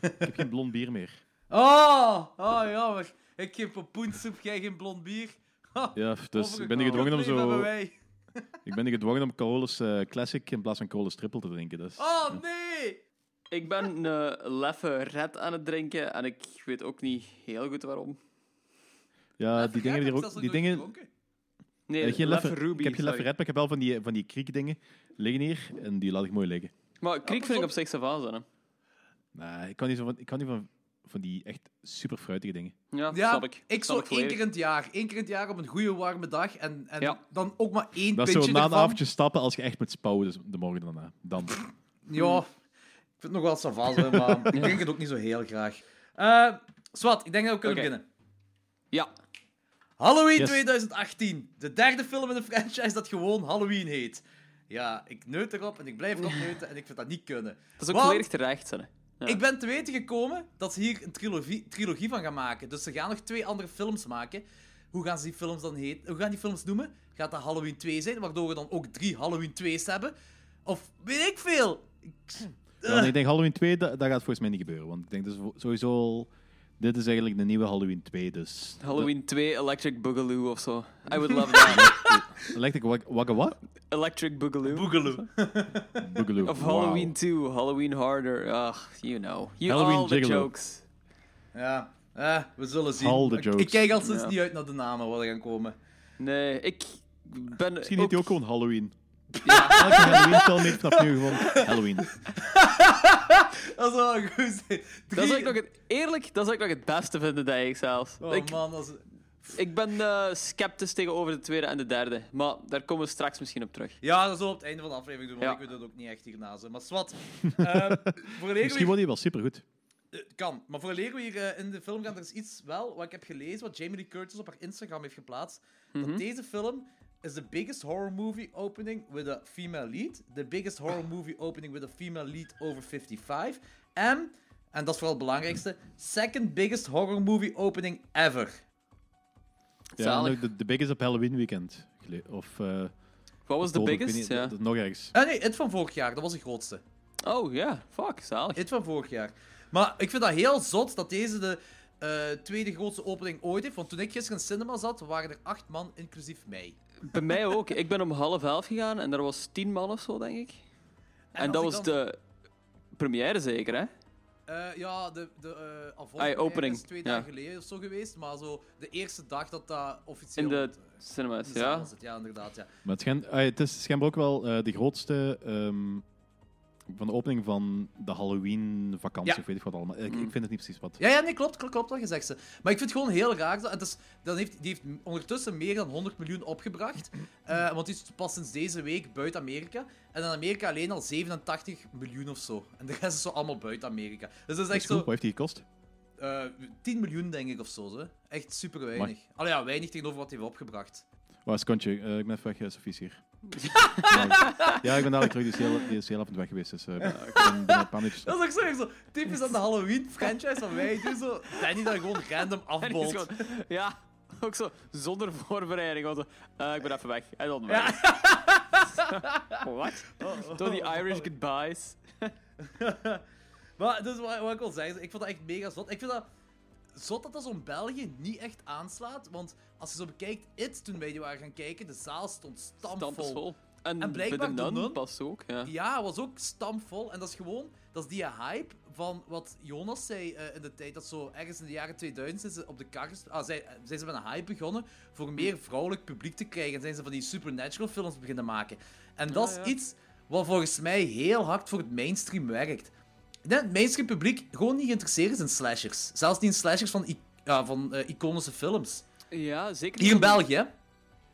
ik heb geen blond bier meer. Oh, oh jammer. Ik geen pompoensoep, jij geen blond bier. Ja, dus ik ben gedwongen om zo... Ik ben gedwongen om Carolus eh, Classic in plaats van Carolus Triple te drinken. Dus. Oh nee! Ik ben een leffe red aan het drinken en ik weet ook niet heel goed waarom. Ja, die dingen, die, Heb je ook, die dingen, gedronken? Nee, Eh, geen leffe leffe, ruby. ik heb geen leffe red, maar ik heb wel van die, van die kriek dingen liggen hier. En die laat ik mooi liggen. Maar Kriek vind ik op zich savant, hè. Nee, ik kan niet, zo van, ik kan niet van, van die echt super fruitige dingen. Ja, Ja, snap ik. ik Snap zo één keer in het jaar. Één keer in het jaar op een goede warme dag. En, en Ja. dan ook maar één Dat is pintje zo na een avondje stappen als je echt moet spouwen dus de morgen daarna. Dan. Ja, ik vind het nog wel savant, hè, maar ik drink het ook niet zo heel graag. Eh Swat, ik denk dat we kunnen beginnen. Ja. Halloween Yes. 2018. De derde film in de franchise dat gewoon Halloween heet. Ja, ik neut erop en ik blijf erop neuten en ik vind dat niet kunnen. Dat is ook Want volledig terecht, hè. Ja. Ik ben te weten gekomen dat ze hier een trilogie, trilogie van gaan maken. Dus ze gaan nog twee andere films maken. Hoe gaan ze die films dan heten? Hoe gaan die films noemen? Gaat dat Halloween 2 zijn, waardoor we dan ook drie Halloween 2's hebben? Of weet ik veel? Ik- Ja, ik denk Halloween 2, dat, dat gaat volgens mij niet gebeuren. Want ik denk dus sowieso al... Dit is eigenlijk de nieuwe Halloween 2, dus... Halloween 2 Electric Boogaloo of zo. I would love that. Electric Wag- Wagga what? Electric Boogaloo. Boogaloo. Boogaloo. Of. Halloween 2, Halloween Harder. Ugh, you know. You Halloween all the Gigolo. jokes. Ja, eh, we zullen zien. All the Ik- jokes. Ik kijk al sinds Ja. niet uit naar de namen wat er gaan komen. Nee, ik ben Misschien heet ook... hij ook gewoon Halloween. Ja. Elke Halloween-film heeft nu gewoon Halloween. Dat is wel goed. zijn. Dat is Drie- eigenlijk nog het, eerlijk, dat is eigenlijk nog het beste vinden, denk ik zelfs. Oh ik, man, dat is... ik ben eh, sceptisch tegenover de tweede en de derde. Maar daar komen we straks misschien op terug. Ja, dat zullen we op het einde van de aflevering doen, want Ja. ik weet het ook niet echt hierna. zo. Maar swat. Eh voor Misschien wordt hij wel supergoed. Eh, kan. Maar voor we hier eh, in de film gaan, er is iets wel wat ik heb gelezen, wat Jamie Lee Curtis op haar Instagram heeft geplaatst. Mhm. Dat deze film is the biggest horror movie opening with a female lead. The biggest horror movie opening with a female lead over 55. En, en dat is vooral het belangrijkste, second biggest horror movie opening ever. Ja, Zalig. en ook de, de biggest op Halloween weekend. Of... eh Wat was de biggest? niet, Ja. nog ergens. Ah nee, het van vorig jaar, dat was de grootste. Oh ja, fuck, zalig. Het van vorig jaar. Maar ik vind dat heel zot dat deze de eh, tweede grootste opening ooit heeft. Want toen ik gisteren in cinema zat, waren er acht man, inclusief mij. Bij mij ook. Ik ben om half elf gegaan en er was tien man of zo, denk ik. En, dat ik was dan- de première zeker, hè? Eh, ja, de, de uh, opening, is twee ja. dagen geleden of zo geweest. Maar zo de eerste dag dat dat officieel In de het- cinema, in de ja. zaal was het. Ja, inderdaad. Ja. Maar het, schijnt, het is schijnbaar ook wel eh, de grootste ehm, van de opening van de Halloween-vakantie, Ja. of weet ik wat allemaal. Ik, Mm. ik vind het niet precies wat. Ja, ja, nee, klopt, klopt, klopt wat je zegt. Ze. Maar ik vind het gewoon heel raar. Dat, het is, dan heeft, die heeft ondertussen meer dan 100 miljoen opgebracht. Eh, want die is pas sinds deze week buiten Amerika. En in Amerika alleen al 87 miljoen of zo. En de rest is zo allemaal buiten Amerika. Dus dat is echt goed. zo... Wat heeft die gekost? eh 10 miljoen, denk ik, of zo. Zo. Echt super weinig. Allee, ja, weinig tegenover wat hij heeft opgebracht. Waar is Kontje? Eh, ik ben even weg, uh, Sofie is hier. Ja, ja, ik ben dadelijk terug. Die is heel, die is heel af en toe weg geweest. Dus eh, ik ben een paar minuutjes Dat is ook zo, echt zo typisch aan de Halloween-franchise van wij doen zo. Danny dat gewoon random afbolt. gewoon- ja, ook zo zonder voorbereiding. Want, eh, ik ben even weg. En dan weg. Wat? Door die Irish goodbyes. Maar dus wat, wat ik wil zeggen, ik vond dat echt mega zot. Ik vind dat zot dat dat zo'n België niet echt aanslaat. Want als je zo bekijkt, It, toen wij die waren gaan kijken, de zaal stond stampvol. En, En blijkbaar de Nun pas ook, ja. Ja, was ook stampvol. En dat is gewoon, dat is die hype van wat Jonas zei eh, in de tijd. Dat zo ergens in de jaren 2000 zijn ze op de kar ah, zij, zijn ze met een hype begonnen voor meer vrouwelijk publiek te krijgen. En zijn ze van die supernatural films beginnen maken. En dat is ja. iets wat volgens mij heel hard voor het mainstream werkt. Ik denk het mainstream publiek gewoon niet geïnteresseerd is in slashers. Zelfs niet in slashers van, ja, van eh, iconische films. Ja, zeker. Hier in België, hè?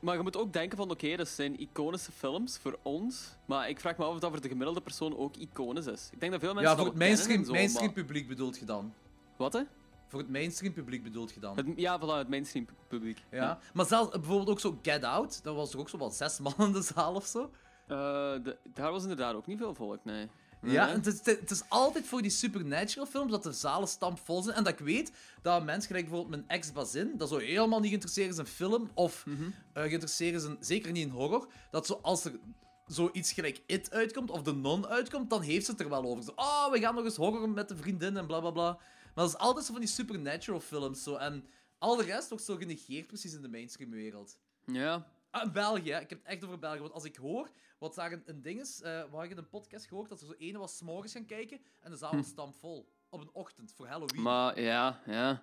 Maar je moet ook denken van, oké, dat zijn iconische films voor ons. Maar ik vraag me af of dat voor de gemiddelde persoon ook iconisch is. Ik denk dat veel mensen Ja, voor het mainstream, zo, mainstream maar- publiek bedoelt je dan. Wat, hè? Voor het mainstream publiek bedoelt je dan. Het, ja, voilà, het mainstream publiek. Ja. Maar zelfs eh, bijvoorbeeld ook zo Get Out, dat was er ook zo wel zes man in de zaal of zo. Eh, de- daar was inderdaad ook niet veel volk, nee. Ja, en het is, het is altijd voor die supernatural films dat de zalen stampvol zijn. En dat ik weet dat mensen, gelijk bijvoorbeeld mijn ex Bazin, dat zo helemaal niet geïnteresseerd is in film, of eh, geïnteresseerd is in, zeker niet in horror, dat zo als er zoiets gelijk It uitkomt, of The Non uitkomt, dan heeft ze het er wel over. Zo, oh, we gaan nog eens horror met de vriendin en bla bla bla. Maar dat is altijd zo van die supernatural films. Zo. En al de rest wordt zo genegeerd precies in de mainstream wereld. Ja. Ah, België, ik heb het echt over België. Want als ik hoor wat daar een, een ding is, waar ik in een podcast gehoord dat er zo ene was 's morgens gaan kijken en de zaal was stampvol. Op een ochtend voor Halloween. Hm. Maar ja, ja.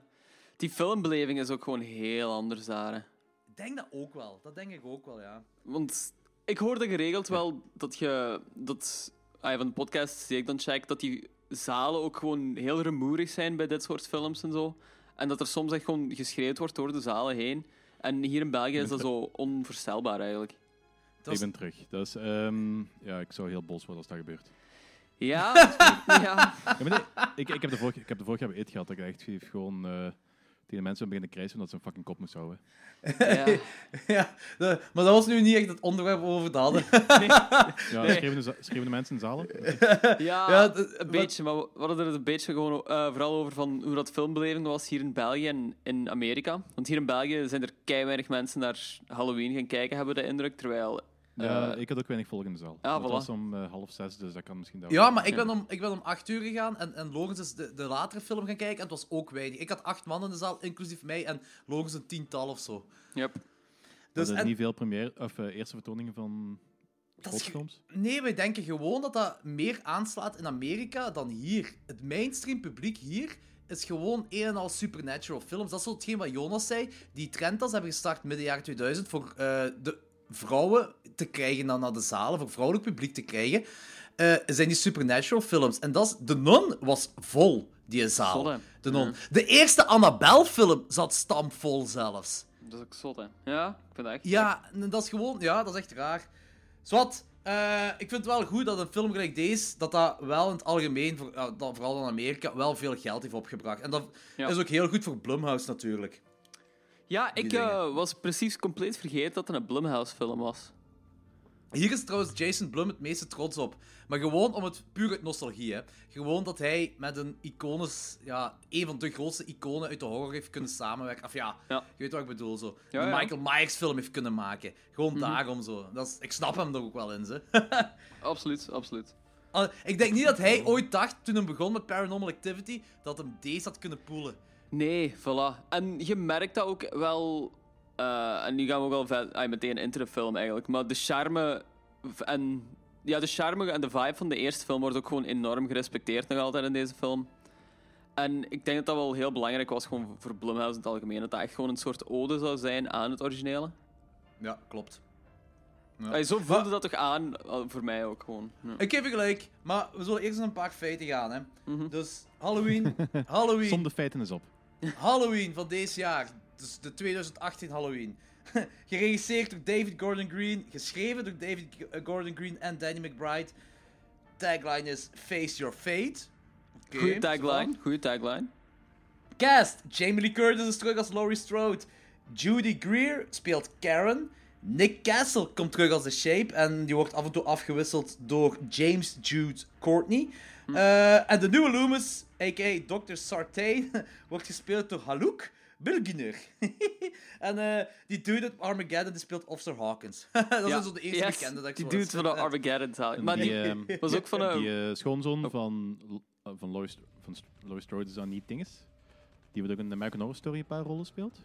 Die filmbeleving is ook gewoon heel anders daar. Hè. Ik denk dat ook wel. Dat denk ik ook wel, ja. Want ik hoorde geregeld wel dat je. Dat ah, van de podcast die ik dan check, dat die zalen ook gewoon heel rumoerig zijn bij dit soort films en zo. En dat er soms echt gewoon geschreeuwd wordt door de zalen heen. En hier in België is dat zo onvoorstelbaar eigenlijk. Dat is- Ik ben terug. Dus ehm, ja, ik zou heel boos worden als dat gebeurt. Ja, ja. Nee, ik, ik heb de vorige, ik heb de vorige bij Eet gehad dat ik echt gewoon eh tegen mensen beginnen krijgen omdat ze een fucking kop moesten houden. ja. ja, de- maar dat was nu niet echt het onderwerp waar we over het hadden. Ja, schreven, de, za- schreven de mensen in zalen? Ja, een beetje. Maar we hadden er een beetje gewoon eh, vooral over van hoe dat filmbeleving was hier in België en in Amerika. Want hier in België zijn er kei weinig mensen naar Halloween gaan kijken, hebben we de indruk. Terwijl... Ja, eh, ik had ook weinig volk in de zaal. Het was om eh, half zes, dus dat kan misschien... daar Ja, ook- maar ik ben om, ik ben om acht uur gegaan en, en Logans is de, de latere film gaan kijken en het was ook weinig. Ik had acht man in de zaal, inclusief mij, en Logans een tiental of zo. Yep. Dus, er en, niet veel première, of, eh, eerste vertoningen van Dat is ge- nee, wij denken gewoon dat dat meer aanslaat in Amerika dan hier. Het mainstream publiek hier is gewoon een en al supernatural films. Dat is zo hetgeen wat Jonas zei. Die trend als hebben gestart midden jaren 2000 voor eh, de vrouwen te krijgen dan naar de zalen, voor vrouwelijk publiek te krijgen, eh, zijn die supernatural films. En dat is, De Nun was vol, die zaal. Zot, de Non. De eerste Annabelle-film zat stampvol zelfs. Dat is ook zot, hè. Ja, ik vind dat echt... Ja, dat is gewoon... Ja, dat is echt raar. Zwat, eh, ik vind het wel goed dat een film gelijk deze, dat dat wel in het algemeen, voor, vooral in Amerika, wel veel geld heeft opgebracht. En dat Ja. is ook heel goed voor Blumhouse natuurlijk. Ja, ik eh, was precies compleet vergeten dat het een Blumhouse-film was. Hier is trouwens Jason Blum het meeste trots op. Maar gewoon om het puur uit nostalgie, hè. Gewoon dat hij met een iconisch... Ja, een van de grootste iconen uit de horror heeft kunnen samenwerken. Of ja, Ja. je weet wat ik bedoel, zo. Ja, de ja. Michael Myers film heeft kunnen maken. Gewoon daarom zo. Dat is, ik snap hem er ook wel in, ze. Absoluut, absoluut. Ik denk niet dat hij ooit dacht, toen hij begon met Paranormal Activity, dat hem deze had kunnen poelen. Nee, voilà. En je merkt dat ook wel... eh, en nu gaan we ook al vet, ah, meteen into de film eigenlijk. Maar de charme en... Ja, de charme en de vibe van de eerste film wordt ook gewoon enorm gerespecteerd nog altijd in deze film. En ik denk dat dat wel heel belangrijk was gewoon voor Blumhouse in het algemeen. Dat dat echt gewoon een soort ode zou zijn aan het originele. Ja, klopt. Ah, zo voelde dat toch aan, voor mij ook gewoon. Ja. Ik geef je gelijk, maar we zullen eerst een paar feiten gaan, hè. Mhm. Dus, Halloween, Halloween, Som de feiten eens op. Halloween van deze jaar. Dus de 2018 Halloween. Geregisseerd door David Gordon Green, geschreven door David eh, Gordon Green en Danny McBride. Tagline is Face Your Fate. Oké, Goeie tagline, goede tagline. Cast: Jamie Lee Curtis is terug als Laurie Strode. Judy Greer speelt Karen. Nick Castle komt terug als The Shape en die wordt af en toe afgewisseld door James Jude Courtney. Eh, en de nieuwe Loomis, a.k.a. Dr. Sartain, wordt gespeeld door Halouk Bilginer. en eh, die dude uit Armageddon die speelt Officer Hawkins. dat zijn zo de eerste yes, bekende dat ik Die dude van de Armageddon zaal. Maar die, ehm, was ook van een... die eh, schoonzoon van, uh, van Lois, van Lois Strode is dat niet dinges? Die wordt ook in de American Horror Story een paar rollen speelt.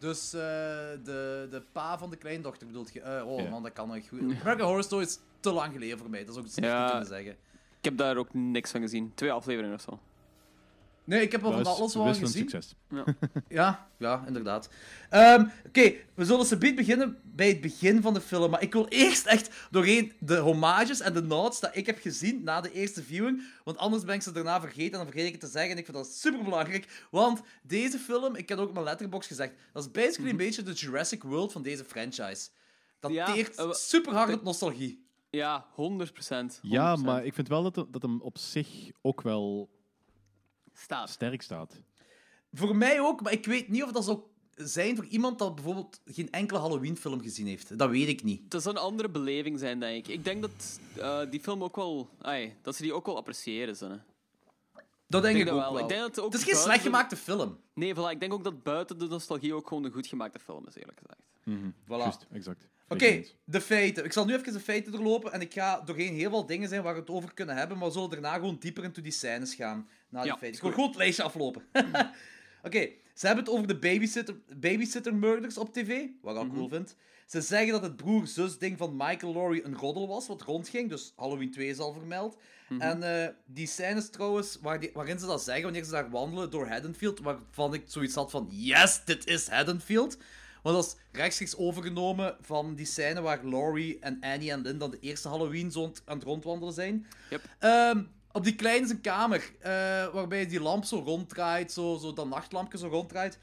Dus eh, de, de pa van de kleindochter bedoelt je? Eh, oh man, dat kan nog goed. American Horror Story is te lang geleden voor mij. Dat is ook slecht Ja. te kunnen zeggen. Ik heb daar ook niks van gezien. Twee afleveringen of zo. Nee, ik heb wel van alles wel gezien. succes. Ja, ja, inderdaad. Ehm, Oké, we zullen subiet beginnen bij het begin van de film. Maar ik wil eerst echt doorheen de homages en de notes dat ik heb gezien na de eerste viewing. Want anders ben ik ze daarna vergeten en dan vergeet ik het te zeggen. En ik vind dat super belangrijk. Want deze film, ik heb ook op mijn letterbox gezegd, dat is basically een beetje de Jurassic World van deze franchise. Dat Ja, teert eh, super hard op nostalgie. Ja, 100 procent. Ja, maar ik vind wel dat, hem- dat hem op zich ook wel Staat. sterk staat. Voor mij ook, maar ik weet niet of dat zou zijn voor iemand dat bijvoorbeeld geen enkele Halloween-film gezien heeft. Dat weet ik niet. Het zou een andere beleving zijn, denk ik. Ik denk dat eh, die film ook wel... ai, dat ze die ook wel appreciëren. Zo, hè. Dat denk ik, dat ook wel. wel. Ik denk dat het ook het is geen buiten slecht gemaakte film. Nee, voilà, ik denk ook dat buiten de nostalgie ook gewoon een goed gemaakte film is, eerlijk gezegd. Voilà. Juist, exact. Oké, de feiten. Ik zal nu even de feiten doorlopen en ik ga doorheen heel veel dingen zijn waar we het over kunnen hebben, maar we zullen daarna gewoon dieper into die scènes gaan. Na die Ja, feiten. Ik wil goed. gewoon het lijstje aflopen. Oké, ze hebben het over de babysitter, babysitter murders op tv, wat ik al cool vind. Ze zeggen dat het broer-zus-ding van Michael Laurie een roddel was, wat rondging, dus Halloween 2 is al vermeld. En eh, die scènes trouwens, waar die- waarin ze dat zeggen, wanneer ze daar wandelen door Haddonfield, waarvan ik zoiets had van, yes, dit is Haddonfield. Want dat is rechtstreeks overgenomen van die scène waar Laurie en Annie en Lynn dan de eerste Halloween zo aan het rondwandelen zijn. Yep. Ehm, op die kleine zijn kamer, eh, waarbij die lamp zo ronddraait, zo, zo dat nachtlampje zo ronddraait.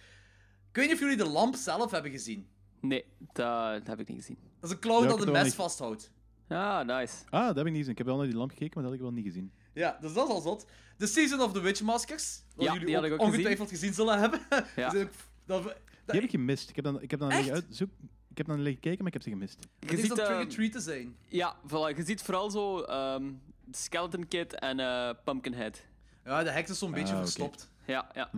Ik weet niet of jullie de lamp zelf hebben gezien. Nee, dat, dat heb ik niet gezien. Dat is een clown Ja, dat een mes niet- vasthoudt. Ah, nice. Ah, dat heb ik niet gezien. Ik heb wel naar die lamp gekeken, maar dat heb ik wel niet gezien. Ja, dus dat is al zot. The Season of the Witch Maskers. Wat Ja, jullie die had ook ik ook ongetwijfeld gezien. zullen hebben. Ja. Ook- dat, dat, heb ik gemist. Ik heb dan, ik heb dan liggen Echt? uitzoek. Ik heb dan liggen kijken, maar ik heb ze gemist. Je is ziet, dan trick or treat te zijn. ja, voilà, je ziet vooral zo ehm, Skeleton Kid en eh, Pumpkinhead. Ja, de heks is zo'n beetje Ah, verstopt. Ja, ja.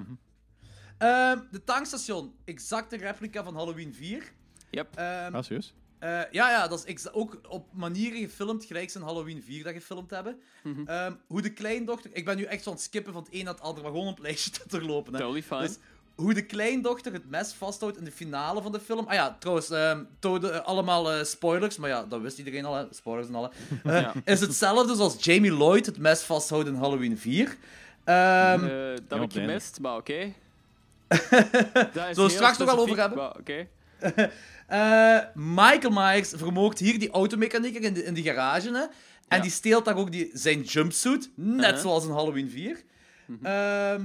Ehm, de tankstation. Exacte replica van Halloween 4. Yep. Ehm, Ah, serieus? eh, ja, ja, dat is exa- ook op manieren gefilmd, gelijk zijn Halloween 4 dat gefilmd hebben. Mhm. Ehm, hoe de kleindochter... Ik ben nu echt zo aan het skippen van het een naar het ander, maar gewoon het lijstje te doorlopen. Hè. Totally fine. Dus hoe de kleindochter het mes vasthoudt in de finale van de film. Ah ja, trouwens, ehm, eh, allemaal eh, spoilers, maar ja, dat wist iedereen al, hè. spoilers en alle. Eh, Ja. Is hetzelfde zoals Jamie Lloyd het mes vasthoudt in Halloween 4. Ehm, Eh, dat heb ik op het einde. gemist, maar oké. Zullen Dat is we straks nog wel over hebben? maar Oké. Eh, Michael Myers vermoogt hier die automechanieker in de, in de garage. Hè? En Ja. die steelt daar ook die, zijn jumpsuit, net Uh-huh. zoals in Halloween 4. Ehm,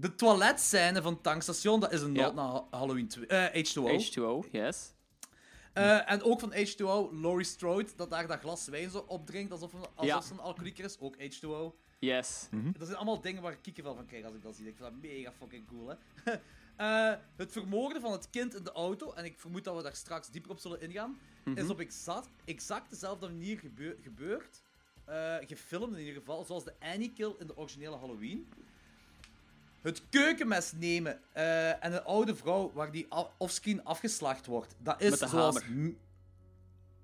de toiletscène van het tankstation, dat is een Ja. nod naar Ha- Halloween 2, eh, H2O. H2O, yes. Eh, en ook van H2O, Laurie Strode, dat daar dat glas wijn zo opdrinkt alsof, een- alsof Ja. ze een alcoholieker is. Ook H2O. Yes. Dat zijn allemaal dingen waar ik kiekenvel van krijg als ik dat zie. Ik vind dat mega fucking cool, hè. Eh, het vermoorden van het kind in de auto, en ik vermoed dat we daar straks dieper op zullen ingaan, is op exact, exact dezelfde manier gebeur- gebeurd. Eh, gefilmd in ieder geval, zoals de Annie kill in de originele Halloween. Het keukenmes nemen eh, en een oude vrouw waar die offscreen afgeslacht wordt. Dat is Met de zoals... hamer.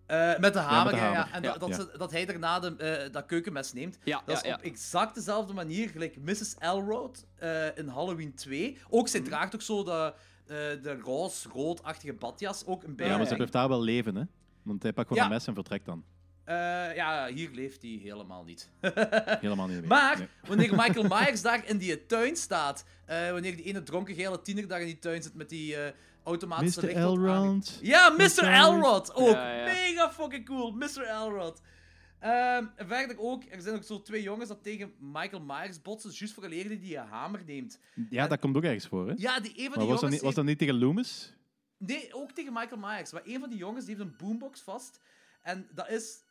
eh, met de hamer, de ja, ja. En Ja. dat, dat, Ja. ze- dat hij daarna de, eh, dat keukenmes neemt. Ja, Dat ja, is ja. op exact dezelfde manier, gelijk Mrs. Elrod eh, in Halloween 2. Ook, zij draagt ook zo de, eh, de roze-roodachtige badjas, ook een Ja, beetje. maar ze blijft daar wel leven, hè? Want hij pakt gewoon Ja. een mes en vertrekt dan. Eh, ja, hier leeft hij helemaal niet. Helemaal niet meer. Maar Nee. wanneer Michael Myers daar in die tuin staat, eh, wanneer die ene dronken gele tiener daar in die tuin zit met die eh, automatische Mr. Elrond. Ja, Mr. Elrod! Ook Ja, ja. mega fucking cool, Mr. Elrod. Ehm, verder ook, er zijn ook zo twee jongens dat tegen Michael Myers botsen, juist vooraleer die die hamer neemt. Ja, dat komt ook ergens voor, hè? Ja, die, een van Maar die was dat, jongens niet, was dat niet tegen Loomis? Nee, ook tegen Michael Myers. Maar een van die jongens die heeft een boombox vast. En dat is...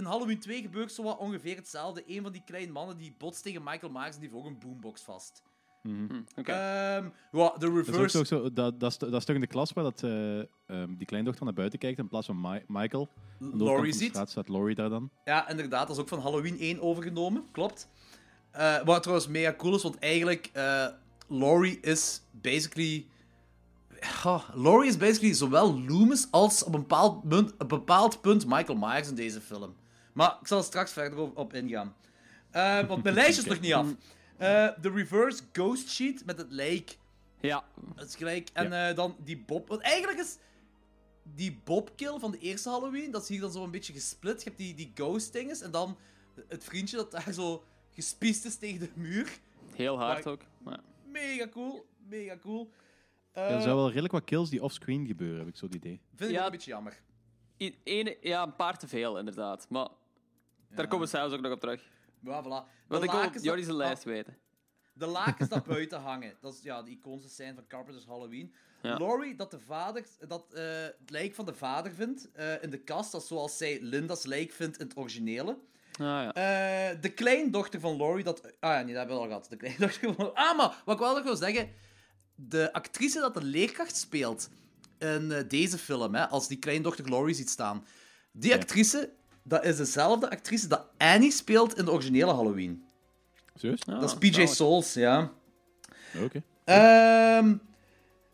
In Halloween 2 gebeurt zo wat ongeveer hetzelfde. Een van die kleine mannen die botst tegen Michael Myers en die heeft ook een boombox vast. Hm, Oké. Ehm ja, de Dat is ook reverse... zo, zo, dat, dat, is, dat is toch in de klas waar dat, eh, ehm, die kleindochter naar buiten kijkt in plaats van Mi- Michael. Laurie ziet. straat staat Laurie daar dan. Ja, inderdaad. Dat is ook van Halloween 1 overgenomen. Klopt. Eh, wat trouwens mega cool is, want eigenlijk... eh Laurie is basically... Ja, Laurie is basically zowel Loomis als op een bepaald, punt, een bepaald punt Michael Myers in deze film. Maar ik zal er straks verder op, ingaan. Eh, want mijn lijstje is nog niet af. Eh, De reverse ghost sheet met het lijk. Ja. Dat is gelijk. En eh, dan die Bob. Want eigenlijk is die Bob-kill van de eerste Halloween, dat is hier dan zo een beetje gesplit. Je hebt die, die ghost dinges en dan het vriendje dat daar zo gespiest is tegen de muur. Heel hard Maar- ook. Ja. Mega cool, mega cool. Er Eh, zijn wel redelijk wat kills die offscreen gebeuren, heb ik zo het idee. Vind ik Ja. een beetje jammer. I- ene, ja, een paar te veel, inderdaad. Maar daar komen we zelfs ook nog op terug. Ja, voilà. Want ik wil zijn dat- lijst weten. De lakens dat buiten hangen. Dat is ja, de iconische scène van Carpenter's Halloween. Ja. Laurie dat, de vader, dat eh, het lijk van de vader vindt eh, in de kast. Dat is zoals zij Linda's lijk vindt in het originele. Ah, ja. Eh, de kleindochter van Laurie, dat... Ah ja, nee, dat hebben we al gehad. De kleindochter van... Ah, maar wat ik wel nog wil zeggen... De actrice dat de leerkracht speelt in deze film, hè, als die kleindochter Laurie ziet staan. Die actrice, dat is dezelfde actrice dat Annie speelt in de originele Halloween. Serieus? Ah, dat is PJ zalig. Souls, ja. Oké. Ehm,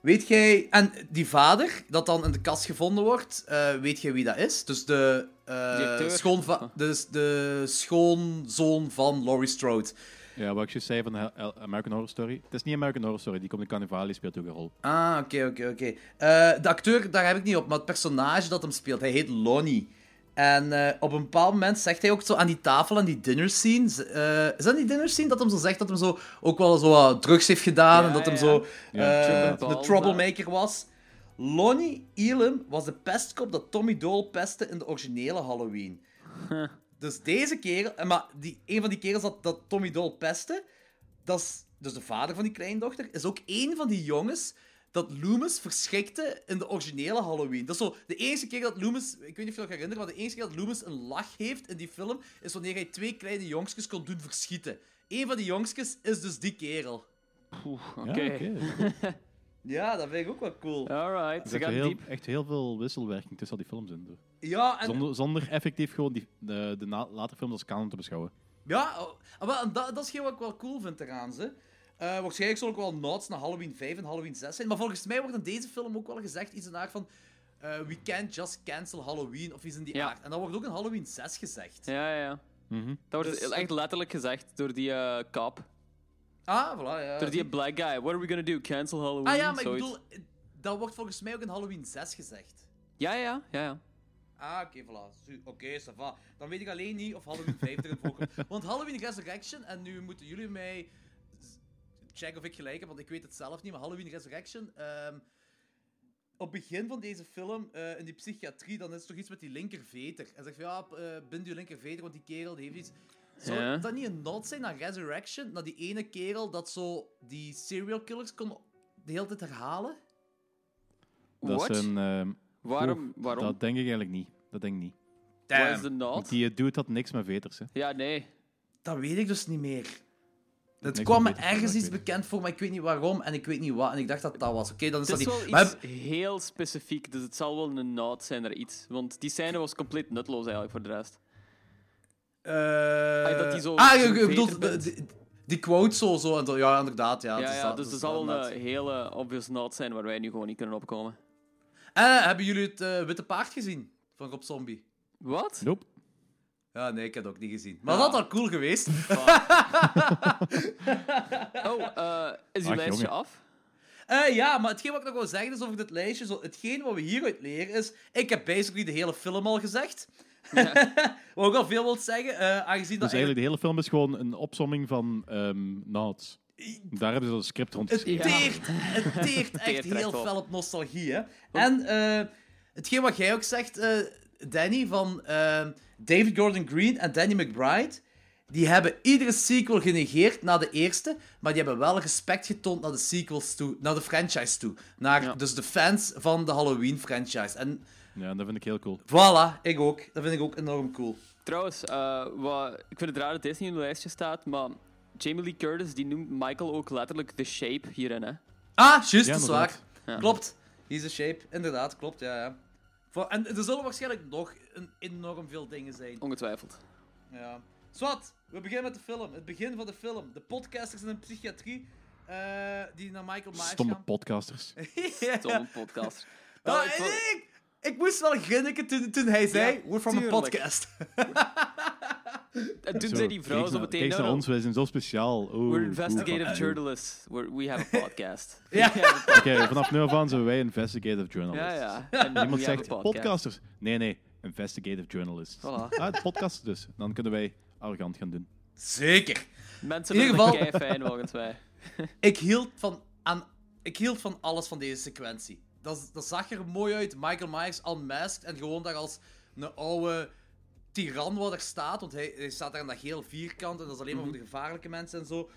weet jij... En die vader, dat dan in de kast gevonden wordt, eh, weet jij wie dat is? Dus de, eh, schoonva- dus de schoonzoon van Laurie Strode. Ja, wat ik juist zei van de Hel- American Horror Story. Het is niet American Horror Story, die komt in Carnivali, speelt ook een rol. Ah, oké, oké, oké. Eh, de acteur, daar heb ik niet op, maar het personage dat hem speelt, hij heet Lonnie. En eh, op een bepaald moment zegt hij ook zo aan die tafel, aan die dinner scene. eh, is dat die dinner scene dat hem zo zegt dat hem zo ook wel zo wat drugs heeft gedaan Ja, en dat hem zo Ja, eh, de troublemaker was? Lonnie Elam was de pestkop dat Tommy Doyle pestte in de originele Halloween. Dus deze kerel, maar die, een van die kerels dat, dat Tommy Doyle pestte, dat is dus de vader van die kleindochter, is ook een van die jongens dat Loomis verschrikte in de originele Halloween. Dat is zo de enige keer dat Loomis, ik weet niet of je nog herinnert, maar de enige keer dat Loomis een lach heeft in die film, is wanneer hij twee kleine jongskes kon doen verschieten. Een van die jongskes is dus die kerel. Oeh, Ja, oké. Ja, dat vind ik ook wel cool. Alright, Er ze zit gaan heel, diep. echt heel veel wisselwerking tussen al die films in. Ja, en Zonder, zonder effectief gewoon die, de, de na- latere films als canon te beschouwen. Ja, oh, ah, dat, dat is geen wat ik wel cool vind eraan. Ze. Eh, waarschijnlijk zal ook wel nods naar Halloween 5 en Halloween 6 zijn. Maar volgens mij wordt in deze film ook wel gezegd iets in de aard van... eh, we can't just cancel Halloween, of iets in die Ja. aard. En dat wordt ook in Halloween 6 gezegd. Ja, ja, ja. Mhm. Dat wordt Dus- echt letterlijk gezegd door die cop. Ah, voilà, ja. Door die black guy. What are we gonna do? Cancel Halloween? ah ja, maar ik bedoel... Dat wordt volgens mij ook in Halloween 6 gezegd. Ja, ja, ja, ja. Ah, oké, voilà. Zu- Oké, ça va. Dan weet ik alleen niet of Halloween 5 erin voorkomt. Want Halloween Resurrection, en nu moeten jullie mij checken of ik gelijk heb, want ik weet het zelf niet, maar Halloween Resurrection... ehm, op het begin van deze film, eh, in die psychiatrie, dan is er toch iets met die linkerveter. En zegt van, ja, eh, bind je linkerveter, want die kerel die heeft iets... Zou Ja. dat niet een nod zijn naar Resurrection? Naar die ene kerel dat zo die serial killers kon de hele tijd herhalen? Dat What? is een... ehm, Waarom? waarom? Dat denk ik eigenlijk niet. Dat denk ik niet. Wat is de nod? Want die dude had niks met veters. Hè. Ja, nee. Dat weet ik dus niet meer. Het kwam me ergens iets ik bekend voor, maar ik weet niet waarom en ik weet niet wat. En ik dacht dat dat was. Oké, dan is Het dat is niet... wel Maar iets heel specifiek, dus het zal wel een nod zijn naar iets. Want die scène was compleet nutloos eigenlijk voor de rest. eh, Ah, dat die zo Ah, je, zo'n je bedoelt veter bent. die, die quote zo, zo. En zo, ja, inderdaad. Ja, Ja, ja, dat- dus dat er zal wel een hele obvious nod zijn waar wij nu gewoon niet kunnen opkomen. Eh, hebben jullie het eh, Witte Paard gezien? Van Rob Zombie? Wat? Nope. Ja, nee, ik heb het ook niet gezien. Maar Ja. dat had wel cool geweest. Oh, eh, is uw Ach, lijstje jongen. af? Eh, ja, maar hetgeen wat ik nog wil zeggen is over dit lijstje, zo, hetgeen wat we hieruit leren is, ik heb basically de hele film al gezegd. wat ook al veel wil zeggen, eh, aangezien dat Dus eigenlijk de hele film is gewoon een opsomming van ehm nods. Daar hebben ze een script rond Het geschreven. teert, het teert echt Teert heel op. fel op nostalgie, hè. En eh, hetgeen wat jij ook zegt, eh, Danny, van eh, David Gordon Green en Danny McBride, die hebben iedere sequel genegeerd na de eerste, maar die hebben wel respect getoond naar de sequels toe, naar de franchise toe. Naar Ja. dus de fans van de Halloween-franchise. En Ja, dat vind ik heel cool. voilà, ik ook. Dat vind ik ook enorm cool. Trouwens, eh, wat, ik vind het raar dat deze niet in het lijstje staat, maar Jamie Lee Curtis die noemt Michael ook letterlijk The Shape hierin, hè? Ah, juist, Ja, dat is waar. Ja. Klopt. He's a shape. Inderdaad, klopt, ja, ja. En er zullen waarschijnlijk nog een enorm veel dingen zijn. Ongetwijfeld. Ja. Zwat, we beginnen met de film. Het begin van de film. De podcasters in een psychiatrie eh, die naar Michael Myers Stomme gaan. podcasters. Stomme podcast. Ah, Nou, ik vond- ik, moest wel grinniken toen, toen hij zei, Ja, we're from a podcast. En toen Zo, zei die vrouw zo meteen... Kijk naar ons, wij zijn zo speciaal. Oeh, We're investigative journalists. We're, we have a podcast. Ja. Oké, vanaf nu af aan zijn wij investigative journalists. Ja, ja. En Iemand zegt podcast. podcasters. Nee, nee, investigative journalists. Voilà. Ah, podcasters dus. Dan kunnen wij arrogant gaan doen. Zeker. Mensen In ieder vinden geval- het fijn volgens mij. Ik hield van, aan, ik hield van alles van deze sequentie. Dat, dat zag er mooi uit. Michael Myers unmasked en gewoon daar als een oude tiran wat er staat. Want hij, hij staat daar in dat geel vierkant en dat is alleen maar voor de gevaarlijke mensen en zo.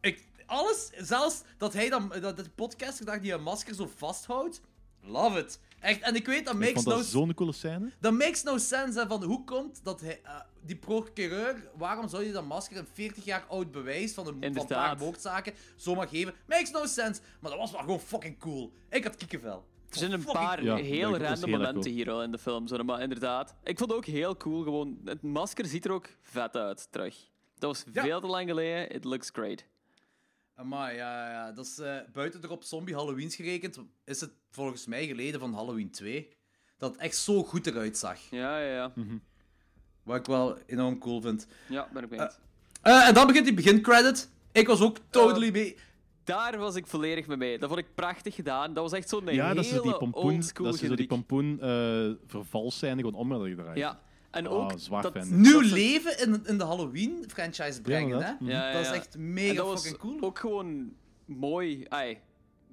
Ik, alles, zelfs dat hij dan, dat de podcaster daar die een masker zo vasthoudt. Love it. Echt, en ik weet, dat makes, no, dat zo'n coole scène. dat makes no sense. Hè, van hoe komt dat hij, eh, die procureur, waarom zou je dat masker een 40 jaar oud bewijs van een, van een paar moordzaken zomaar geven? Makes no sense. Maar dat was wel gewoon fucking cool. Ik had kikkenvel. Er zijn een paar Ja, heel random heel momenten cool. hier al in de film. Zo, maar inderdaad. Ik vond het ook heel cool. Gewoon, het masker ziet er ook vet uit terug. Dat was Ja. veel te lang geleden. It looks great. Maar ja, ja, dat is eh, buiten erop zombie Halloweens gerekend, is het volgens mij geleden van Halloween 2. Dat het echt zo goed eruit zag. Ja, ja, ja. Wat ik wel enorm cool vind. Ja, ben ik mee eens. Eh, en dan begint die begincredit. Ik was ook totally mee. Daar was ik volledig mee mee. Dat vond ik prachtig gedaan. Dat was echt zo'n Ja, dat ze die hele pompoen, dat ze zo die pompoen eh vervalscène gewoon om hadden gedraaid. Ja, en Ah, ook zwaar dat... fan. Nieuw dat leven in, in de Halloween-franchise brengen, hè? Ja, ja, Dat is echt mega dat was fucking cool. ook gewoon mooi. Ai,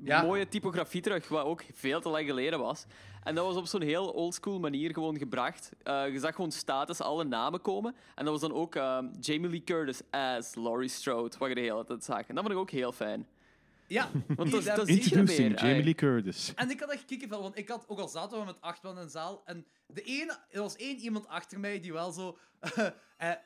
Ja. mooie typografie terug, wat ook veel te lang geleden was. En dat was op zo'n heel oldschool manier gewoon gebracht. Eh, je zag gewoon status alle namen komen. En dat was dan ook eh, Jamie Lee Curtis as Laurie Strode, wat je de hele tijd zag. En dat vond ik ook heel fijn. Ja, Want dat, dat zie je Introducing meer. Jamie. Lee Curtis. En ik had echt kikkenvel, want ik had, ook al zaten we met acht man in de zaal, en de ene, er was één iemand achter mij die wel zo,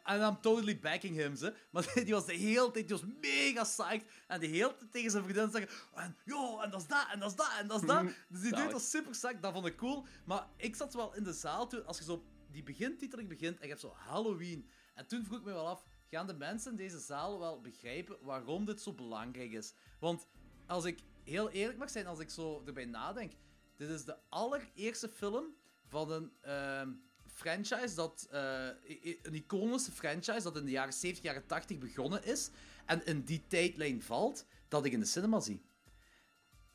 en I'm totally backing him, ze. Maar die was de hele tijd, die was mega psyched, en de hele tijd tegen zijn vriendin zeggen, en, yo, en dat is dat, en dat is dat, en dat is dat. Dus die dude was super psyched, dat vond ik cool. Maar ik zat wel in de zaal toen, als je zo die begintiteling begint, en je hebt zo Halloween. En toen vroeg ik me wel af, gaan de mensen in deze zaal wel begrijpen waarom dit zo belangrijk is? Want als ik heel eerlijk mag zijn, als ik zo erbij nadenk, dit is de allereerste film van een ehm, franchise dat eh, een iconische franchise dat in de jaren 70, jaren 80 begonnen is en in die tijdlijn valt, dat ik in de cinema zie.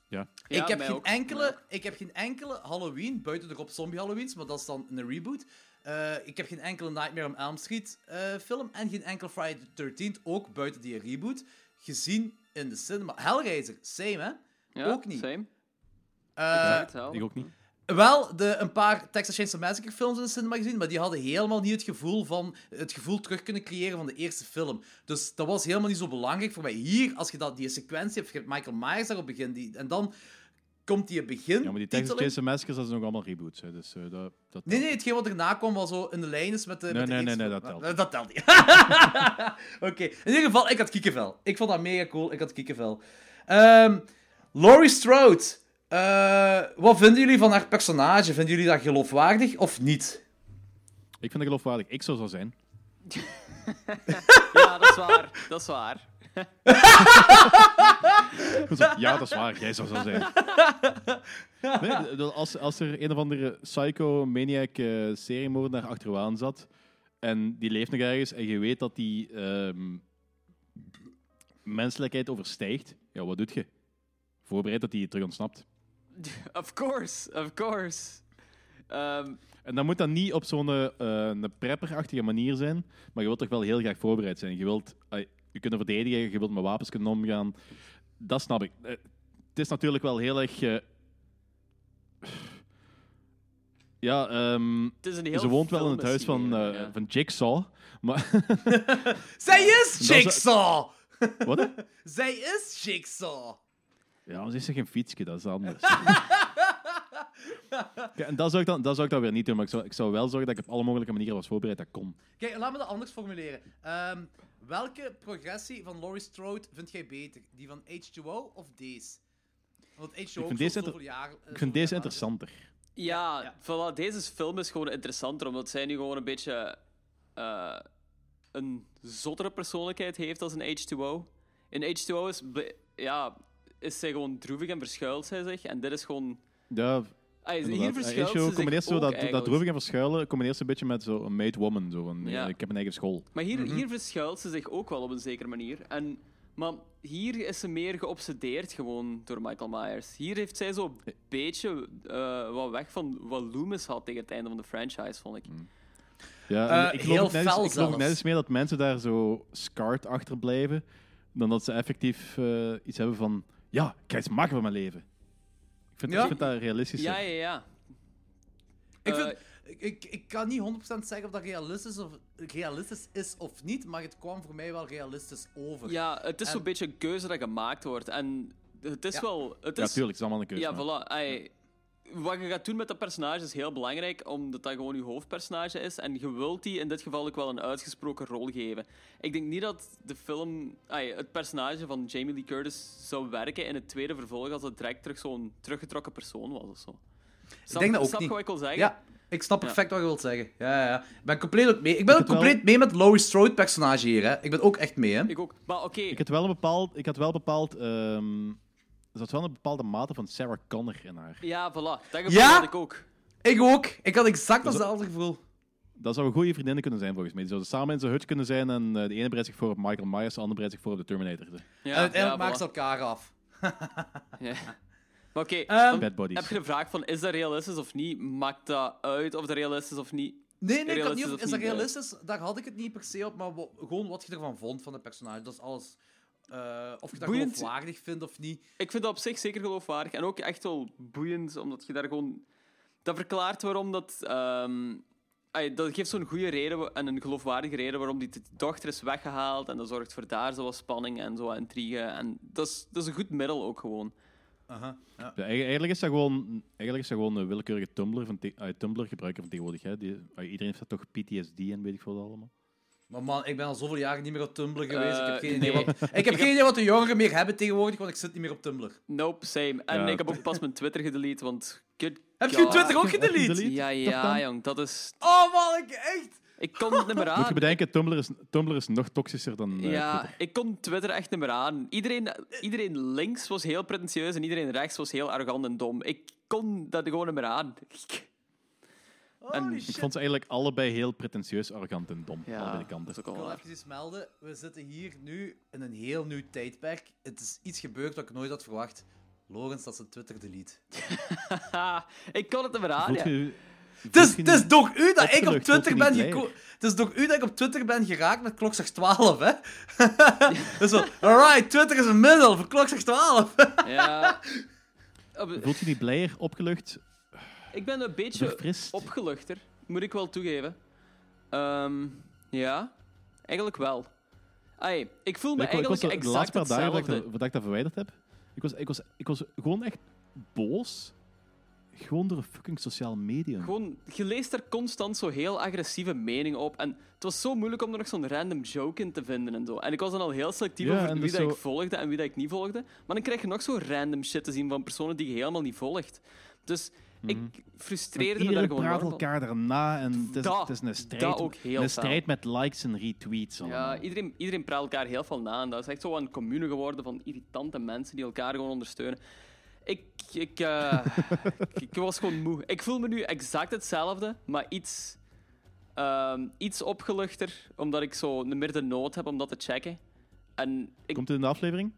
Ja. Ja, ik, heb geen ook, enkele, ik heb geen enkele Halloween, buiten de Rob Zombie Halloweens, maar dat is dan een reboot. Eh, ik heb geen enkele Nightmare on Elm Street eh, film en geen enkele Friday the 13th, ook buiten die reboot, gezien in de cinema. Hellraiser, same hè? Ja, ook niet. Same. Eh, Exact hetzelfde. Ik ook niet. Wel, de, een paar Texas Chainsaw Massacre films in de cinema gezien, maar die hadden helemaal niet het gevoel, van, het gevoel terug kunnen creëren van de eerste film. Dus dat was helemaal niet zo belangrijk voor mij. Hier, als je dat, die sequentie hebt, je hebt Michael Myers daarop begin, die, en dan komt die begin. Ja, maar die Texas Chainsaw Massacres, dat zijn nog allemaal reboots. Hè, dus eh, dat, dat Nee, nee, hetgeen wat erna kwam was zo in de lijn is met de. Nee, met de nee, nee, nee, dat telt Dat telt niet. Oké, in ieder geval, ik had kiekenvel. Ik vond dat mega cool, ik had kiekenvel. Ehm Laurie Strode. Eh, wat vinden jullie van haar personage? Vinden jullie dat geloofwaardig of niet? Ik vind het geloofwaardig. Ik zou zo zijn. Ja, dat is waar. Dat is waar. Ja, dat is waar. Jij zou zo zijn. Nee, dat- als, als er een of andere psycho, maniac eh seriemoordenaar achteraan zat en die leeft nog ergens en je weet dat die ehm, menselijkheid overstijgt, ja, wat doet je? Voorbereid dat hij terug ontsnapt. Of course, of course. Ehm, En dan moet dat niet op zo'n eh, een prepperachtige manier zijn, maar je wilt toch wel heel graag voorbereid zijn. Je wilt eh, je kunnen verdedigen, je wilt met wapens kunnen omgaan. Dat snap ik. Eh, het is natuurlijk wel heel erg... eh, ja, ehm, ze woont wel in het huis van, ja. van Jigsaw. Maar Zij is Jigsaw! wat? Zij is Jigsaw! Ja, maar ze is toch geen fietsje, dat is anders. Kijk, en dat zou, ik dan, dat zou ik dan weer niet doen, maar ik zou, ik zou wel zorgen dat ik op alle mogelijke manieren was voorbereid dat kon. Kijk, laat me dat anders formuleren. Ehm, welke progressie van Laurie Strode vind jij beter? Die van H2O of deze? Want H2O Ik vind zo- deze, zoveel inter- jaar, eh, ik vind deze interessanter. Ja, Ja. Voilà, deze film is gewoon interessanter, omdat zij nu gewoon een beetje eh, een zottere persoonlijkheid heeft als een H2O. In H2O is, ja, is zij gewoon droevig en verschuilt zij zich, en dit is gewoon... Ja, Ah, hier verschuilt ze combineert zo dat, dat droevig en verschuilen, combineert ze een beetje met zo'n made woman. Zo van, Ja. ik heb een eigen school. Maar hier, Mhm. hier verschuilt ze zich ook wel op een zekere manier. En, maar hier is ze meer geobsedeerd gewoon door Michael Myers. Hier heeft zij zo'n beetje eh, wat weg van wat Loomis had tegen het einde van de franchise, vond ik. Ja, Eh, ik geloof net eens- ik geloof net eens meer dat mensen daar zo scarred achterblijven, dan dat ze effectief eh, iets hebben van, ja, ik ga iets maken van mijn leven. Ik vind, Ja? ik vind dat realistisch. Ja, ja, ja. Ik, Eh, vind, ik, ik, ik kan niet 100% zeggen of dat realistisch, of, realistisch is of niet, maar het kwam voor mij wel realistisch over. Ja, het is En- zo'n beetje een keuze dat gemaakt wordt. En het is Ja. wel... Het Ja, is, tuurlijk, het is allemaal een keuze. Ja, maar- voilà. Wat je gaat doen met dat personage is heel belangrijk, omdat dat gewoon je hoofdpersonage is. En je wilt die in dit geval ook wel een uitgesproken rol geven. Ik denk niet dat de film, ai, het personage van Jamie Lee Curtis zou werken in het tweede vervolg als het direct terug zo'n teruggetrokken persoon was of zo. Snap, denk dat ook snap niet. wat ik wil zeggen? Ja, ik snap perfect wat je wilt zeggen. Ja, ja, ja. Ik ben compleet ook mee. Ik ben ook het wel- compleet mee met het Laurie Strode personage hier. Hè. Ik ben ook echt mee. Hè. Ik ook. Maar oké, Ik had wel een bepaald, ik had wel bepaald, ehm, er zat wel een bepaalde mate van Sarah Connor in haar. ja, voilà. Dat gevoel Ja? had ik ook. Ik ook. Ik had exact Dat is- datzelfde gevoel. Dat zou een goede vriendinnen kunnen zijn volgens mij. Die zouden samen in zijn hut kunnen zijn en eh, de ene breidt zich voor op Michael Myers, de andere breidt zich voor op de Terminator. De Ja, en uiteindelijk ja, maken voilà. ze elkaar af. Ja. Maar oké, Ehm, dan Bad Bodies. heb je de vraag van, is dat realistisch of niet? Maakt dat uit of dat realistisch is of niet? Nee, nee, ik had niet Realistisch of is dat niet, eh? realistisch? Daar had ik het niet per se op, maar wa- gewoon wat je ervan vond van de personage. Dat is alles. Eh, of je dat Boeiend. geloofwaardig vindt of niet. Ik vind dat op zich zeker geloofwaardig. En ook echt wel boeiend, omdat je daar gewoon... Dat verklaart waarom dat... ehm, dat geeft zo'n goede reden en een geloofwaardige reden waarom die dochter is weggehaald. En dat zorgt voor daar zo wat spanning en zo wat intrigue. En dat is, dat is een goed middel ook gewoon. Aha, ja. Ja, eigen- eigenlijk is dat gewoon, eigenlijk is dat gewoon een willekeurige Tumblr, van ah, Tumblr gebruiker van tegenwoordig. Hè. Die, iedereen heeft dat toch PTSD en weet ik veel wat allemaal. Maar man, ik ben al zoveel jaren niet meer op Tumblr geweest. ik heb Eh, geen, nee. idee, wat, ik heb geen idee wat de jongeren meer hebben tegenwoordig, want ik zit niet meer op Tumblr. Nope, same. En Ja. ik heb ook pas mijn Twitter gedelete, want... Good Heb je je. Twitter ook gedelete? Ja, ja, jong. Dat is... Oh man, ik echt... Ik kon het niet meer Moet je aan. bedenken, Tumblr is, Tumblr is nog toxischer dan eh, Ja, Twitter. ik kon Twitter echt niet meer aan. Iedereen, iedereen links was heel pretentieus en iedereen rechts was heel arrogant en dom. Ik kon dat gewoon niet meer aan. En- Ik vond ze eigenlijk allebei heel pretentieus, arrogant en dom. Ja, allebei de dat kanten. Ik wil even iets melden. We zitten hier nu in een heel nieuw tijdperk. Het is iets gebeurd wat ik nooit had verwacht. Lorenz dat zijn Twitter delete. Haha, ik kon het aan. Voelt Ja. Het is, het is niet- door u dat ik op? Twitter ben niet geko- blij? Het is door u dat ik op Twitter ben geraakt met klokslag 12, hè? dus zo, alright, Twitter is een middel voor klokslag 12. Ja. Voelt je niet blijer, opgelucht, Ik ben een beetje opgeluchter, moet ik wel toegeven. Ehm, ja, eigenlijk wel. Ai, ik voel me Ik, ik was eigenlijk de- laatste exact paar dagen dat ik, dat, dat ik dat verwijderd heb, ik was, ik, was, ik was gewoon echt boos. Gewoon door een fucking sociaal medium. Gewoon, je leest er constant zo heel agressieve meningen op. En het was zo moeilijk om er nog zo'n random joke in te vinden en zo. En ik was dan al heel selectief Ja, over wie dus dat ik volgde en wie dat ik niet volgde. Maar dan krijg je nog zo random shit te zien van personen die je helemaal niet volgt. Dus ik frustreerde me daar Iedereen gewoon praat elkaar daarna en het is, Dat- het is een strijd, dat ook heel een strijd met likes en retweets. Ja, allemaal. iedereen, iedereen praat elkaar heel veel na. En dat is echt zo een commune geworden van irritante mensen die elkaar gewoon ondersteunen. Ik, ik, eh, ik, ik was gewoon moe. Ik voel me nu exact hetzelfde, maar iets, ehm, iets opgeluchter, omdat ik zo meer de nood heb om dat te checken. En ik... Komt het in de aflevering?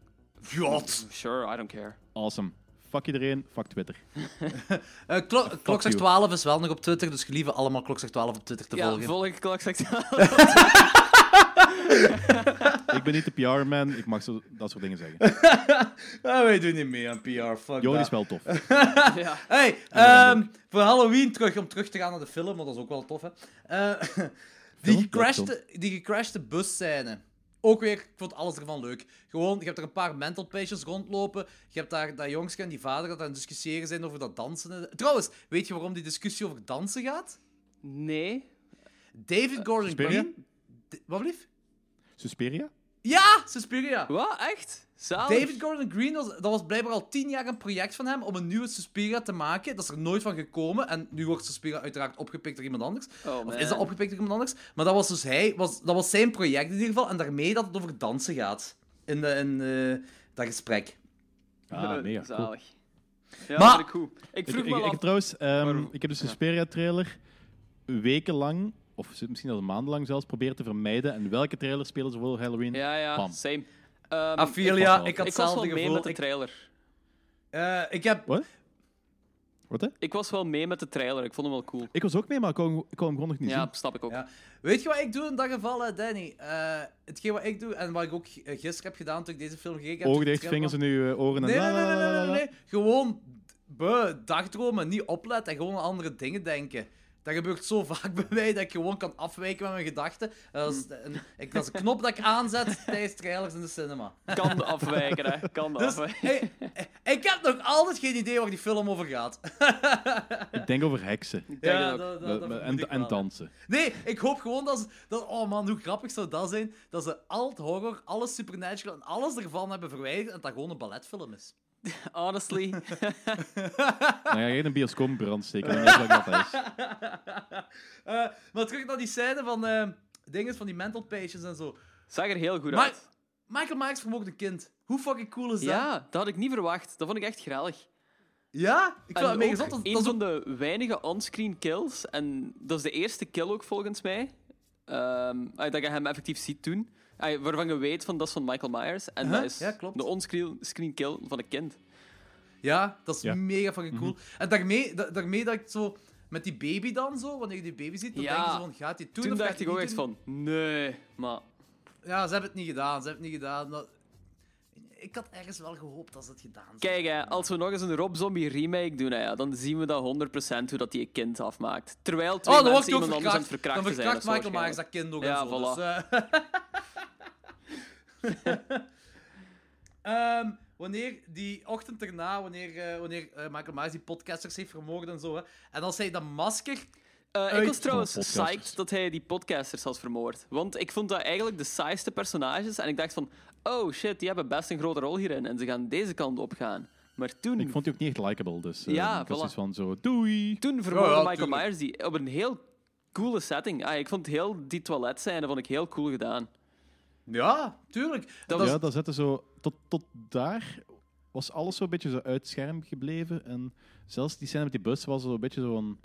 Jot. Sure, I don't care. Awesome. Fuck iedereen, fuck Twitter. Eh, klo- klokslag you. 12 is wel nog op Twitter, dus gelieve allemaal klokslag 12 op Twitter te Ja, volgen. volg ik klok straks. ik ben niet de PR-man, ik mag zo, dat soort dingen zeggen. Ah, wij doen niet mee aan PR, fuck Jordi dat. is wel tof. ja. Hey, ehm, voor Halloween, terug, om terug te gaan naar de film, want dat is ook wel tof, hè. Eh, die, gecrashte, die gecrashte busscène. Ook weer, ik vond alles ervan leuk. Gewoon, je hebt er een paar mental patients rondlopen. Je hebt daar dat jongske en die vader dat aan het discussiëren zijn over dat dansen. Trouwens, weet je waarom die discussie over dansen gaat? Nee. David Gordon? Green... Wat blieft? Suspiria? Ja, Suspiria. Wat? Echt? Zalig. David Gordon Green, was, dat was blijkbaar al tien jaar een project van hem om een nieuwe Suspiria te maken. Dat is er nooit van gekomen. En nu wordt Suspiria uiteraard opgepikt door iemand anders. Oh, Of is dat opgepikt door iemand anders? Maar dat was dus hij, was, dat was zijn project in ieder geval. En daarmee dat het over dansen gaat. In, de, in eh, dat gesprek. Ah, mega. cool. Zalig. Ja, Maar- ik goed. Ik Ik, vroeg ik, me ik af... heb trouwens, ehm, ik heb de ja. Suspiria-trailer wekenlang, of misschien al maandenlang zelfs, proberen te vermijden. En welke trailer spelen ze voor Halloween? Ja, ja, Bam. same. Ophelia, ik ik had ik was wel hetzelfde mee gevoel. met de Ik, trailer. eh, ik heb... Wat? Wat, hè? Ik was wel mee met de trailer. Ik vond hem wel cool. Ik was ook mee, maar ik kon, hem- ik kon hem gewoon nog niet Ja, zien. snap ik ook. Ja. Weet je wat ik doe in dat geval, eh, Danny? Eh, hetgeen wat ik doe, en wat ik ook gisteren heb gedaan toen ik deze film gekeken heb... Ogen ik dicht, vingers in uw eh, oren en Nee, nee, nee, nee, nee, nee. Gewoon buh, dagdromen, niet opletten en gewoon aan andere dingen denken. Dat gebeurt zo vaak bij mij dat ik gewoon kan afwijken met mijn gedachten. En Dat is een, ik, dat is een knop dat ik aanzet tijdens trailers in de cinema. Kan afwijken, hè. Kan Dus, afwijken. hey, ik heb nog altijd geen idee waar die film over gaat. Ik denk over heksen. Denk Ja, het ook. dat, dat, Dat- dat vermoed en, en dansen. Nee, ik hoop gewoon dat ze... Dat, oh man, hoe grappig zou dat zijn? Dat ze al het horror, alles supernatural en alles ervan hebben verwijderd en dat dat gewoon een balletfilm is. Honestly. Dan ga je een bioscoopbrand steken. Dan weet je wat dat is. Eh, maar terug naar die scène van... eh dingen van die mental patients en zo. Zag er heel goed Maar- uit. Michael Myers vermoord een kind. Hoe fucking cool is dat? Ja, dat had ik niet verwacht. Dat vond ik echt grellig. Ja? Ik En vind het mega zot. Dat, een van de weinige onscreen kills. En dat is de eerste kill ook volgens mij. Ehm, dat je hem effectief ziet doen. Ah, waarvan je weet van dat is van Michael Myers. En dat is ja, klopt. de onscreen screen kill van een kind. Ja, dat is Ja. mega fucking cool. Mhm. En daarmee, da- daarmee dat ik zo... Met die baby dan zo, wanneer je die baby ziet, dan Ja. denk je zo van, gaat hij doen Toen of gaat dacht hij ik ook echt van, nee, maar... Ja, ze hebben het niet gedaan. Ze hebben het niet gedaan. Dat... ik had ergens wel gehoopt dat ze het gedaan zouden Kijk, hè, als we nog eens een Rob Zombie remake doen, hè, dan zien we dat 100% hoe dat die een kind afmaakt. Terwijl twee Oh, dan wordt mensen hij ook iemand anders aan het verkracht. Dan verkrachten zijn. verkracht of zo Michael Myers dat kind ook en Ja, zo. Dus, eh, ehm, wanneer die ochtend erna, wanneer, eh, wanneer eh, Michael Myers die podcasters heeft vermoord en zo, hè, en als hij dat masker... Eh, ik was trouwens psyched dat hij die podcasters had vermoord. Want ik vond dat eigenlijk de saaiste personages. En ik dacht van, oh shit, die hebben best een grote rol hierin. En ze gaan deze kant op gaan. Maar toen, Ik vond die ook niet echt likable, dus Ja, ik was voilà. zoiets van zo, doei. toen vermoordde Ja, ja, Michael. Myers die op een heel coole setting. Ah, ik vond heel die toiletscène vond ik heel cool gedaan. Ja, tuurlijk. Dat ja, dat zette zo... Tot, tot daar was alles zo'n beetje zo uit het scherm gebleven. En zelfs die scène met die bus was zo een beetje zo van...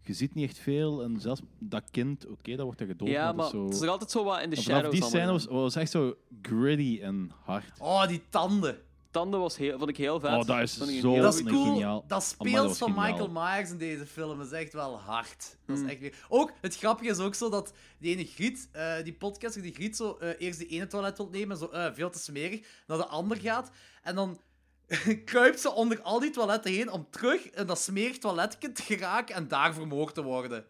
Je ziet niet echt veel. En zelfs dat kind, oké, dat wordt er gedood. ja, maar het is nog altijd zo wat in de shadows. die scène was, was echt zo gritty en hard. Oh, die tanden. Tanden was heel, vond ik heel vet. Oh, dat is Vond ik een zo- heel Dat is cool. geniaal. Dat Amai, speels dat was van geniaal. Michael Myers in deze film is echt wel hard. Dat Hmm. is echt weer... Ook, het grappige is ook zo dat die ene Griet, eh, die podcaster, die Griet zo eh, eerst de ene toilet wil nemen, zo eh, veel te smerig, naar de ander gaat. En dan kruipt ze onder al die toiletten heen om terug in dat smerig toiletje te geraken en daar vermoord te worden.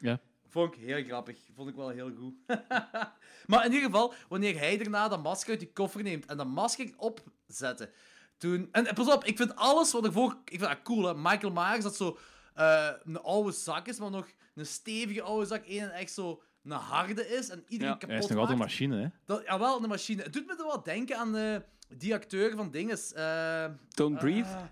Ja. Vond ik heel grappig. Vond ik wel heel goed. maar in ieder geval, wanneer hij daarna dat masker uit die koffer neemt en dat masker opzette. Toen... En, en pas op, ik vind alles wat ervoor... Ik vind dat cool, hè. Michael Myers, dat zo eh, een oude zak is, maar nog een stevige oude zak. één en echt zo een harde is en iedereen Ja. kapot Hij is nog altijd een machine, hè. Dat, jawel, een machine. Het doet me er wel denken aan eh, die acteur van dinges. eh, Don't Breathe. eh,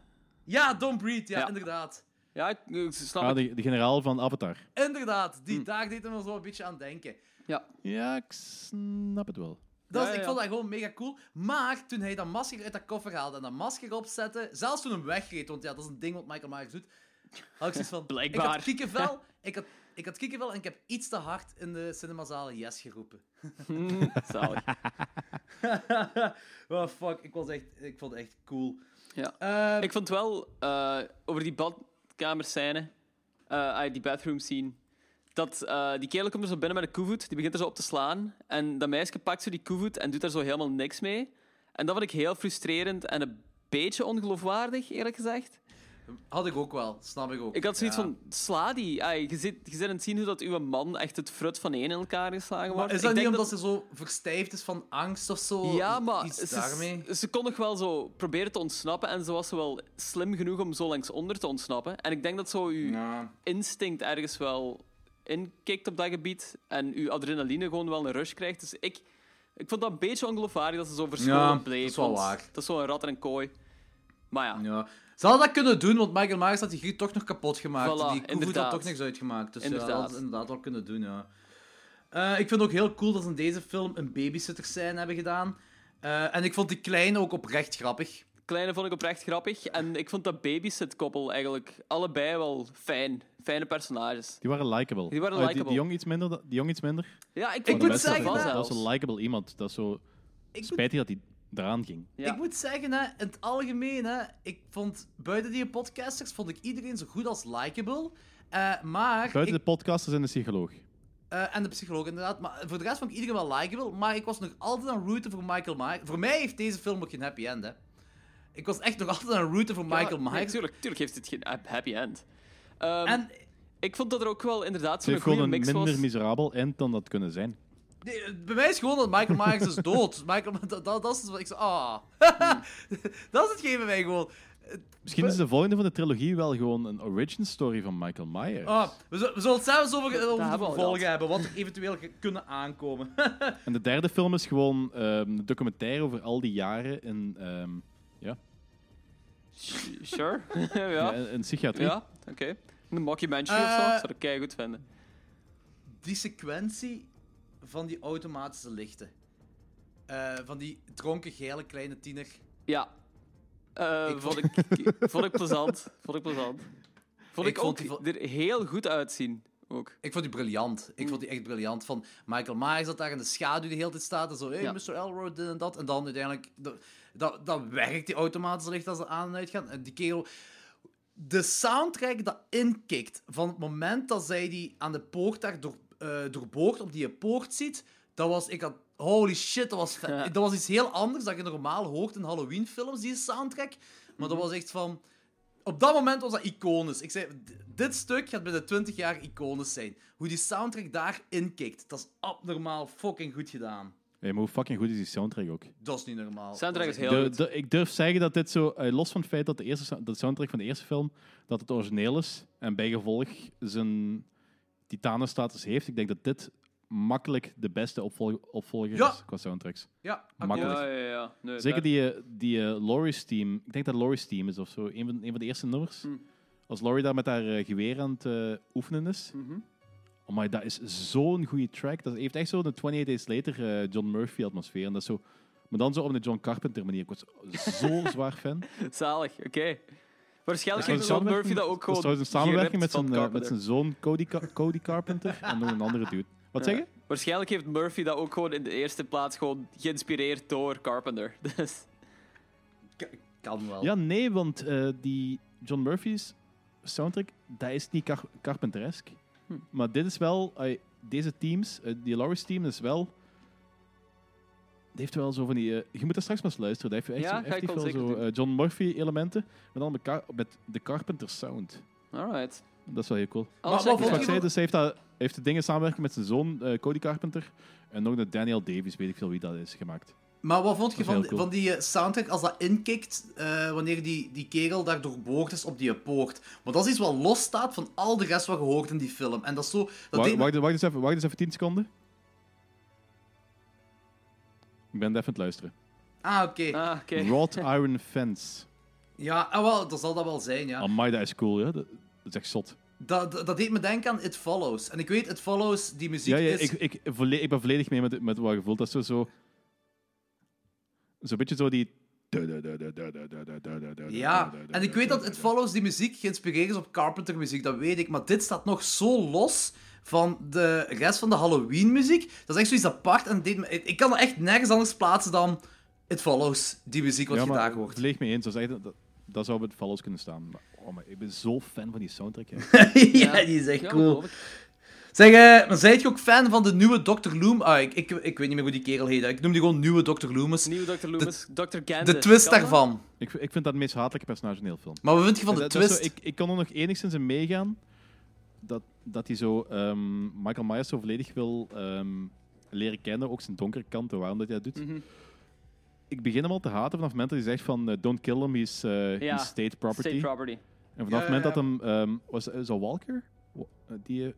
ja, Don't Breathe, ja, Ja. inderdaad. Ja, ik, ik snap Ah, het. de, de generaal van Avatar. Inderdaad, Hm. die, daar deed hij me zo een beetje aan denken. Ja. Ja, ik snap het wel. Dat is, Ja, Ik ja. vond dat gewoon mega cool. Maar toen hij dat masker uit dat koffer haalde en dat masker opzette, zelfs toen hem wegreed, want ja, dat is een ding wat Michael Myers doet, had ik zoiets van... Blijkbaar. Ik had kiekenvel, ik had, ik had kiekenvel en ik heb iets te hard in de cinemazalen yes geroepen. Zalig. oh, fuck. Ik, was echt, ik vond het echt cool. Ja. Eh, Ik vond wel eh, over die badkamerscène, eh ah, die bathroom scene, dat eh, die kerel komt er zo binnen met een koevoet, die begint er zo op te slaan. En dat meisje pakt die koevoet en doet daar zo helemaal niks mee. En dat vond ik heel frustrerend en een beetje ongeloofwaardig, eerlijk gezegd. Had ik ook wel, snap ik ook. Ik had zoiets Ja. van, sla die. Ai, je, zit, je zit aan het zien hoe dat uw man echt het frut van één in elkaar geslagen Maar wordt. is dat Ik niet denk omdat ze zo verstijfd is van angst of zo? Ja, maar Iets ze, daarmee? ze kon nog wel zo proberen te ontsnappen en ze was wel slim genoeg om zo langs onder te ontsnappen. En ik denk dat zo uw Ja. instinct ergens wel inkikt op dat gebied en uw adrenaline gewoon wel een rush krijgt. Dus ik, ik vond dat een beetje ongeloofwaardig dat ze zo verscholen Ja, bleef. dat is wel waar. Dat is zo'n rat en een kooi. Maar ja, Ja. Ze hadden dat kunnen doen, want Michael Myers had die griet toch nog kapot gemaakt. Voilà, die koevoet had toch niks uitgemaakt. Dus ja, dat ze inderdaad wel kunnen doen, ja. Eh, ik vind het ook heel cool dat ze in deze film een babysitter scène hebben gedaan. Eh, en ik vond die kleine ook oprecht grappig. Kleine vond ik oprecht grappig. En ik vond dat babysit-koppel eigenlijk allebei wel fijn. Fijne personages. Die waren likable. Die waren die, likable. die jong iets minder. Die jong iets minder. Ja, ik Ik moet het zeggen, dat was een likable iemand. Dat is zo Ik moet, spijtig dat hij eraan ging. Ja. ik moet zeggen, hè, in het algemeen, hè, ik vond buiten die podcasters vond ik iedereen zo goed als likable. Eh, maar Buiten ik- de podcasters en de psycholoog. Eh, en de psycholoog, inderdaad. Maar voor de rest vond ik iedereen wel likable. Maar ik was nog altijd aan rooten voor Michael Myers. Voor mij heeft deze film ook geen happy end, hè. Ik was echt nog altijd aan rooten voor Michael Ja, nee, Myers. tuurlijk, tuurlijk heeft het geen happy end. Ehm, en Ik vond dat er ook wel inderdaad zo'n heeft gewoon goede een mix minder was. miserabel eind dan dat kunnen zijn. Nee, bij mij is gewoon dat Michael Myers is dood. Michael, dat, dat, dat is wat ik zo... Ah. dat is hetgeen bij mij gewoon. Misschien is de volgende van de trilogie wel gewoon een origin story van Michael Myers. Ah, we, zullen- we zullen het zelfs over, de vervolgen hebben. Wat er eventueel kunnen aankomen. En de derde film is gewoon ehm, een documentaire over al die jaren in, ehm, Sure. ja. ja. in, psychiatrie. Ja, oké. Een mockumentary of zo, Eh, zou ik kei goed vinden. die sequentie van die automatische lichten. Eh, van die dronken, geile kleine tiener. Ja. Eh, Ik vond, ik, vond ik plezant. Vond ik plezant. Vond ik, Ik vond ook die er heel goed uitzien. Ook. Ik vond die briljant. Ik vond die echt briljant. Van Michael Myers dat daar in de schaduw de hele tijd staat. En zo, hey, Ja. Mr. Elroy, dit en dat. En dan uiteindelijk... Dat, dat, dat werkt, die automatische licht als ze aan en uit gaan. En die kerel... De soundtrack dat inkikt van het moment dat zij die aan de poort daar door, eh, doorboort, op die poort ziet, dat was... Ik had Holy shit, dat was. Dat was iets heel anders dat je normaal hoort in Halloween-films, die soundtrack. Maar dat was echt van... Op dat moment was dat iconisch. Ik zei, dit stuk gaat binnen 20 jaar iconisch zijn. Hoe die soundtrack daarin kikt, dat is abnormaal fucking goed gedaan. Hey, maar hoe fucking goed is die soundtrack ook? Dat is niet normaal. Soundtrack is heel De- goed. de- ik durf zeggen dat dit zo, eh, los van het feit dat de, eerste, dat de soundtrack van de eerste film dat het origineel is en bijgevolg zijn titanenstatus heeft, ik denk dat dit makkelijk de beste opvolger, opvolger Ja. is qua soundtracks. Ja, Makkelijk. Ja, ja, ja. Nee, Zeker die, eh, die eh, Laurie's team. Ik denk dat Laurie's team is of zo. Een van, een van de eerste nummers. Hm. Als Laurie daar met haar eh, geweer aan het eh, oefenen is. Mhm. Oh my, dat is zo'n goede track. Dat heeft echt zo de 28 Days Later eh, John Murphy atmosfeer. En dat is zo, maar dan zo op een John Carpenter manier. Ik was zo zwaar fan. Zalig, oké. Waarschijnlijk heeft John Murphy dat ook Dat is gewoon een samenwerking met zijn, eh, met Carpenter. zijn zoon Cody, Ca- Cody Carpenter en nog een andere dude. Wat zeg je? Waarschijnlijk heeft Murphy dat ook gewoon in de eerste plaats gewoon geïnspireerd door Carpenter. Dus, kan wel. Ja, nee, want eh, die John Murphy's soundtrack, dat is niet Car Carpenteresk. Hm. Maar dit is wel, deze teams, eh, die Laurie's team is wel. Die heeft wel zo van die. eh, je moet er straks maar eens luisteren. Dat heeft echt Ja, zo, echt wel eh, John Murphy elementen, maar dan met, met de Carpenter sound. alright. Dat is wel heel cool. Maar wat ik zei, dus hij heeft, dat, heeft de dingen samenwerken met zijn zoon eh, Cody Carpenter en nog de Daniel Davies, weet ik veel wie dat is gemaakt. Maar wat vond je Dat van, cool. van die soundtrack als dat inkikt eh, wanneer die, die kerel daar doorboord is op die poort? Want dat is iets wat losstaat van al de rest wat je hoort in die film. En dat is zo... Dat Wacht, deed me- wacht, wacht, eens even, wacht eens even 10 seconden. Ik ben even aan het luisteren. Ah, oké. Ah, oké. Wrought Iron Fence. Ja, ah, wel, dat zal dat wel zijn, ja. Amai, dat is cool, ja. Dat, dat is echt zot. Dat, dat, dat deed me denken aan It Follows. En ik weet, It Follows, die muziek Ja, ja is... ik, ik, volle- ik ben volledig mee met, met wat je voelt. Dat is zo... zo Zo'n beetje zo die... Ja, en ik weet dat It Follows, die muziek, geïnspireerd is op Carpenter muziek, dat weet ik. Maar dit staat nog zo los van de rest van de Halloween-muziek. Dat is echt zoiets apart. En het deed me, ik, ik kan er echt nergens anders plaatsen dan It Follows, die muziek wat ja, je maar daar hoort. volledig mee eens. Dat, is echt, dat, dat zou bij het Follows kunnen staan. Maar, oh, maar ik ben zo fan van die soundtrack. hè. ja, die is echt Ja, cool. Zeg, eh, maar zijt je ook fan van de nieuwe Dr. Loom? Ah, ik, ik, ik weet niet meer hoe die kerel heet. Ik noem die gewoon nieuwe Dr. Loomis. Nieuwe Dr. Loomis, Dr. Candace. De twist Kan daarvan. ik, ik vind dat het meest hatelijke personage in de hele film. Maar wat vind je van de Dat- dat is twist? zo- ik, ik kan er nog enigszins in meegaan dat, dat hij zo ehm, Michael Myers zo volledig wil ehm, leren kennen, ook zijn donkere kant en waarom dat hij dat doet. Mhm. Ik begin hem al te haten vanaf het moment dat hij zegt van eh, don't kill him, he's, eh, Ja, he's state property. State property. en vanaf Ja, het moment dat hem, ehm, was is dat Walker? Wa- eh, Die,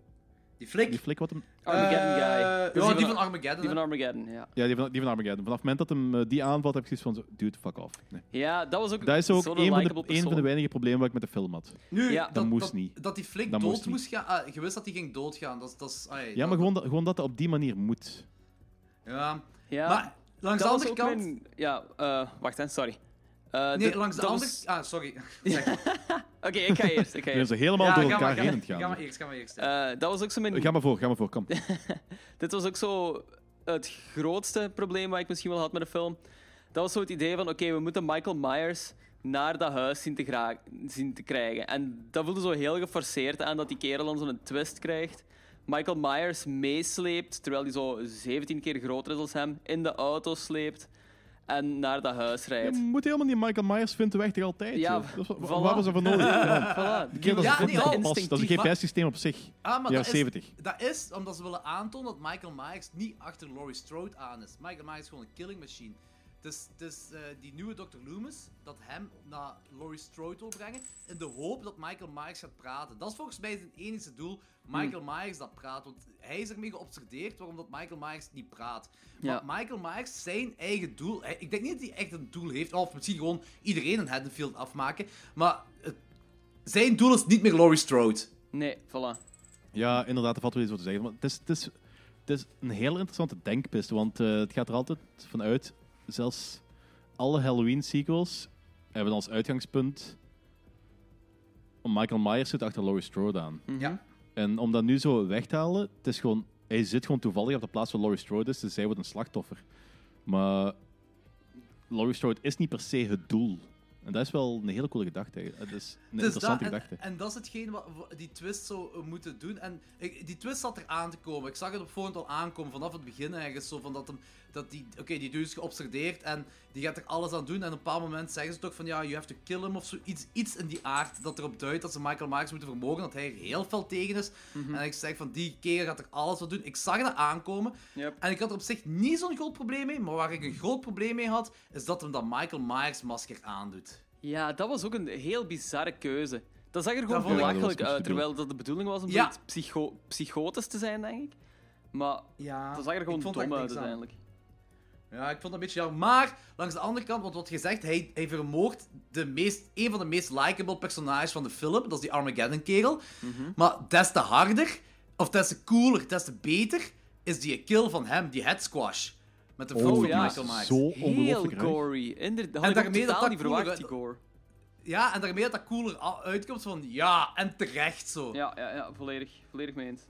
Die flik? die flik wat hem, Armageddon Eh, guy. Dus Ja, die van- van Armageddon. Die van. Armageddon, ja. ja, die van, die van Armageddon. Vanaf het moment dat hem eh, die aanvalt, heb ik zoiets van, zo, dude, fuck off. Nee. Ja, dat was ook Dat is ook zo'n een van, de, een van de weinige problemen wat ik met de film had. Nu, Ja. dat, Dat moest dat, niet. Dat die flik Dat dood moest moest gaan. Ah, je wist dat hij ging doodgaan. Dat, is- dat is, ah, Ja, dat- maar gewoon dat, gewoon dat dat op die manier moet. Ja. Ja, Maar langs de andere kant... mijn- Ja, eh, wacht hè, sorry. Eh, Nee, de- langs de andere... was- Ah, sorry. Oké, ik ga eerst. Ik ga eerst. helemaal Ja, door maar, elkaar heen maar, aan het gaan. Ga maar eerst, ga maar eerst. Eh, dat was ook zo mijn... Ga maar voor, ga maar voor, kom. Dit was ook zo het grootste probleem wat ik misschien wel had met de film. Dat was zo het idee van, oké, we moeten Michael Myers naar dat huis zien te, gra- zien te krijgen. En dat voelde zo heel geforceerd aan dat die kerel dan zo'n twist krijgt. Michael Myers meesleept, terwijl hij zo 17 keer groter is als hem, in de auto sleept en naar dat huis Je rijdt. moet helemaal niet Michael Myers vinden weg toch altijd. Ja, dat voilà. Waar was dat voor nodig? Ja. Voilà. Ja, nee, fucking oh, pas. Dat is een GPS-systeem op zich. Ah, maar Ja, dat is, 70. dat is omdat ze willen aantonen dat Michael Myers niet achter Laurie Strode aan is. Michael Myers is gewoon een killing machine. Dus, dus eh, die nieuwe Dr. Loomis, dat hem naar Laurie Strode wil brengen, in de hoop dat Michael Myers gaat praten. Dat is volgens mij zijn enige doel, Michael Myers dat praat. Want hij is ermee geobsedeerd waarom dat Michael Myers niet praat. Ja. Maar Michael Myers, zijn eigen doel, ik denk niet dat hij echt een doel heeft, of misschien gewoon iedereen een Haddonfield afmaken, maar het- zijn doel is niet meer Laurie Strode. Nee, voilà. Ja, inderdaad, er valt wel iets wat te zeggen. Maar het, is, het, is, het is een heel interessante denkpiste, want eh, het gaat er altijd vanuit, zelfs alle Halloween-sequels hebben als uitgangspunt om Michael Myers zit achter Laurie Strode aan. Ja. En om dat nu zo weg te halen, het is gewoon, hij zit gewoon toevallig op de plaats waar Laurie Strode is, dus zij wordt een slachtoffer. Maar Laurie Strode is niet per se het doel. En dat is wel een hele coole gedachte. Het is een Dus interessante dat, en, gedachte. en dat is hetgeen wat, wat die twist zou eh, moeten doen. En ik, die twist zat er aan te komen. Ik zag het op voorhand al aankomen, vanaf het begin ergens. Zo van dat, hem, dat die, oké, die dude is geobsedeerd en die gaat er alles aan doen. En op een bepaald moment zeggen ze toch van, ja, you have to kill him of zo. Iets, iets in die aard dat erop duidt dat ze Michael Myers moeten vermogen, dat hij er heel fel tegen is. En ik zeg van, die keer gaat er alles aan doen. Ik zag dat aankomen. Yep. En ik had er op zich niet zo'n groot probleem mee, maar waar ik een groot probleem mee had, is dat hem dat Michael Myers masker aandoet. Ja, dat was ook een heel bizarre keuze. Dat zag er gewoon Dat belachelijk uit, terwijl dat de bedoeling was om Ja. zoiets psycho psychotisch te zijn, denk ik. Maar Ja, dat zag er gewoon dom uit uiteindelijk. Ja, ik vond dat een beetje jammer. Maar, langs de andere kant, want wat gezegd, hij, hij vermoordt de meest, een van de meest likable personages van de film. Dat is die Armageddon-kerel. Mhm. Maar des te harder, of des te cooler, des te beter, is die kill van hem, die head squash. Met de vrouw Oh, van ja. Michael Myers. Zo Heel gory. Inderdaad, En had ik ook daarmee dat dat niet cooler verwacht, die gore. Ja, en daarmee dat dat cooler uitkomt van, ja, en terecht zo. Ja, ja, ja, volledig, volledig mee eens.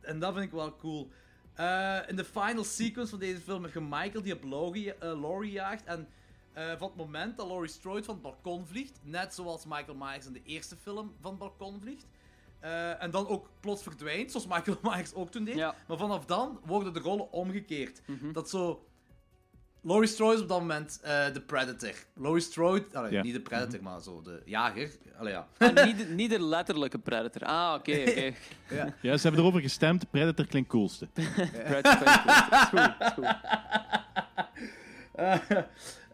En dat vind ik wel cool. Eh, in de final sequence van deze film heb je Michael die op Laurie, eh, Laurie jaagt. En eh, van het moment dat Laurie Strode van het balkon vliegt, net zoals Michael Myers in de eerste film van het balkon vliegt. Eh, en dan ook plots verdwijnt, zoals Michael Myers ook toen deed. Ja. Maar vanaf dan worden de rollen omgekeerd. Dat zo. Laurie Strode is op dat moment eh, de Predator. Laurie Strode, allee, Ja. niet de Predator, maar zo de jager. Allee, ja. Ah, niet, de, niet de letterlijke Predator. Ah, oké, oké. Ja, ze hebben erover gestemd. Predator klinkt coolste. Predator vind ik goed. Is goed, is goed.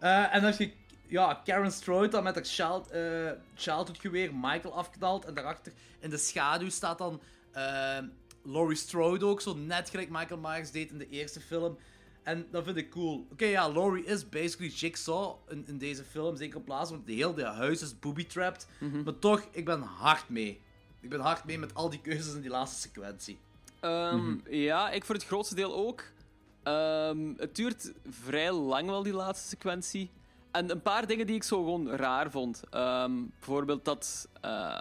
Eh, en als je ja, Karen Strode dan met haar child, eh childhood geweer Michael afknalt. En daarachter in de schaduw staat dan eh, Laurie Strode ook. Zo net gelijk Michael Myers deed in de eerste film. En dat vind ik cool. Oké, ja, Laurie is basically Jigsaw in, in deze film. Zeker op plaats, want de hele huis is booby-trapped. Maar toch, ik ben hard mee. Ik ben hard mee met al die keuzes in die laatste sequentie. Ehm, Ja, ik voor het grootste deel ook. Ehm, het duurt vrij lang wel, die laatste sequentie. En een paar dingen die ik zo gewoon raar vond. Ehm, bijvoorbeeld dat ehm,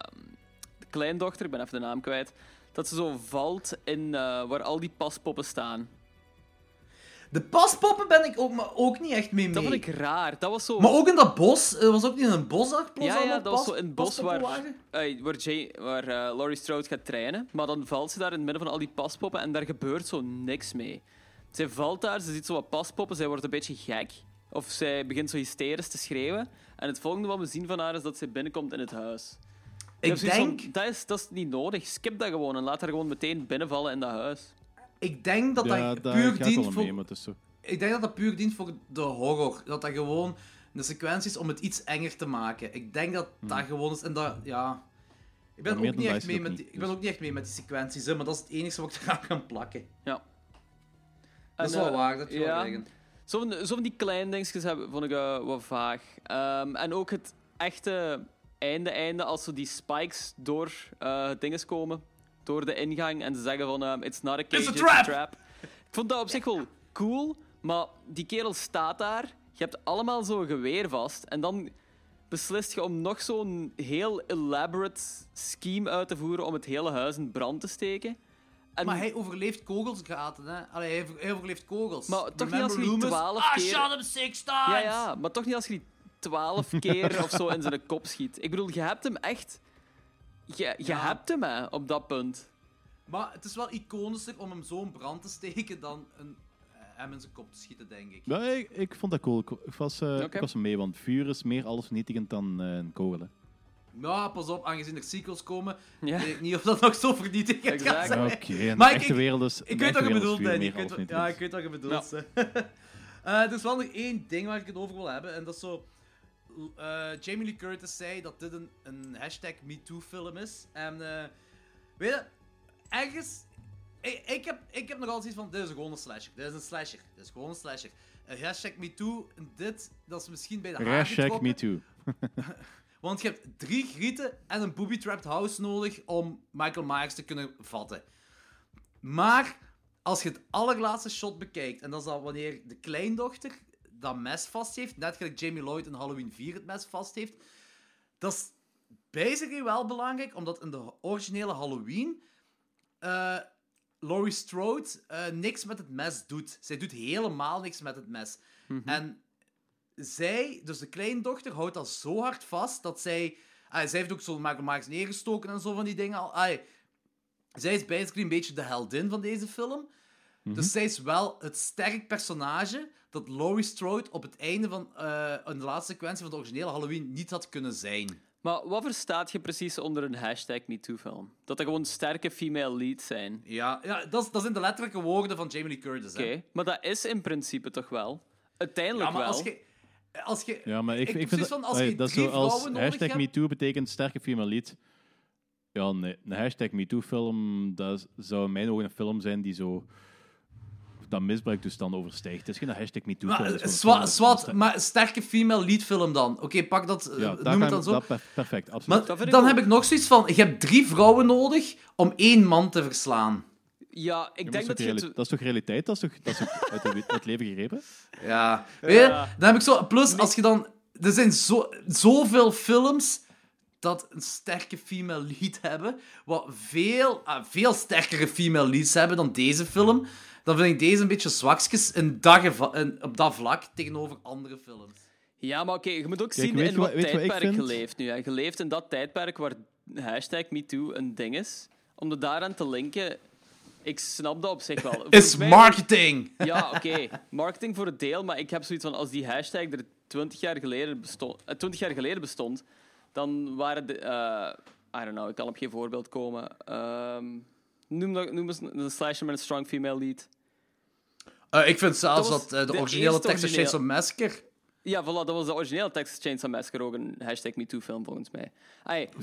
de kleindochter, ik ben even de naam kwijt, dat ze zo valt in eh, waar al die paspoppen staan. De paspoppen ben ik ook, maar ook niet echt mee mee. Dat vond ik raar. Dat was zo... Maar ook in dat bos. Er was ook niet in een bos dat plots Ja, ja, dat was zo in het bos waar, eh, waar, Jay, waar eh, Laurie Strode gaat trainen. Maar dan valt ze daar in het midden van al die paspoppen en daar gebeurt zo niks mee. Zij valt daar, ze ziet zo wat paspoppen, zij wordt een beetje gek. Of zij begint zo hysterisch te schreeuwen. En het volgende wat we zien van haar is dat zij binnenkomt in het huis. Ik van, denk, dat, is, dat is niet nodig. Skip dat gewoon en laat haar gewoon meteen binnenvallen in dat huis. ik denk dat ja, dat puur dient voor... mee, maar het is zo. Ik denk dat dat puur dient voor de horror. Dat dat gewoon een sequentie is om het iets enger te maken. Ik denk dat dat gewoon is. En dat, ja... Ik ben, Hmm. Ook niet echt mee met die, niet, ik ben dus. ook niet echt mee met die sequenties, hè, maar dat is het enige wat ik eraan kan plakken. Ja. Dat is wel eh, waar, dat je ja. wel. Zo van, zo van die kleine dingetjes hebben, vond ik eh, wat vaag. Ehm, en ook het echte einde-einde, als zo die spikes door eh het dinges komen, door de ingang, en ze zeggen van, ehm, it's not a cage, It's a trap! Ik vond dat op zich wel cool, maar die kerel staat daar, je hebt allemaal zo'n geweer vast, en dan beslist je om nog zo'n heel elaborate scheme uit te voeren om het hele huis in brand te steken. En, Maar hij overleeft kogelsgaten, hè. Allee, hij, hij overleeft kogels. Maar toch niet als je die Remember 12 Loomis? keer- I shot him six times! Ja, ja, maar toch niet als je die twaalf keer of zo in zijn kop schiet. Ik bedoel, je hebt hem echt... Je, je Ja. hebt hem, hè, op dat punt. Maar het is wel iconischer om hem zo in brand te steken dan een, eh, hem in zijn kop te schieten, denk ik. Ja, ik, ik vond dat cool. Ik, was, eh, Oké. ik was er mee, want vuur is meer allesvernietigend dan eh, een kogel. hè. Ja, pas op, aangezien er sequels komen, Ja. weet ik niet of dat nog zo vernietigend gaat Exact. zijn. Oké, in de Maar ik- echte wereld is... Ik weet wat je bedoelt, Danny. Ik weet, ja, ik weet wat je bedoelt. Eh, er is wel nog één ding waar ik het over wil hebben. En dat is zo... eh, Jamie Lee Curtis zei dat dit een, een hashtag MeToo-film is. En eh, weet je, ergens... Ik, ik, heb, ik heb nog altijd iets van, dit is gewoon een slasher. Dit is een slasher. Dit is gewoon een slasher. Hashtag MeToo, dit, dat is misschien bij de haar Hashtag getrokken. Want je hebt drie grieten en een booby-trapped house nodig om Michael Myers te kunnen vatten. Maar als je het allerlaatste shot bekijkt, en dat is dan wanneer de kleindochter dat mes vast heeft, net gelijk Jamie Lloyd in Halloween 4 het mes vast heeft, dat is basically wel belangrijk, omdat in de originele Halloween eh Laurie Strode eh, niks met het mes doet. Zij doet helemaal niks met het mes. En zij, dus de kleindochter, houdt dat zo hard vast dat zij... ah, zij heeft ook zo Michael neergestoken en zo van die dingen. al. Ah, zij is basically een beetje de heldin van deze film. Dus zij is wel het sterk personage dat Laurie Strode op het einde van een laatste sequentie van de originele Halloween niet had kunnen zijn. Maar wat verstaat je precies onder een hashtag MeToo-film? Dat er gewoon sterke female leads zijn. Ja, ja dat, is- dat zijn de letterlijke woorden van Jamie Lee Curtis. Oké, maar dat is in principe toch wel? Uiteindelijk Ja, maar wel. als je... Als je Ja, maar ik, Ik vind dat, van, als je dat zo als hashtag MeToo betekent sterke female lead. Ja, nee. Een hashtag MeToo-film, dat zou in mijn ogen een film zijn die zo dat misbruiktoestand overstijgt. Het is geen hashtag MeToo-film. Maar, zwa- zwart, maar sterke female lead film dan. Oké, pak dat, eh, Ja, noem daar het dan zo. dat per- perfect, absoluut. Maar dan ook. heb ik nog zoiets van, je hebt drie vrouwen nodig om één man te verslaan. Ja, ik denk dat, dat is je... het- dat is toch realiteit? Dat is toch, dat is toch uit, de, uit het leven gegrepen? Ja. Weet je, Ja. dan heb ik zo... Plus, als je dan... Er zijn zo, zoveel films dat een sterke female lead hebben, wat veel, ah, veel sterkere female leads hebben dan deze film, dan vind ik deze een beetje zwakjes in dat op dat vlak tegenover andere films. Ja, maar oké, je moet ook Kijk, zien in wat tijdperk je leeft nu. Hè. Je leeft in dat tijdperk waar hashtag MeToo een ding is. Om er daaraan te linken, ik snap dat op zich wel. Is mij- marketing! Ja, oké. Marketing voor het deel, maar ik heb zoiets van, als die hashtag er 20 jaar geleden bestond, eh, 20 jaar geleden bestond dan waren de... eh, I don't know, ik kan op geen voorbeeld komen. Ehm, noem, noem eens een slasher met een strong female lead. Eh, ik vind zelfs Dat dat, eh, de, de originele Texas Chainsaw Massacre... Ja, voilà, dat was de originele Texas Chainsaw Massacre ook een hashtag MeToo-film, volgens mij. Ai, Voilà.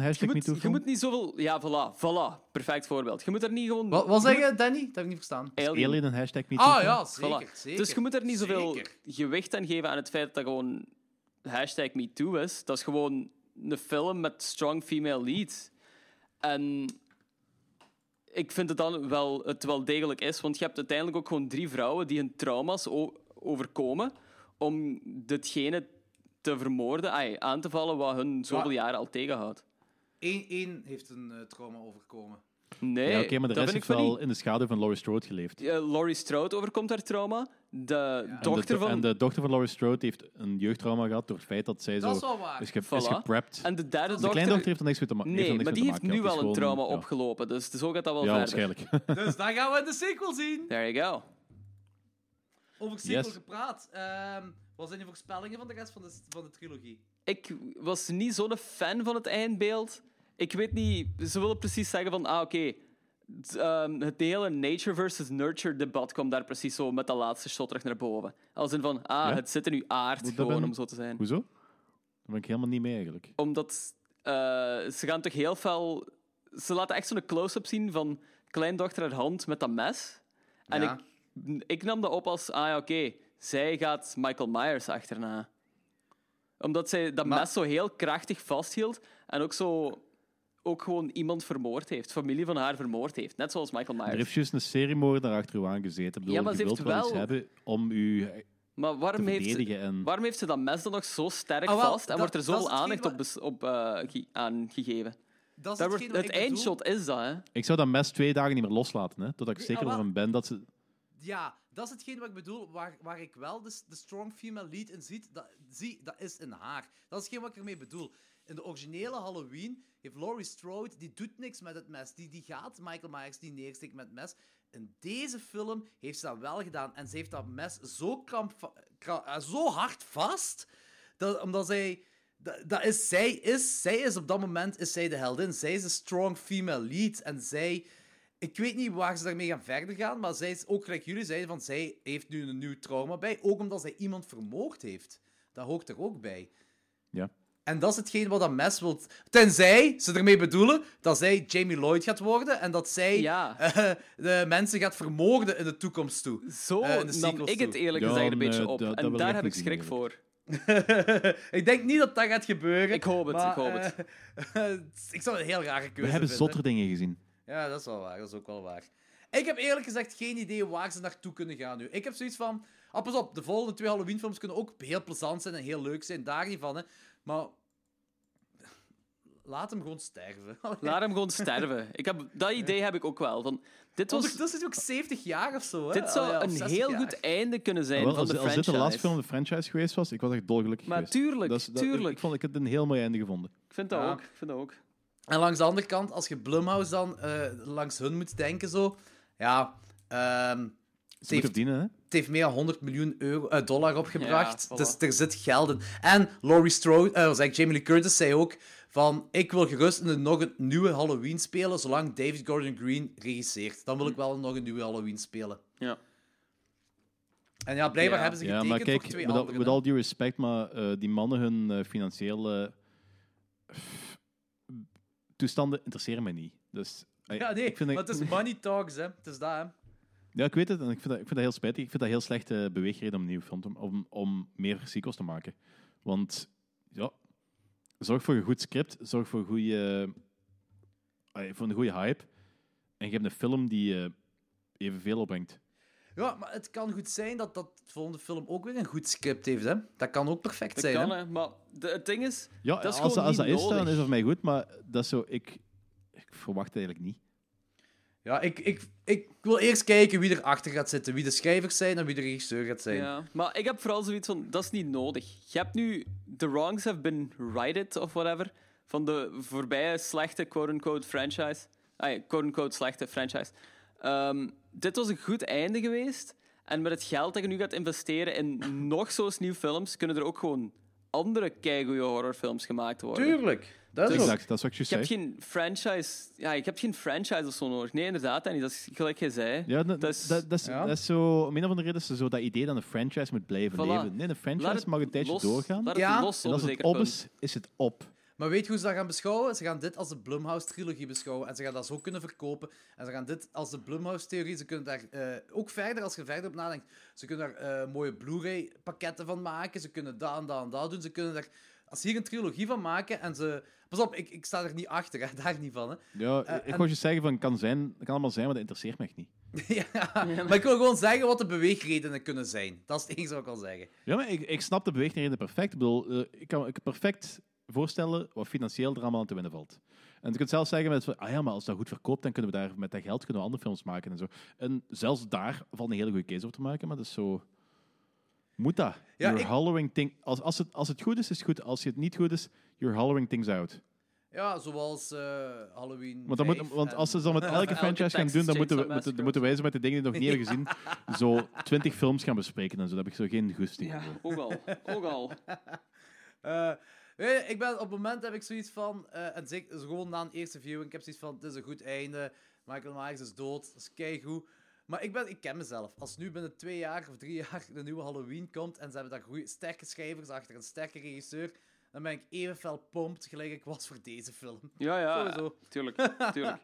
hashtag je, moet, je moet niet zoveel... Ja, voilà, voilà. Perfect voorbeeld. Je moet er niet gewoon... Wat, wat zeg je, Danny? Dat heb ik niet verstaan. Alien. Alien een hashtag MeToo Ah ja, Voilà. zeker, zeker. Dus je moet er niet zoveel Zeker. gewicht aan geven aan het feit dat dat gewoon hashtag MeToo is. Dat is gewoon een film met strong female leads. En ik vind het dan wel, het wel degelijk is, want je hebt uiteindelijk ook gewoon drie vrouwen die hun trauma's overkomen om ditgene te vermoorden, ai, aan te vallen wat hun zoveel Maar- jaren al tegenhoudt. Eén, één heeft een eh, trauma overkomen. Nee, Ja, oké, maar de rest heeft wel niet. in de schaduw van Laurie Strode geleefd. Ja, Laurie Strode overkomt haar trauma. De dochter de, van... en de dochter van Laurie Strode heeft een jeugdtrauma gehad door het feit dat zij Dat is zo wel waar. is, ge, is Voilà. geprept. En de derde de dochter... kleindochter heeft er niks mee te, ma- heeft Nee, niks maar die heeft maken nu wel een is trauma ja. opgelopen, dus zo gaat dat wel Ja, verder. waarschijnlijk. Dus dan gaan we de sequel zien. There you go. Over sequel Yes. gepraat. Ehm, wat zijn je voorspellingen van de rest van de, van de trilogie? Ik was niet zo'n fan van het eindbeeld. Ik weet niet, ze willen precies zeggen van, ah oké, ehm, het hele nature versus nurture debat kwam daar precies zo met dat laatste shot terug naar boven. Als in van, ah, Ja? het zit in uw aard, gewoon ben- om zo te zijn. Hoezo? Daar ben ik helemaal niet mee eigenlijk. Omdat eh, ze gaan toch heel veel... Ze laten echt zo'n close-up zien van kleindochter haar hand met dat mes. En Ja. ik, ik nam dat op als, ah ja, oké, zij gaat Michael Myers achterna. Omdat zij dat Maar- mes zo heel krachtig vasthield en ook zo ook gewoon iemand vermoord heeft, familie van haar vermoord heeft. Net zoals Michael Er Myers. heeft juist een seriemoordenaar achter u aangezeten. Bedoel, Ja, maar ze heeft wel iets hebben om u te Maar waarom heeft. En... waarom heeft ze dat mes dan nog zo sterk Ah, wel, vast en dat- wordt er zoveel aandacht wat- op, op eh, ge- aan gegeven? Dat is wordt, het bedoel. eindshot is dat, hè? Ik zou dat mes twee dagen niet meer loslaten, hè, totdat ik zeker ah, ervan ben dat ze... Ja, dat is hetgeen wat ik bedoel, waar, waar ik wel de, strong female lead in ziet, dat, zie, dat is in haar. Dat is hetgeen wat ik ermee bedoel. In de originele Halloween heeft Laurie Strode, die doet niks met het mes. Die, die gaat Michael Myers die neersteken met het mes. In deze film heeft ze dat wel gedaan. En ze heeft dat mes zo, kramp, kra- eh, zo hard vast, dat, omdat zij... Dat, dat is, zij, is, zij is op dat moment is zij de heldin. Zij is de strong female lead. En zij... Ik weet niet waar ze daarmee gaan verder gaan, maar zij is ook, gelijk jullie zeiden, van zij heeft nu een nieuw trauma bij. Ook omdat zij iemand vermoord heeft. Dat hoort er ook bij. Ja. En dat is hetgeen wat dat mes wil. Tenzij ze ermee bedoelen dat zij Jamie Lloyd gaat worden en dat zij Ja. eh, de mensen gaat vermoorden in de toekomst toe. Zo Eh, nam sequels ik het eerlijk Ja, gezegd een beetje dat- op. dat en daar ik heb ik schrik voor. ik denk niet dat dat gaat gebeuren. Ik hoop het, maar, ik hoop het. eh, ik zou het een heel rare keuze We hebben vinden. zotter dingen gezien. Ja, dat is wel waar. Dat is ook wel waar. Ik heb eerlijk gezegd geen idee waar ze naartoe kunnen gaan nu. Ik heb zoiets van... Ah, pas op, de volgende twee Halloween-films kunnen ook heel plezant zijn en heel leuk zijn. Daar niet van, hè. Maar... laat hem gewoon sterven. Laat hem gewoon sterven. Ik heb, dat idee heb ik ook wel. Van, dit was, Ondertussen is ook 70 jaar of zo. Hè? dit zou ja, of een 60 heel jaar. goed einde kunnen zijn Wel, van als, de als dit de franchise. laatste film van de franchise geweest was, ik was echt dolgelukkig Maar geweest. tuurlijk, Dat is- dat- tuurlijk. Ik vond ik het een heel mooi einde gevonden. Ik vind dat Ja. ook. Ik vind dat ook. En langs de andere kant, als je Blumhouse dan eh, langs hun moet denken, zo. Ja, ehm, het, heeft, verdienen, hè? het heeft meer dan 100 miljoen euro, eh, dollar opgebracht. Ja, voilà. Dus er zit geld in. En Laurie Strode, eh, zeg, Jamie Lee Curtis zei ook van ik wil gerust een, nog een nieuwe Halloween spelen, zolang David Gordon Green regisseert. Dan wil ik wel nog een nieuwe Halloween spelen. Ja. En ja, blijkbaar Ja. hebben ze Ja, getekend maar kijk, voor twee met, al- anderen. met all due respect, maar eh, die mannen hun eh, financiële eh, toestanden interesseren mij niet. Dus, eh, Ja, nee, ik vind dat- het is money talks, hè. Het is dat, hè. Ja, ik weet het. En ik vind dat, ik vind dat heel spijtig. Ik vind dat heel slechte beweegreden om een nieuwe film te, om, om meer sequels te maken. Want, ja, zorg voor een goed script, zorg voor, goede, eh, voor een goede hype. En je hebt een film die eh, evenveel opbrengt. Ja, maar het kan goed zijn dat dat volgende film ook weer een goed script heeft, hè. Dat kan ook perfect Dat zijn, kan, hè. Maar de, het ding is... Ja, Dat is als, gewoon als dat niet is, dan is dat voor mij goed. Maar dat is zo, ik, ik verwacht het eigenlijk niet. Ja, ik, ik, ik wil eerst kijken wie erachter gaat zitten. Wie de schrijvers zijn en wie de regisseur gaat zijn. Ja, maar ik heb vooral zoiets van, dat is niet nodig. Je hebt nu, the wrongs have been righted, of whatever, van de voorbije slechte quote-unquote franchise. Ah, quote-unquote slechte franchise. Ehm, dit was een goed einde geweest. En met het geld dat je nu gaat investeren in nog zo'n nieuw films, kunnen er ook gewoon andere keigoede horrorfilms gemaakt worden. Tuurlijk. Dat is ook. Exact, dat is wat ik Je juist hebt zei. geen franchise... Ja, je hebt geen franchise of zo nodig. Nee, inderdaad, Danny. Dat is gelijk jij zei. Ja, dat, dat is- dat, dat is, ja. dat is zo, om een of andere reden is zo dat idee dat een franchise moet blijven Voilà. leven. Nee, een franchise mag een tijdje los- doorgaan. Laat het Ja. los En als het zeker op is, is het op. Maar weet je hoe ze dat gaan beschouwen? Ze gaan dit als de Blumhouse-trilogie beschouwen. En ze gaan dat zo kunnen verkopen. En ze gaan dit als de Blumhouse-theorie... Ze kunnen daar eh, ook verder, als je verder op nadenkt... Ze kunnen daar eh, mooie Blu-ray-pakketten van maken. Ze kunnen dat en dat en dat doen. Ze kunnen daar... Als ze hier een trilogie van maken en ze... Pas op, ik, ik sta er niet achter, hè, daar niet van. Hè. Ja, Eh, ik en- wou je zeggen van kan zijn, het kan allemaal zijn, maar dat interesseert me echt niet. ja, maar ik wil gewoon zeggen wat de beweegredenen kunnen zijn. Dat is het enige wat ik wil zeggen. Ja, maar ik, ik snap de beweegredenen perfect. Ik bedoel, eh, ik kan me perfect voorstellen wat financieel er allemaal aan te winnen valt. En je kunt zelfs zeggen met van, ah ja, maar als dat goed verkoopt, dan kunnen we daar met dat geld kunnen we andere films maken en zo. En zelfs daar valt een hele goede case over te maken, maar dat is zo... Moet dat? Ja, you're ik- hollowing thing... als, als, het, als het goed is, is het goed. Als het niet goed is, you're hollowing things out. Ja, zoals eh, Halloween Want, dan moet, 5 want en- als ze dan met elke Elke franchise gaan doen, dan moeten, we, moeten, dan moeten wij zo met de dingen die we nog niet hebben gezien, zo twintig films gaan bespreken en zo. Daar heb ik zo geen goesting Ja, ook al. Ook al. Eh, je, ik ben, op het moment heb ik zoiets van, eh, en zeker dus gewoon na een eerste viewing, ik heb zoiets van, het is een goed einde, Michael Myers is dood, dat is keigoed. Maar ik, ben, ik ken mezelf. Als nu binnen twee jaar of drie jaar de nieuwe Halloween komt en ze hebben daar goeie, sterke schrijvers achter, een sterke regisseur, dan ben ik even fel pompt gelijk ik was voor deze film. Ja, ja. Sowieso. Tuurlijk, tuurlijk.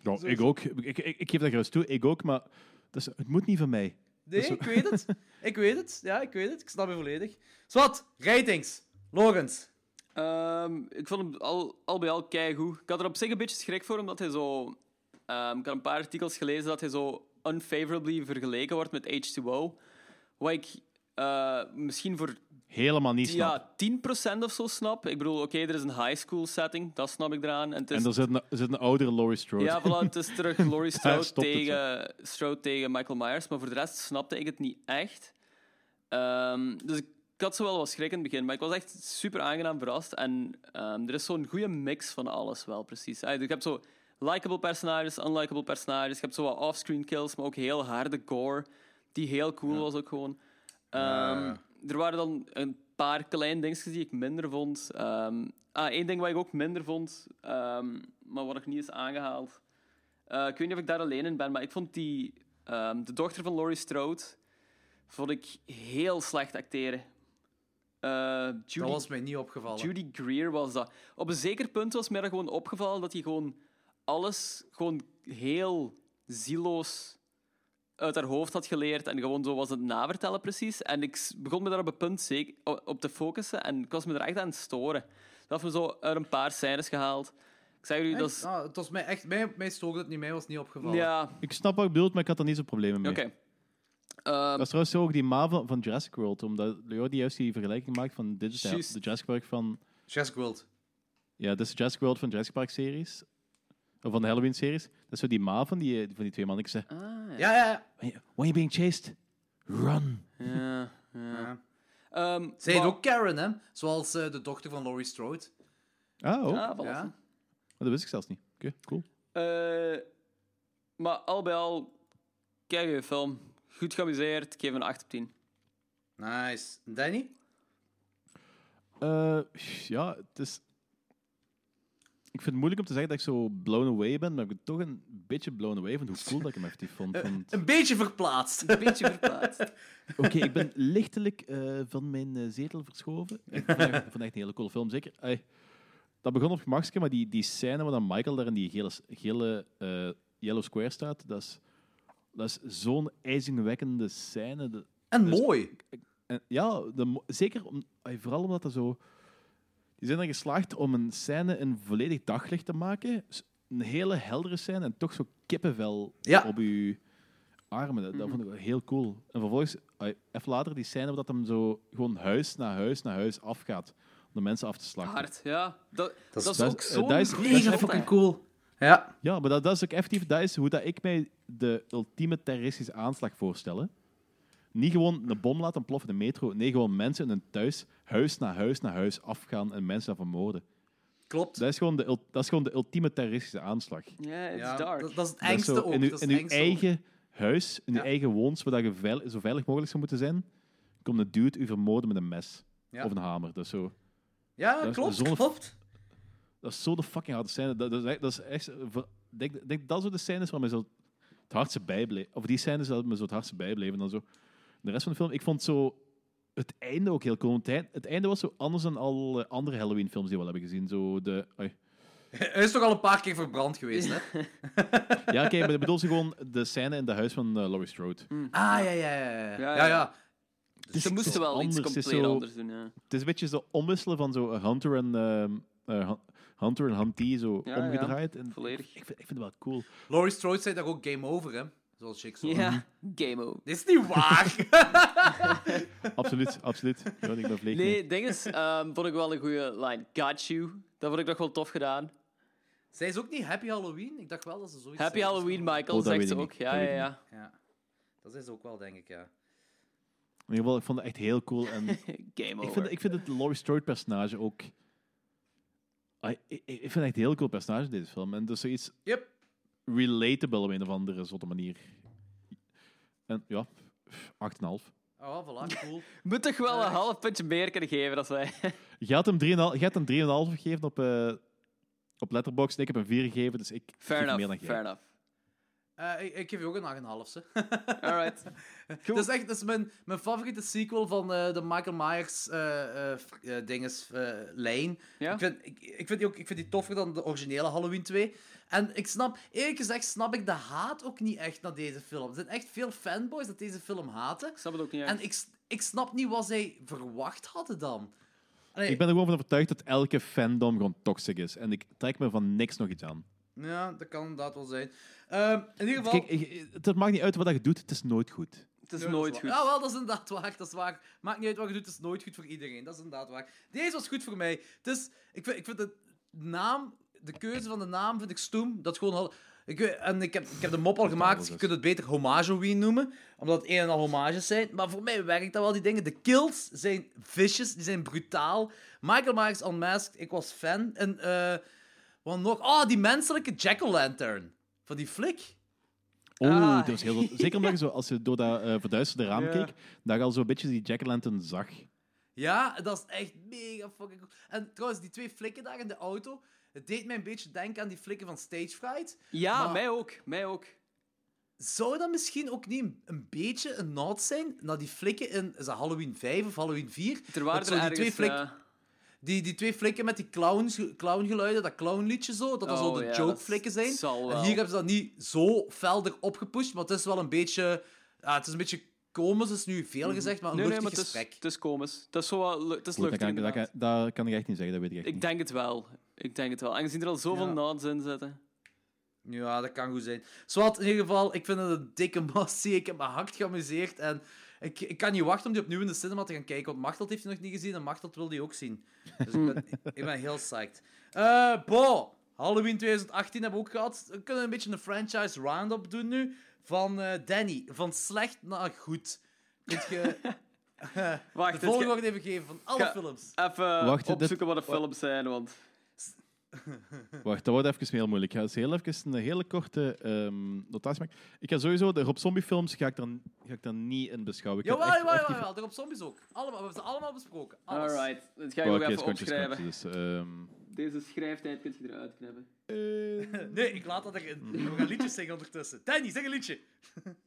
Ja, ik ook. Ik, ik, ik geef dat gerust toe. Ik ook, maar dat is, het moet niet van mij. Nee, is ik weet het. Ik weet het. Ja, ik weet het. Ik snap je volledig. Zwat, ratings. Logans. Ehm, ik vond hem al, al bij al keigoed. Ik had er op zich een beetje schrik voor, omdat hij zo... ehm, ik had een paar artikels gelezen dat hij zo unfavorably vergeleken wordt met H2O. Wat ik eh, misschien voor Helemaal niet snap. ja, 10% of zo snap. Ik bedoel, oké, er is een high school setting, dat snap ik eraan. En, En er zit een, zit een oudere Laurie Strode. Ja, voilà, het is terug Laurie Strode tegen, Strode tegen Michael Myers. Maar voor de rest snapte ik het niet echt. Ehm, dus ik, ik had zo wel wat schrik in het begin. Maar ik was echt super aangenaam verrast. En ehm, er is zo'n goede mix van alles wel, precies. Ik heb zo likable personages, unlikable personages. Ik heb zo wat offscreen kills, maar ook heel harde gore. Die heel cool was ook gewoon. Ehm, Er waren dan een paar kleine dingetjes die ik minder vond. Ehm ah, één ding wat ik ook minder vond, ehm, maar wat nog niet is aangehaald. Eh, ik weet niet of ik daar alleen in ben, maar ik vond die, de dochter van Laurie Strode vond ik heel slecht acteren. Eh, Judy, Dat was mij niet opgevallen. Judy Greer was dat. Op een zeker punt was mij dat gewoon opgevallen dat hij gewoon alles gewoon heel zieloos uit haar hoofd had geleerd en gewoon zo was het navertellen precies. En ik begon me daar op een punt zeker op te focussen en ik was me er echt aan het storen. Dat heeft me zo uit een paar scènes gehaald. Ik zeg jullie, dat is... Ah, het was mij echt... Mij, mij stoorde het niet, mij was het niet opgevallen. Ja, Ik snap wat je bedoelt, maar ik had er niet zo'n problemen mee. oké. Ehm, Dat is trouwens ook die ma van, van Jurassic World, omdat Leo die juist die vergelijking maakt van de, Jurassic Park van... Jurassic World. Ja, dat is de Jurassic World van Jurassic Park series. Of van de Halloween series. Dat is zo die ma van die, van die twee mannetjes. hè. Ah, ja. Ja, ja, ja. When, you- when you're being chased, run. Ja, ja. Ehm, Zij heet maar- ook Karen, hè? Zoals eh, de dochter van Laurie Strode. Ah, oh. Ja, voilà. Ja. Maar dat wist ik zelfs niet. Oké, cool. Eh, maar al bij al, kijk je film. Goed geamuseerd. Ik geef een 8 op 10. Nice. Danny? Eh, ja, het is... Ik vind het moeilijk om te zeggen dat ik zo blown away ben, maar ik ben toch een beetje blown away van hoe cool dat ik hem effectief vond. Want- Een beetje verplaatst. Een beetje verplaatst. Oké, ik ben lichtelijk eh, van mijn eh, zetel verschoven. Ik vond echt, ik vond echt een hele coole film, zeker. Dat begon op gemakske, maar die, die scène waar dan Michael daar in die gele, gele eh, yellow square staat, dat is, dat is zo'n ijzingwekkende scène. De- En Dus- mooi. en, ja, de, zeker om, vooral omdat er zo... Die zijn er geslaagd om een scène in volledig daglicht te maken. Een hele heldere scène en toch zo kippenvel Ja. op je armen. Dat, dat vond ik wel heel cool. En vervolgens, even later, die scène waar dat hem zo gewoon huis na huis na huis afgaat. Om de mensen af te slachten. Hard, ja. Dat, dat, is dat is- ook eh, zo dat is- Mega fucking cool. Ja. Ja, maar dat, dat is ook effectief dat is hoe dat ik mij de ultieme terroristische aanslag voorstel. Niet gewoon een bom laten ploffen in de metro. Nee, gewoon mensen in een thuis, huis na huis na huis afgaan en mensen vermoorden. Klopt. Dat is gewoon de, dat is gewoon de ultieme terroristische aanslag. Ja, it's Ja, dark. dat, dat is het Dat is engste zo ook. In uw, dat is in het uw ook. eigen huis, in uw Ja. eigen woons, waar je veil- zo veilig mogelijk zou moeten zijn, komt een dude u vermoorden met een mes. Ja. Of een hamer. Dat is zo... Ja, dat is klopt, klopt. Dat is zo de fucking harde scène. Dat, dat is echt, dat is denk, denk dat zo de scènes waar me zo het hardste bijbleven. Of die scènes dat me zo het hardste bijbleven. Dan zo. De rest van de film, ik vond zo het einde ook heel cool. Het eind- het einde was zo anders dan alle andere Halloween-films die we al hebben gezien. Zo de. Hij is toch al een paar keer verbrand geweest, hè? Ja, oké, maar ik bedoel ze gewoon de scène in de huis van eh, Laurie Strode. Ah, ja, ja, ja. Ja, Ja, ja. ja. Het is- Ze het moesten wel iets anders, het compleet zo- anders doen, ja. Het is een beetje zo omwisselen van zo Hunter en, ehm, eh, Hun- Hunter en Huntee zo Ja, ja. omgedraaid. En Volledig. Ik vind, ik vind het wel cool. Laurie Strode zei daar ook game over, hè? Zoals Chick zo. Ja, game over. Dit is niet waar. Absoluut, absoluut. Ja, ik ben vleeg. Nee, ding is, ehm, vond ik wel een goede line. Got you. Dat vond ik nog wel tof gedaan. Zij is ook niet Happy Halloween? Ik dacht wel dat ze zoiets Happy zei. Halloween, Michael, Oh, zegt ze ook. Ja, Dat ja, ja. Ja. Dat is ook wel, denk ik, ja. In ieder geval, ik vond het echt heel cool. En Game over. ik, vind, ik vind het Laurie Strode-personage ook... Ah, ik, ik vind het echt een heel cool personage in deze film. En dat is zoiets Yep. Relatable op een of andere zotte manier. En ja, 8,5. Oh, voilà, cool. Moet toch wel een half puntje meer kunnen geven als wij. Je had hem 3,5 je had hem 3,5 gegeven op, eh op Letterboxd. Ik heb hem 4 gegeven, dus ik Fair enough, meer dan jij. fair enough. Eh, ik, ik geef je ook een 8,5. ze. Alright. Dat is echt dat is mijn, mijn favoriete sequel van eh, de Michael Myers eh, dinges, lijn. Ja? Ik, vind, ik, ik, vind die ook, ik vind die toffer dan de originele Halloween 2. En ik snap, eerlijk gezegd, snap ik de haat ook niet echt naar deze film. Er zijn echt veel fanboys dat deze film haten. Ik snap het ook niet echt. En ik, ik snap niet wat zij verwacht hadden dan. Allee, Ik ben er gewoon van overtuigd dat elke fandom gewoon toxic is. En ik trek me van niks nog iets aan. Ja, dat kan inderdaad wel zijn. Ehm, in ieder geval... Kijk, het maakt niet uit wat je doet, het is nooit goed. Het is nooit goed. Ja, wel, dat is inderdaad waar. Dat is waar. Maakt niet uit wat je doet, het is nooit goed voor iedereen. Dat is inderdaad waar. Deze was goed voor mij. Dus ik vind, ik vind de naam, de keuze van de naam vind ik stoem. Dat is gewoon al. Ik, weet- en ik heb, ik heb de mop al gemaakt, dus je kunt het beter Homageween noemen, omdat het een en al homages zijn. Maar voor mij werkt dat wel, die dingen. De kills zijn vicious, die zijn brutaal. Michael Myers Unmasked, ik was fan. En, eh wat nog? Oh, die menselijke Jack-O-Lantern. Van die flik. Oh, Ah. dat was heel... Zeker omdat je zo, als je door dat eh, verduisterde raam Ja. keek, dat je al zo'n beetje die Jack-o'-lantern zag. Ja, dat is echt mega fucking cool. En trouwens, die twee flikken daar in de auto, het deed mij een beetje denken aan die flikken van Stage Fright. Ja, Maar- mij ook. Mij ook. Zou dat misschien ook niet een, beetje een nod zijn naar die flikken in is dat Halloween 5 of Halloween 4? Er waren er zo die twee, ergens... flik, eh, die, die twee flikken met die clowns, clowngeluiden, dat clownliedje zo, dat dat zo Oh, de ja, joke-flikken dat zijn. zal En hier hebben ze dat niet zo fel erop gepusht, maar het is wel een beetje... Ja, het is een beetje komisch, is nu veel gezegd, maar een Mhm. nee, maar het is, gesprek. het is komisch. Het is zo het is Goed, dat, luchtig, kan, ik- dat, kan, dat kan ik echt niet zeggen, dat weet ik echt Ik niet. denk het wel. Ik denk het wel. Aangezien er al zoveel Ja. nods in zitten. Ja, dat kan goed zijn. Zwat, in ieder geval, ik vind het een dikke massie. Ik heb me hard geamuseerd. En Ik, ik kan niet wachten om die opnieuw in de cinema te gaan kijken, want Machteld heeft hij nog niet gezien en Machteld wil die ook zien. Dus ik ben, ik ben heel psyched. Eh Bo, Halloween 2018 hebben we ook gehad. We kunnen een beetje een franchise roundup doen nu. Van eh, Danny, van slecht naar goed. Kunt je Wacht, de volgorde even geven van alle films? Even Wacht, dit- opzoeken wat de films zijn, want... Wacht, dat wordt even heel moeilijk. Ik ga eens heel even een hele korte ehm, notatie maken. Ik ga sowieso de Rob Zombie films ga ik dan, ga ik dan niet in beschouwen. Ik ga Jawel, echt jawel, effectief- jawel, jawel. Er op zombies ook. Allemaal, we hebben ze allemaal besproken. Alles. Alright, dat ga ik Oh, even skontjes, opschrijven. skontjes, dus, ehm, Deze schrijftijd kun je eruit knippen. Nee, ik laat dat erin. We gaan liedjes zingen ondertussen. Danny, zeg een liedje.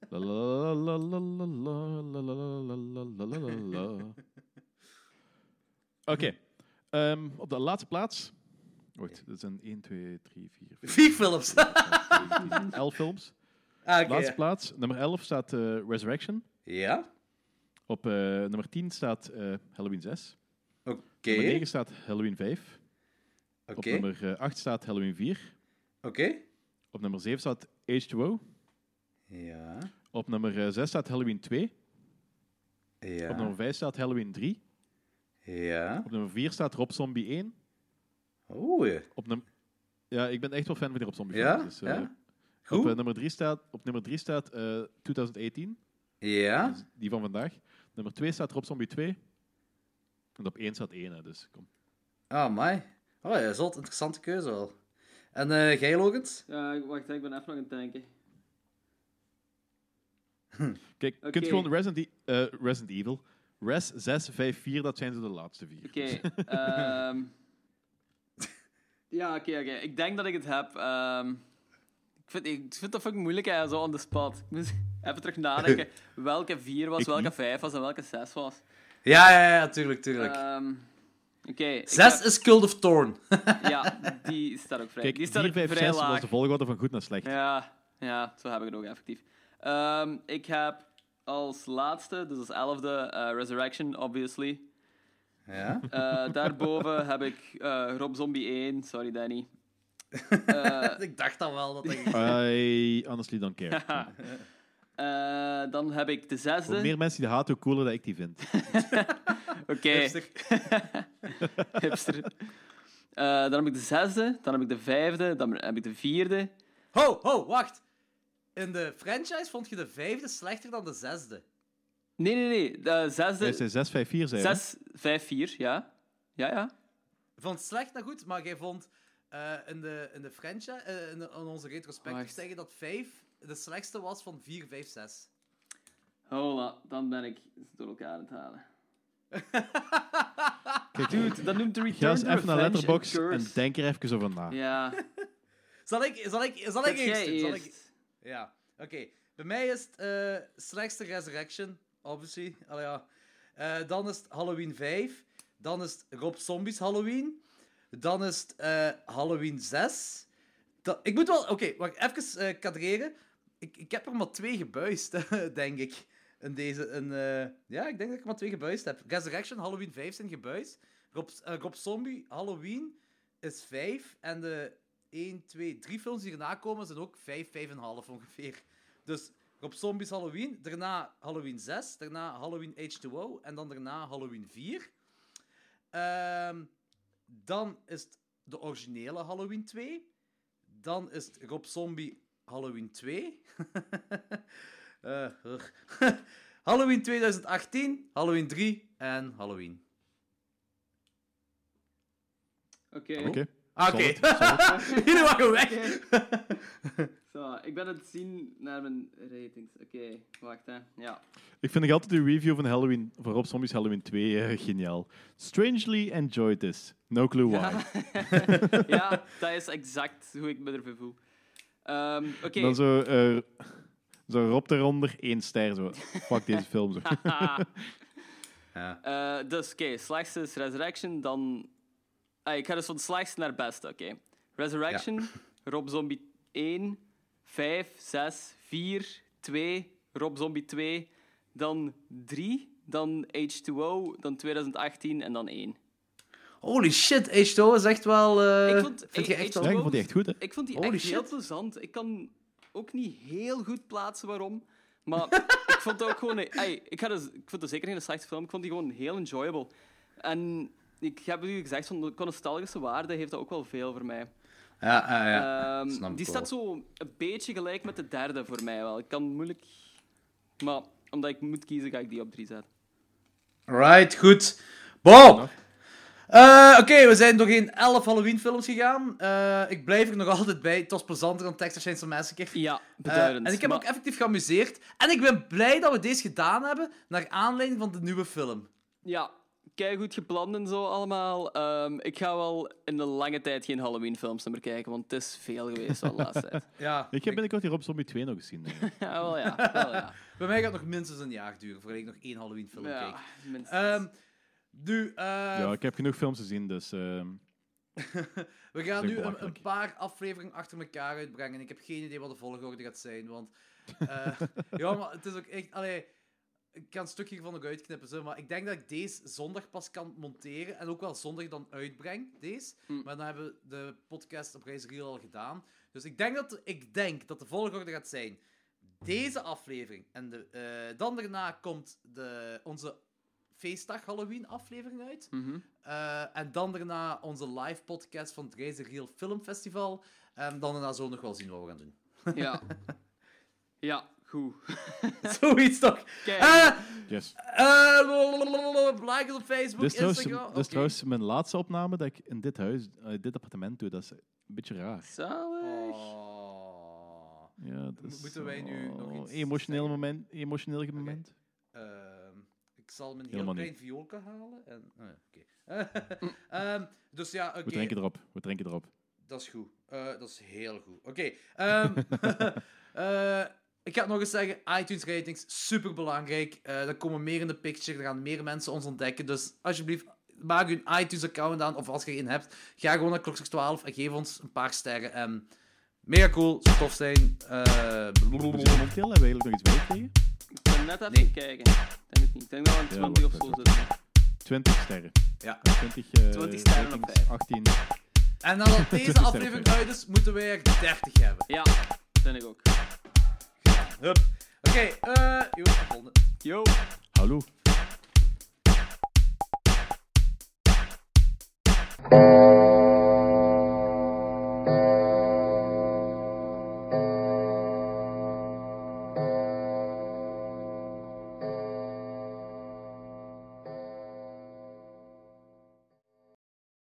la la la la la la la la la la la la la la. Oké, ehm, op de laatste plaats. Wacht, dat zijn 1, 2, 3, 4, 5, Vier films. 11 films. Ah, oké. Laatste plaats, nummer 11 staat eh, Resurrection. Ja? Op eh, nummer 10 staat eh, Halloween 6. Oké. Nummer 9 staat Halloween 5. Op Oké. nummer eh, 8 staat Halloween 4. Oké. Op nummer 7 staat H2O. Ja. Op nummer eh, 6 staat Halloween 2. Ja. Op nummer 5 staat Halloween 3. Ja. Op nummer 4 staat Rob Zombie 1. Oeh. Op num ja, ik ben echt wel fan van die Rob Zombie Ja? films. Dus, eh, Ja? Op, Goed. eh, nummer 3 staat, op nummer 3 staat eh, 2018. Ja. Dus die van vandaag. Nummer 2 staat Rob Zombie 2. En op 1 staat 1, hè, dus kom. Ah, mij. Oh, ja, zot. Interessante keuze wel. En eh jij, Logans? Ja, wacht, ik ben even nog aan het denken. Kijk, je Oké. kunt gewoon Resident, E- eh, Resident Evil. Res 6, 5, 4, dat zijn zo de laatste vier. Oké. ehm. Ja, oké, oké. Ik denk dat ik het heb. ehm. ik, vind, ik vind dat fucking moeilijk, hè, zo on the spot. Ik moet even terug nadenken welke vier was, Ik welke niet. vijf was en welke zes was. Ja, ja, ja, tuurlijk, tuurlijk. Ehm, oké. ik Zes heb- is Cult of Thorn. Ja, die staat ook vrij. Kijk, die staat 4, ook 5, vrij 6 laag. was de volgorde van goed naar slecht. Ja, ja, zo heb ik het ook effectief. Ehm, ik heb als laatste, dus als elfde, eh, Resurrection, obviously. Ja. Eh, daarboven heb ik eh, Rob Zombie 1, sorry Danny. Eh, ik dacht dan wel dat ik... I honestly don't care. eh, dan heb ik de Hoe zesde. meer mensen die haten, hoe cooler dat ik die vind. Oké. Hipster. Hipster. Eh, dan heb ik de zesde, dan heb ik de vijfde, dan heb ik de vierde. Ho, ho, wacht. In de franchise vond je de vijfde slechter dan de zesde. Nee, nee, nee. De zesde. Hij zei 6, 5, 4 zijn. hè? 6, 5, 4, ja. Ja, ja. Je vond het slecht naar goed, maar jij vond eh, in, de, in de franchise, eh, in, de- in onze retrospectief zeggen dat 5 de slechtste was van 4, 5, 6. Hola, dan ben ik door elkaar aan het halen. Kijk, Dude, dat noemt de ga Return eens to even naar Letterboxd and en denk er even over na. Ja. Zal ik, zal ik, zal ik Dat eerst jij doen? Zal ik... eerst. Ja, oké. Bij mij is het eh, slechtste Resurrection, obviously. Allee, ja. Eh, dan is het Halloween 5. Dan is het Rob Zombies Halloween. Dan is het eh, Halloween 6. Da- ik moet wel... Oké, wacht, even eh kadreren. Ik, ik heb er maar twee gebuist, denk ik. In deze... In, ja, ik denk dat ik er maar twee gebuist heb. Resurrection, Halloween 5 zijn gebuist. Rob, Rob Zombie, Halloween is 5. En de 1, 2, 3 films die erna komen zijn ook 5, 5,5 ongeveer. Dus Rob Zombies Halloween, daarna Halloween 6, daarna Halloween H2O en dan daarna Halloween 4. Ehm, dan is het de originele Halloween 2. Dan is het Rob Zombie Halloween 2. Eh, ugh. Halloween 2018, Halloween 3 en Halloween. Oké. Oké. Ah, Oké, Solid, jullie waren weg. Zo, ik ben het zien naar mijn ratings. Oké, wacht hè. Ja. Ik vind nog altijd de review van, Halloween, van Rob Zombies Halloween 2 eh, geniaal. Strangely enjoyed this. No clue why. ja, dat is exact hoe ik me ervoor voel. Ehm, Oké. Dan zo, eh, zo Rob eronder, één ster. Zo. Fuck deze film. Zo. Ja. Eh, dus, oké, slechtste is Resurrection, dan... Ah, ik ga dus van het slechtste naar het beste, oké. Resurrection, Rob Zombie 1, 5, 6, 4, 2, Rob Zombie 2, dan 3, dan H2O, dan 2018 en dan 1. Holy shit, H2O is echt wel... eh, Ik vond- vind je echt H2O wel... Ja, ik vond die echt goed, hè? Ik vond die Holy echt heel shit. plezant. Ik kan ook niet heel goed plaatsen waarom, Maar ik vond het ook gewoon... ey, ik, ga dus, ik vond het zeker geen slechte film. Ik vond die gewoon heel enjoyable. En ik heb u gezegd, van de nostalgische waarde heeft dat ook wel veel voor mij. Ja, ja, ja. Ehm, die staat zo een beetje gelijk met de derde voor mij wel. Ik kan moeilijk... Maar omdat ik moet kiezen, ga ik die op drie zetten. Right, goed. Bon. Eh, Oké, we zijn door geen 11 Halloween-films gegaan. Eh, ik blijf er nog altijd bij. Het was plezanter dan Texas Chainsaw Massacre. Ja, Eh, beduidend. en ik heb Maar- ook effectief geamuseerd. En ik ben blij dat we deze gedaan hebben naar aanleiding van de nieuwe film. Ja, kijk goed gepland en zo allemaal. Ehm, ik ga wel in de lange tijd geen Halloween-films meer kijken, want het is veel geweest al de laatste tijd. Ja, Ik heb binnenkort die Rob Zombie 2 nog gezien. Ja, wel ja. Wel, ja. bij mij gaat het nog minstens een jaar duren voordat ik nog één Halloween-film ja kijk. minstens. Ehm, nu, eh, ja, ik heb genoeg films gezien, dus... ehm, we gaan nu een, paar afleveringen achter elkaar uitbrengen. Ik heb geen idee wat de volgorde gaat zijn, want... eh, ja, maar het is ook echt... Allee, ik kan een stukje ervan nog uitknippen, zo, maar ik denk dat ik deze zondag pas kan monteren en ook wel zondag dan uitbreng, deze. Mm. Maar dan hebben we de podcast op Reis Real al gedaan. Dus ik denk dat, ik denk dat de volgorde gaat zijn deze aflevering. En de, eh, dan daarna komt de, onze feestdag Halloween aflevering uit. Mhm. Eh, en dan daarna onze live podcast van het Reizen Real Film Festival. En dan daarna zo nog wel zien wat we gaan doen. Ja. Ja, goed. Zoiets toch? Kijk, Eh yes. eh, like op Facebook, Dit is trouwens, Instagram. dit is trouwens mijn laatste opname dat ik in dit huis, eh, dit appartement doe. Dat is een beetje raar. zalig. Oh. Ja, dat is, Moeten wij nu nog oh, iets emotioneel zeggen? moment, emotioneel moment. Ehm, ik zal mijn heel klein niet. vioolke halen. En, ah, oké. Ehm, dus ja, oké. We drinken erop. We drinken erop. Dat is goed. Eh, dat is heel goed. Oké. ehm, eh, ik ga het nog eens zeggen. iTunes ratings, super belangrijk. er komen meer in de picture. Er gaan meer mensen ons ontdekken. Dus alsjeblieft, maak je een iTunes account aan. Of als je geen hebt, ga gewoon naar Klokslag 12 en geef ons een paar sterren. En mega cool. Zou tof zijn. Eh, Dus momenteel hebben we eigenlijk nog iets bijgekregen. Ik kan net even Nee. kijken. Ik denk het niet. Ik denk dat we aan Ja, 20 of zo zitten. 20 sterren. Ja. 20, eh 20 sterren op ratings, vijf. 18. en nadat deze aflevering uit is, moeten wij er 30 hebben. Ja, vind ik ook. Hup. Oké, eh, yo. Yo. Hallo.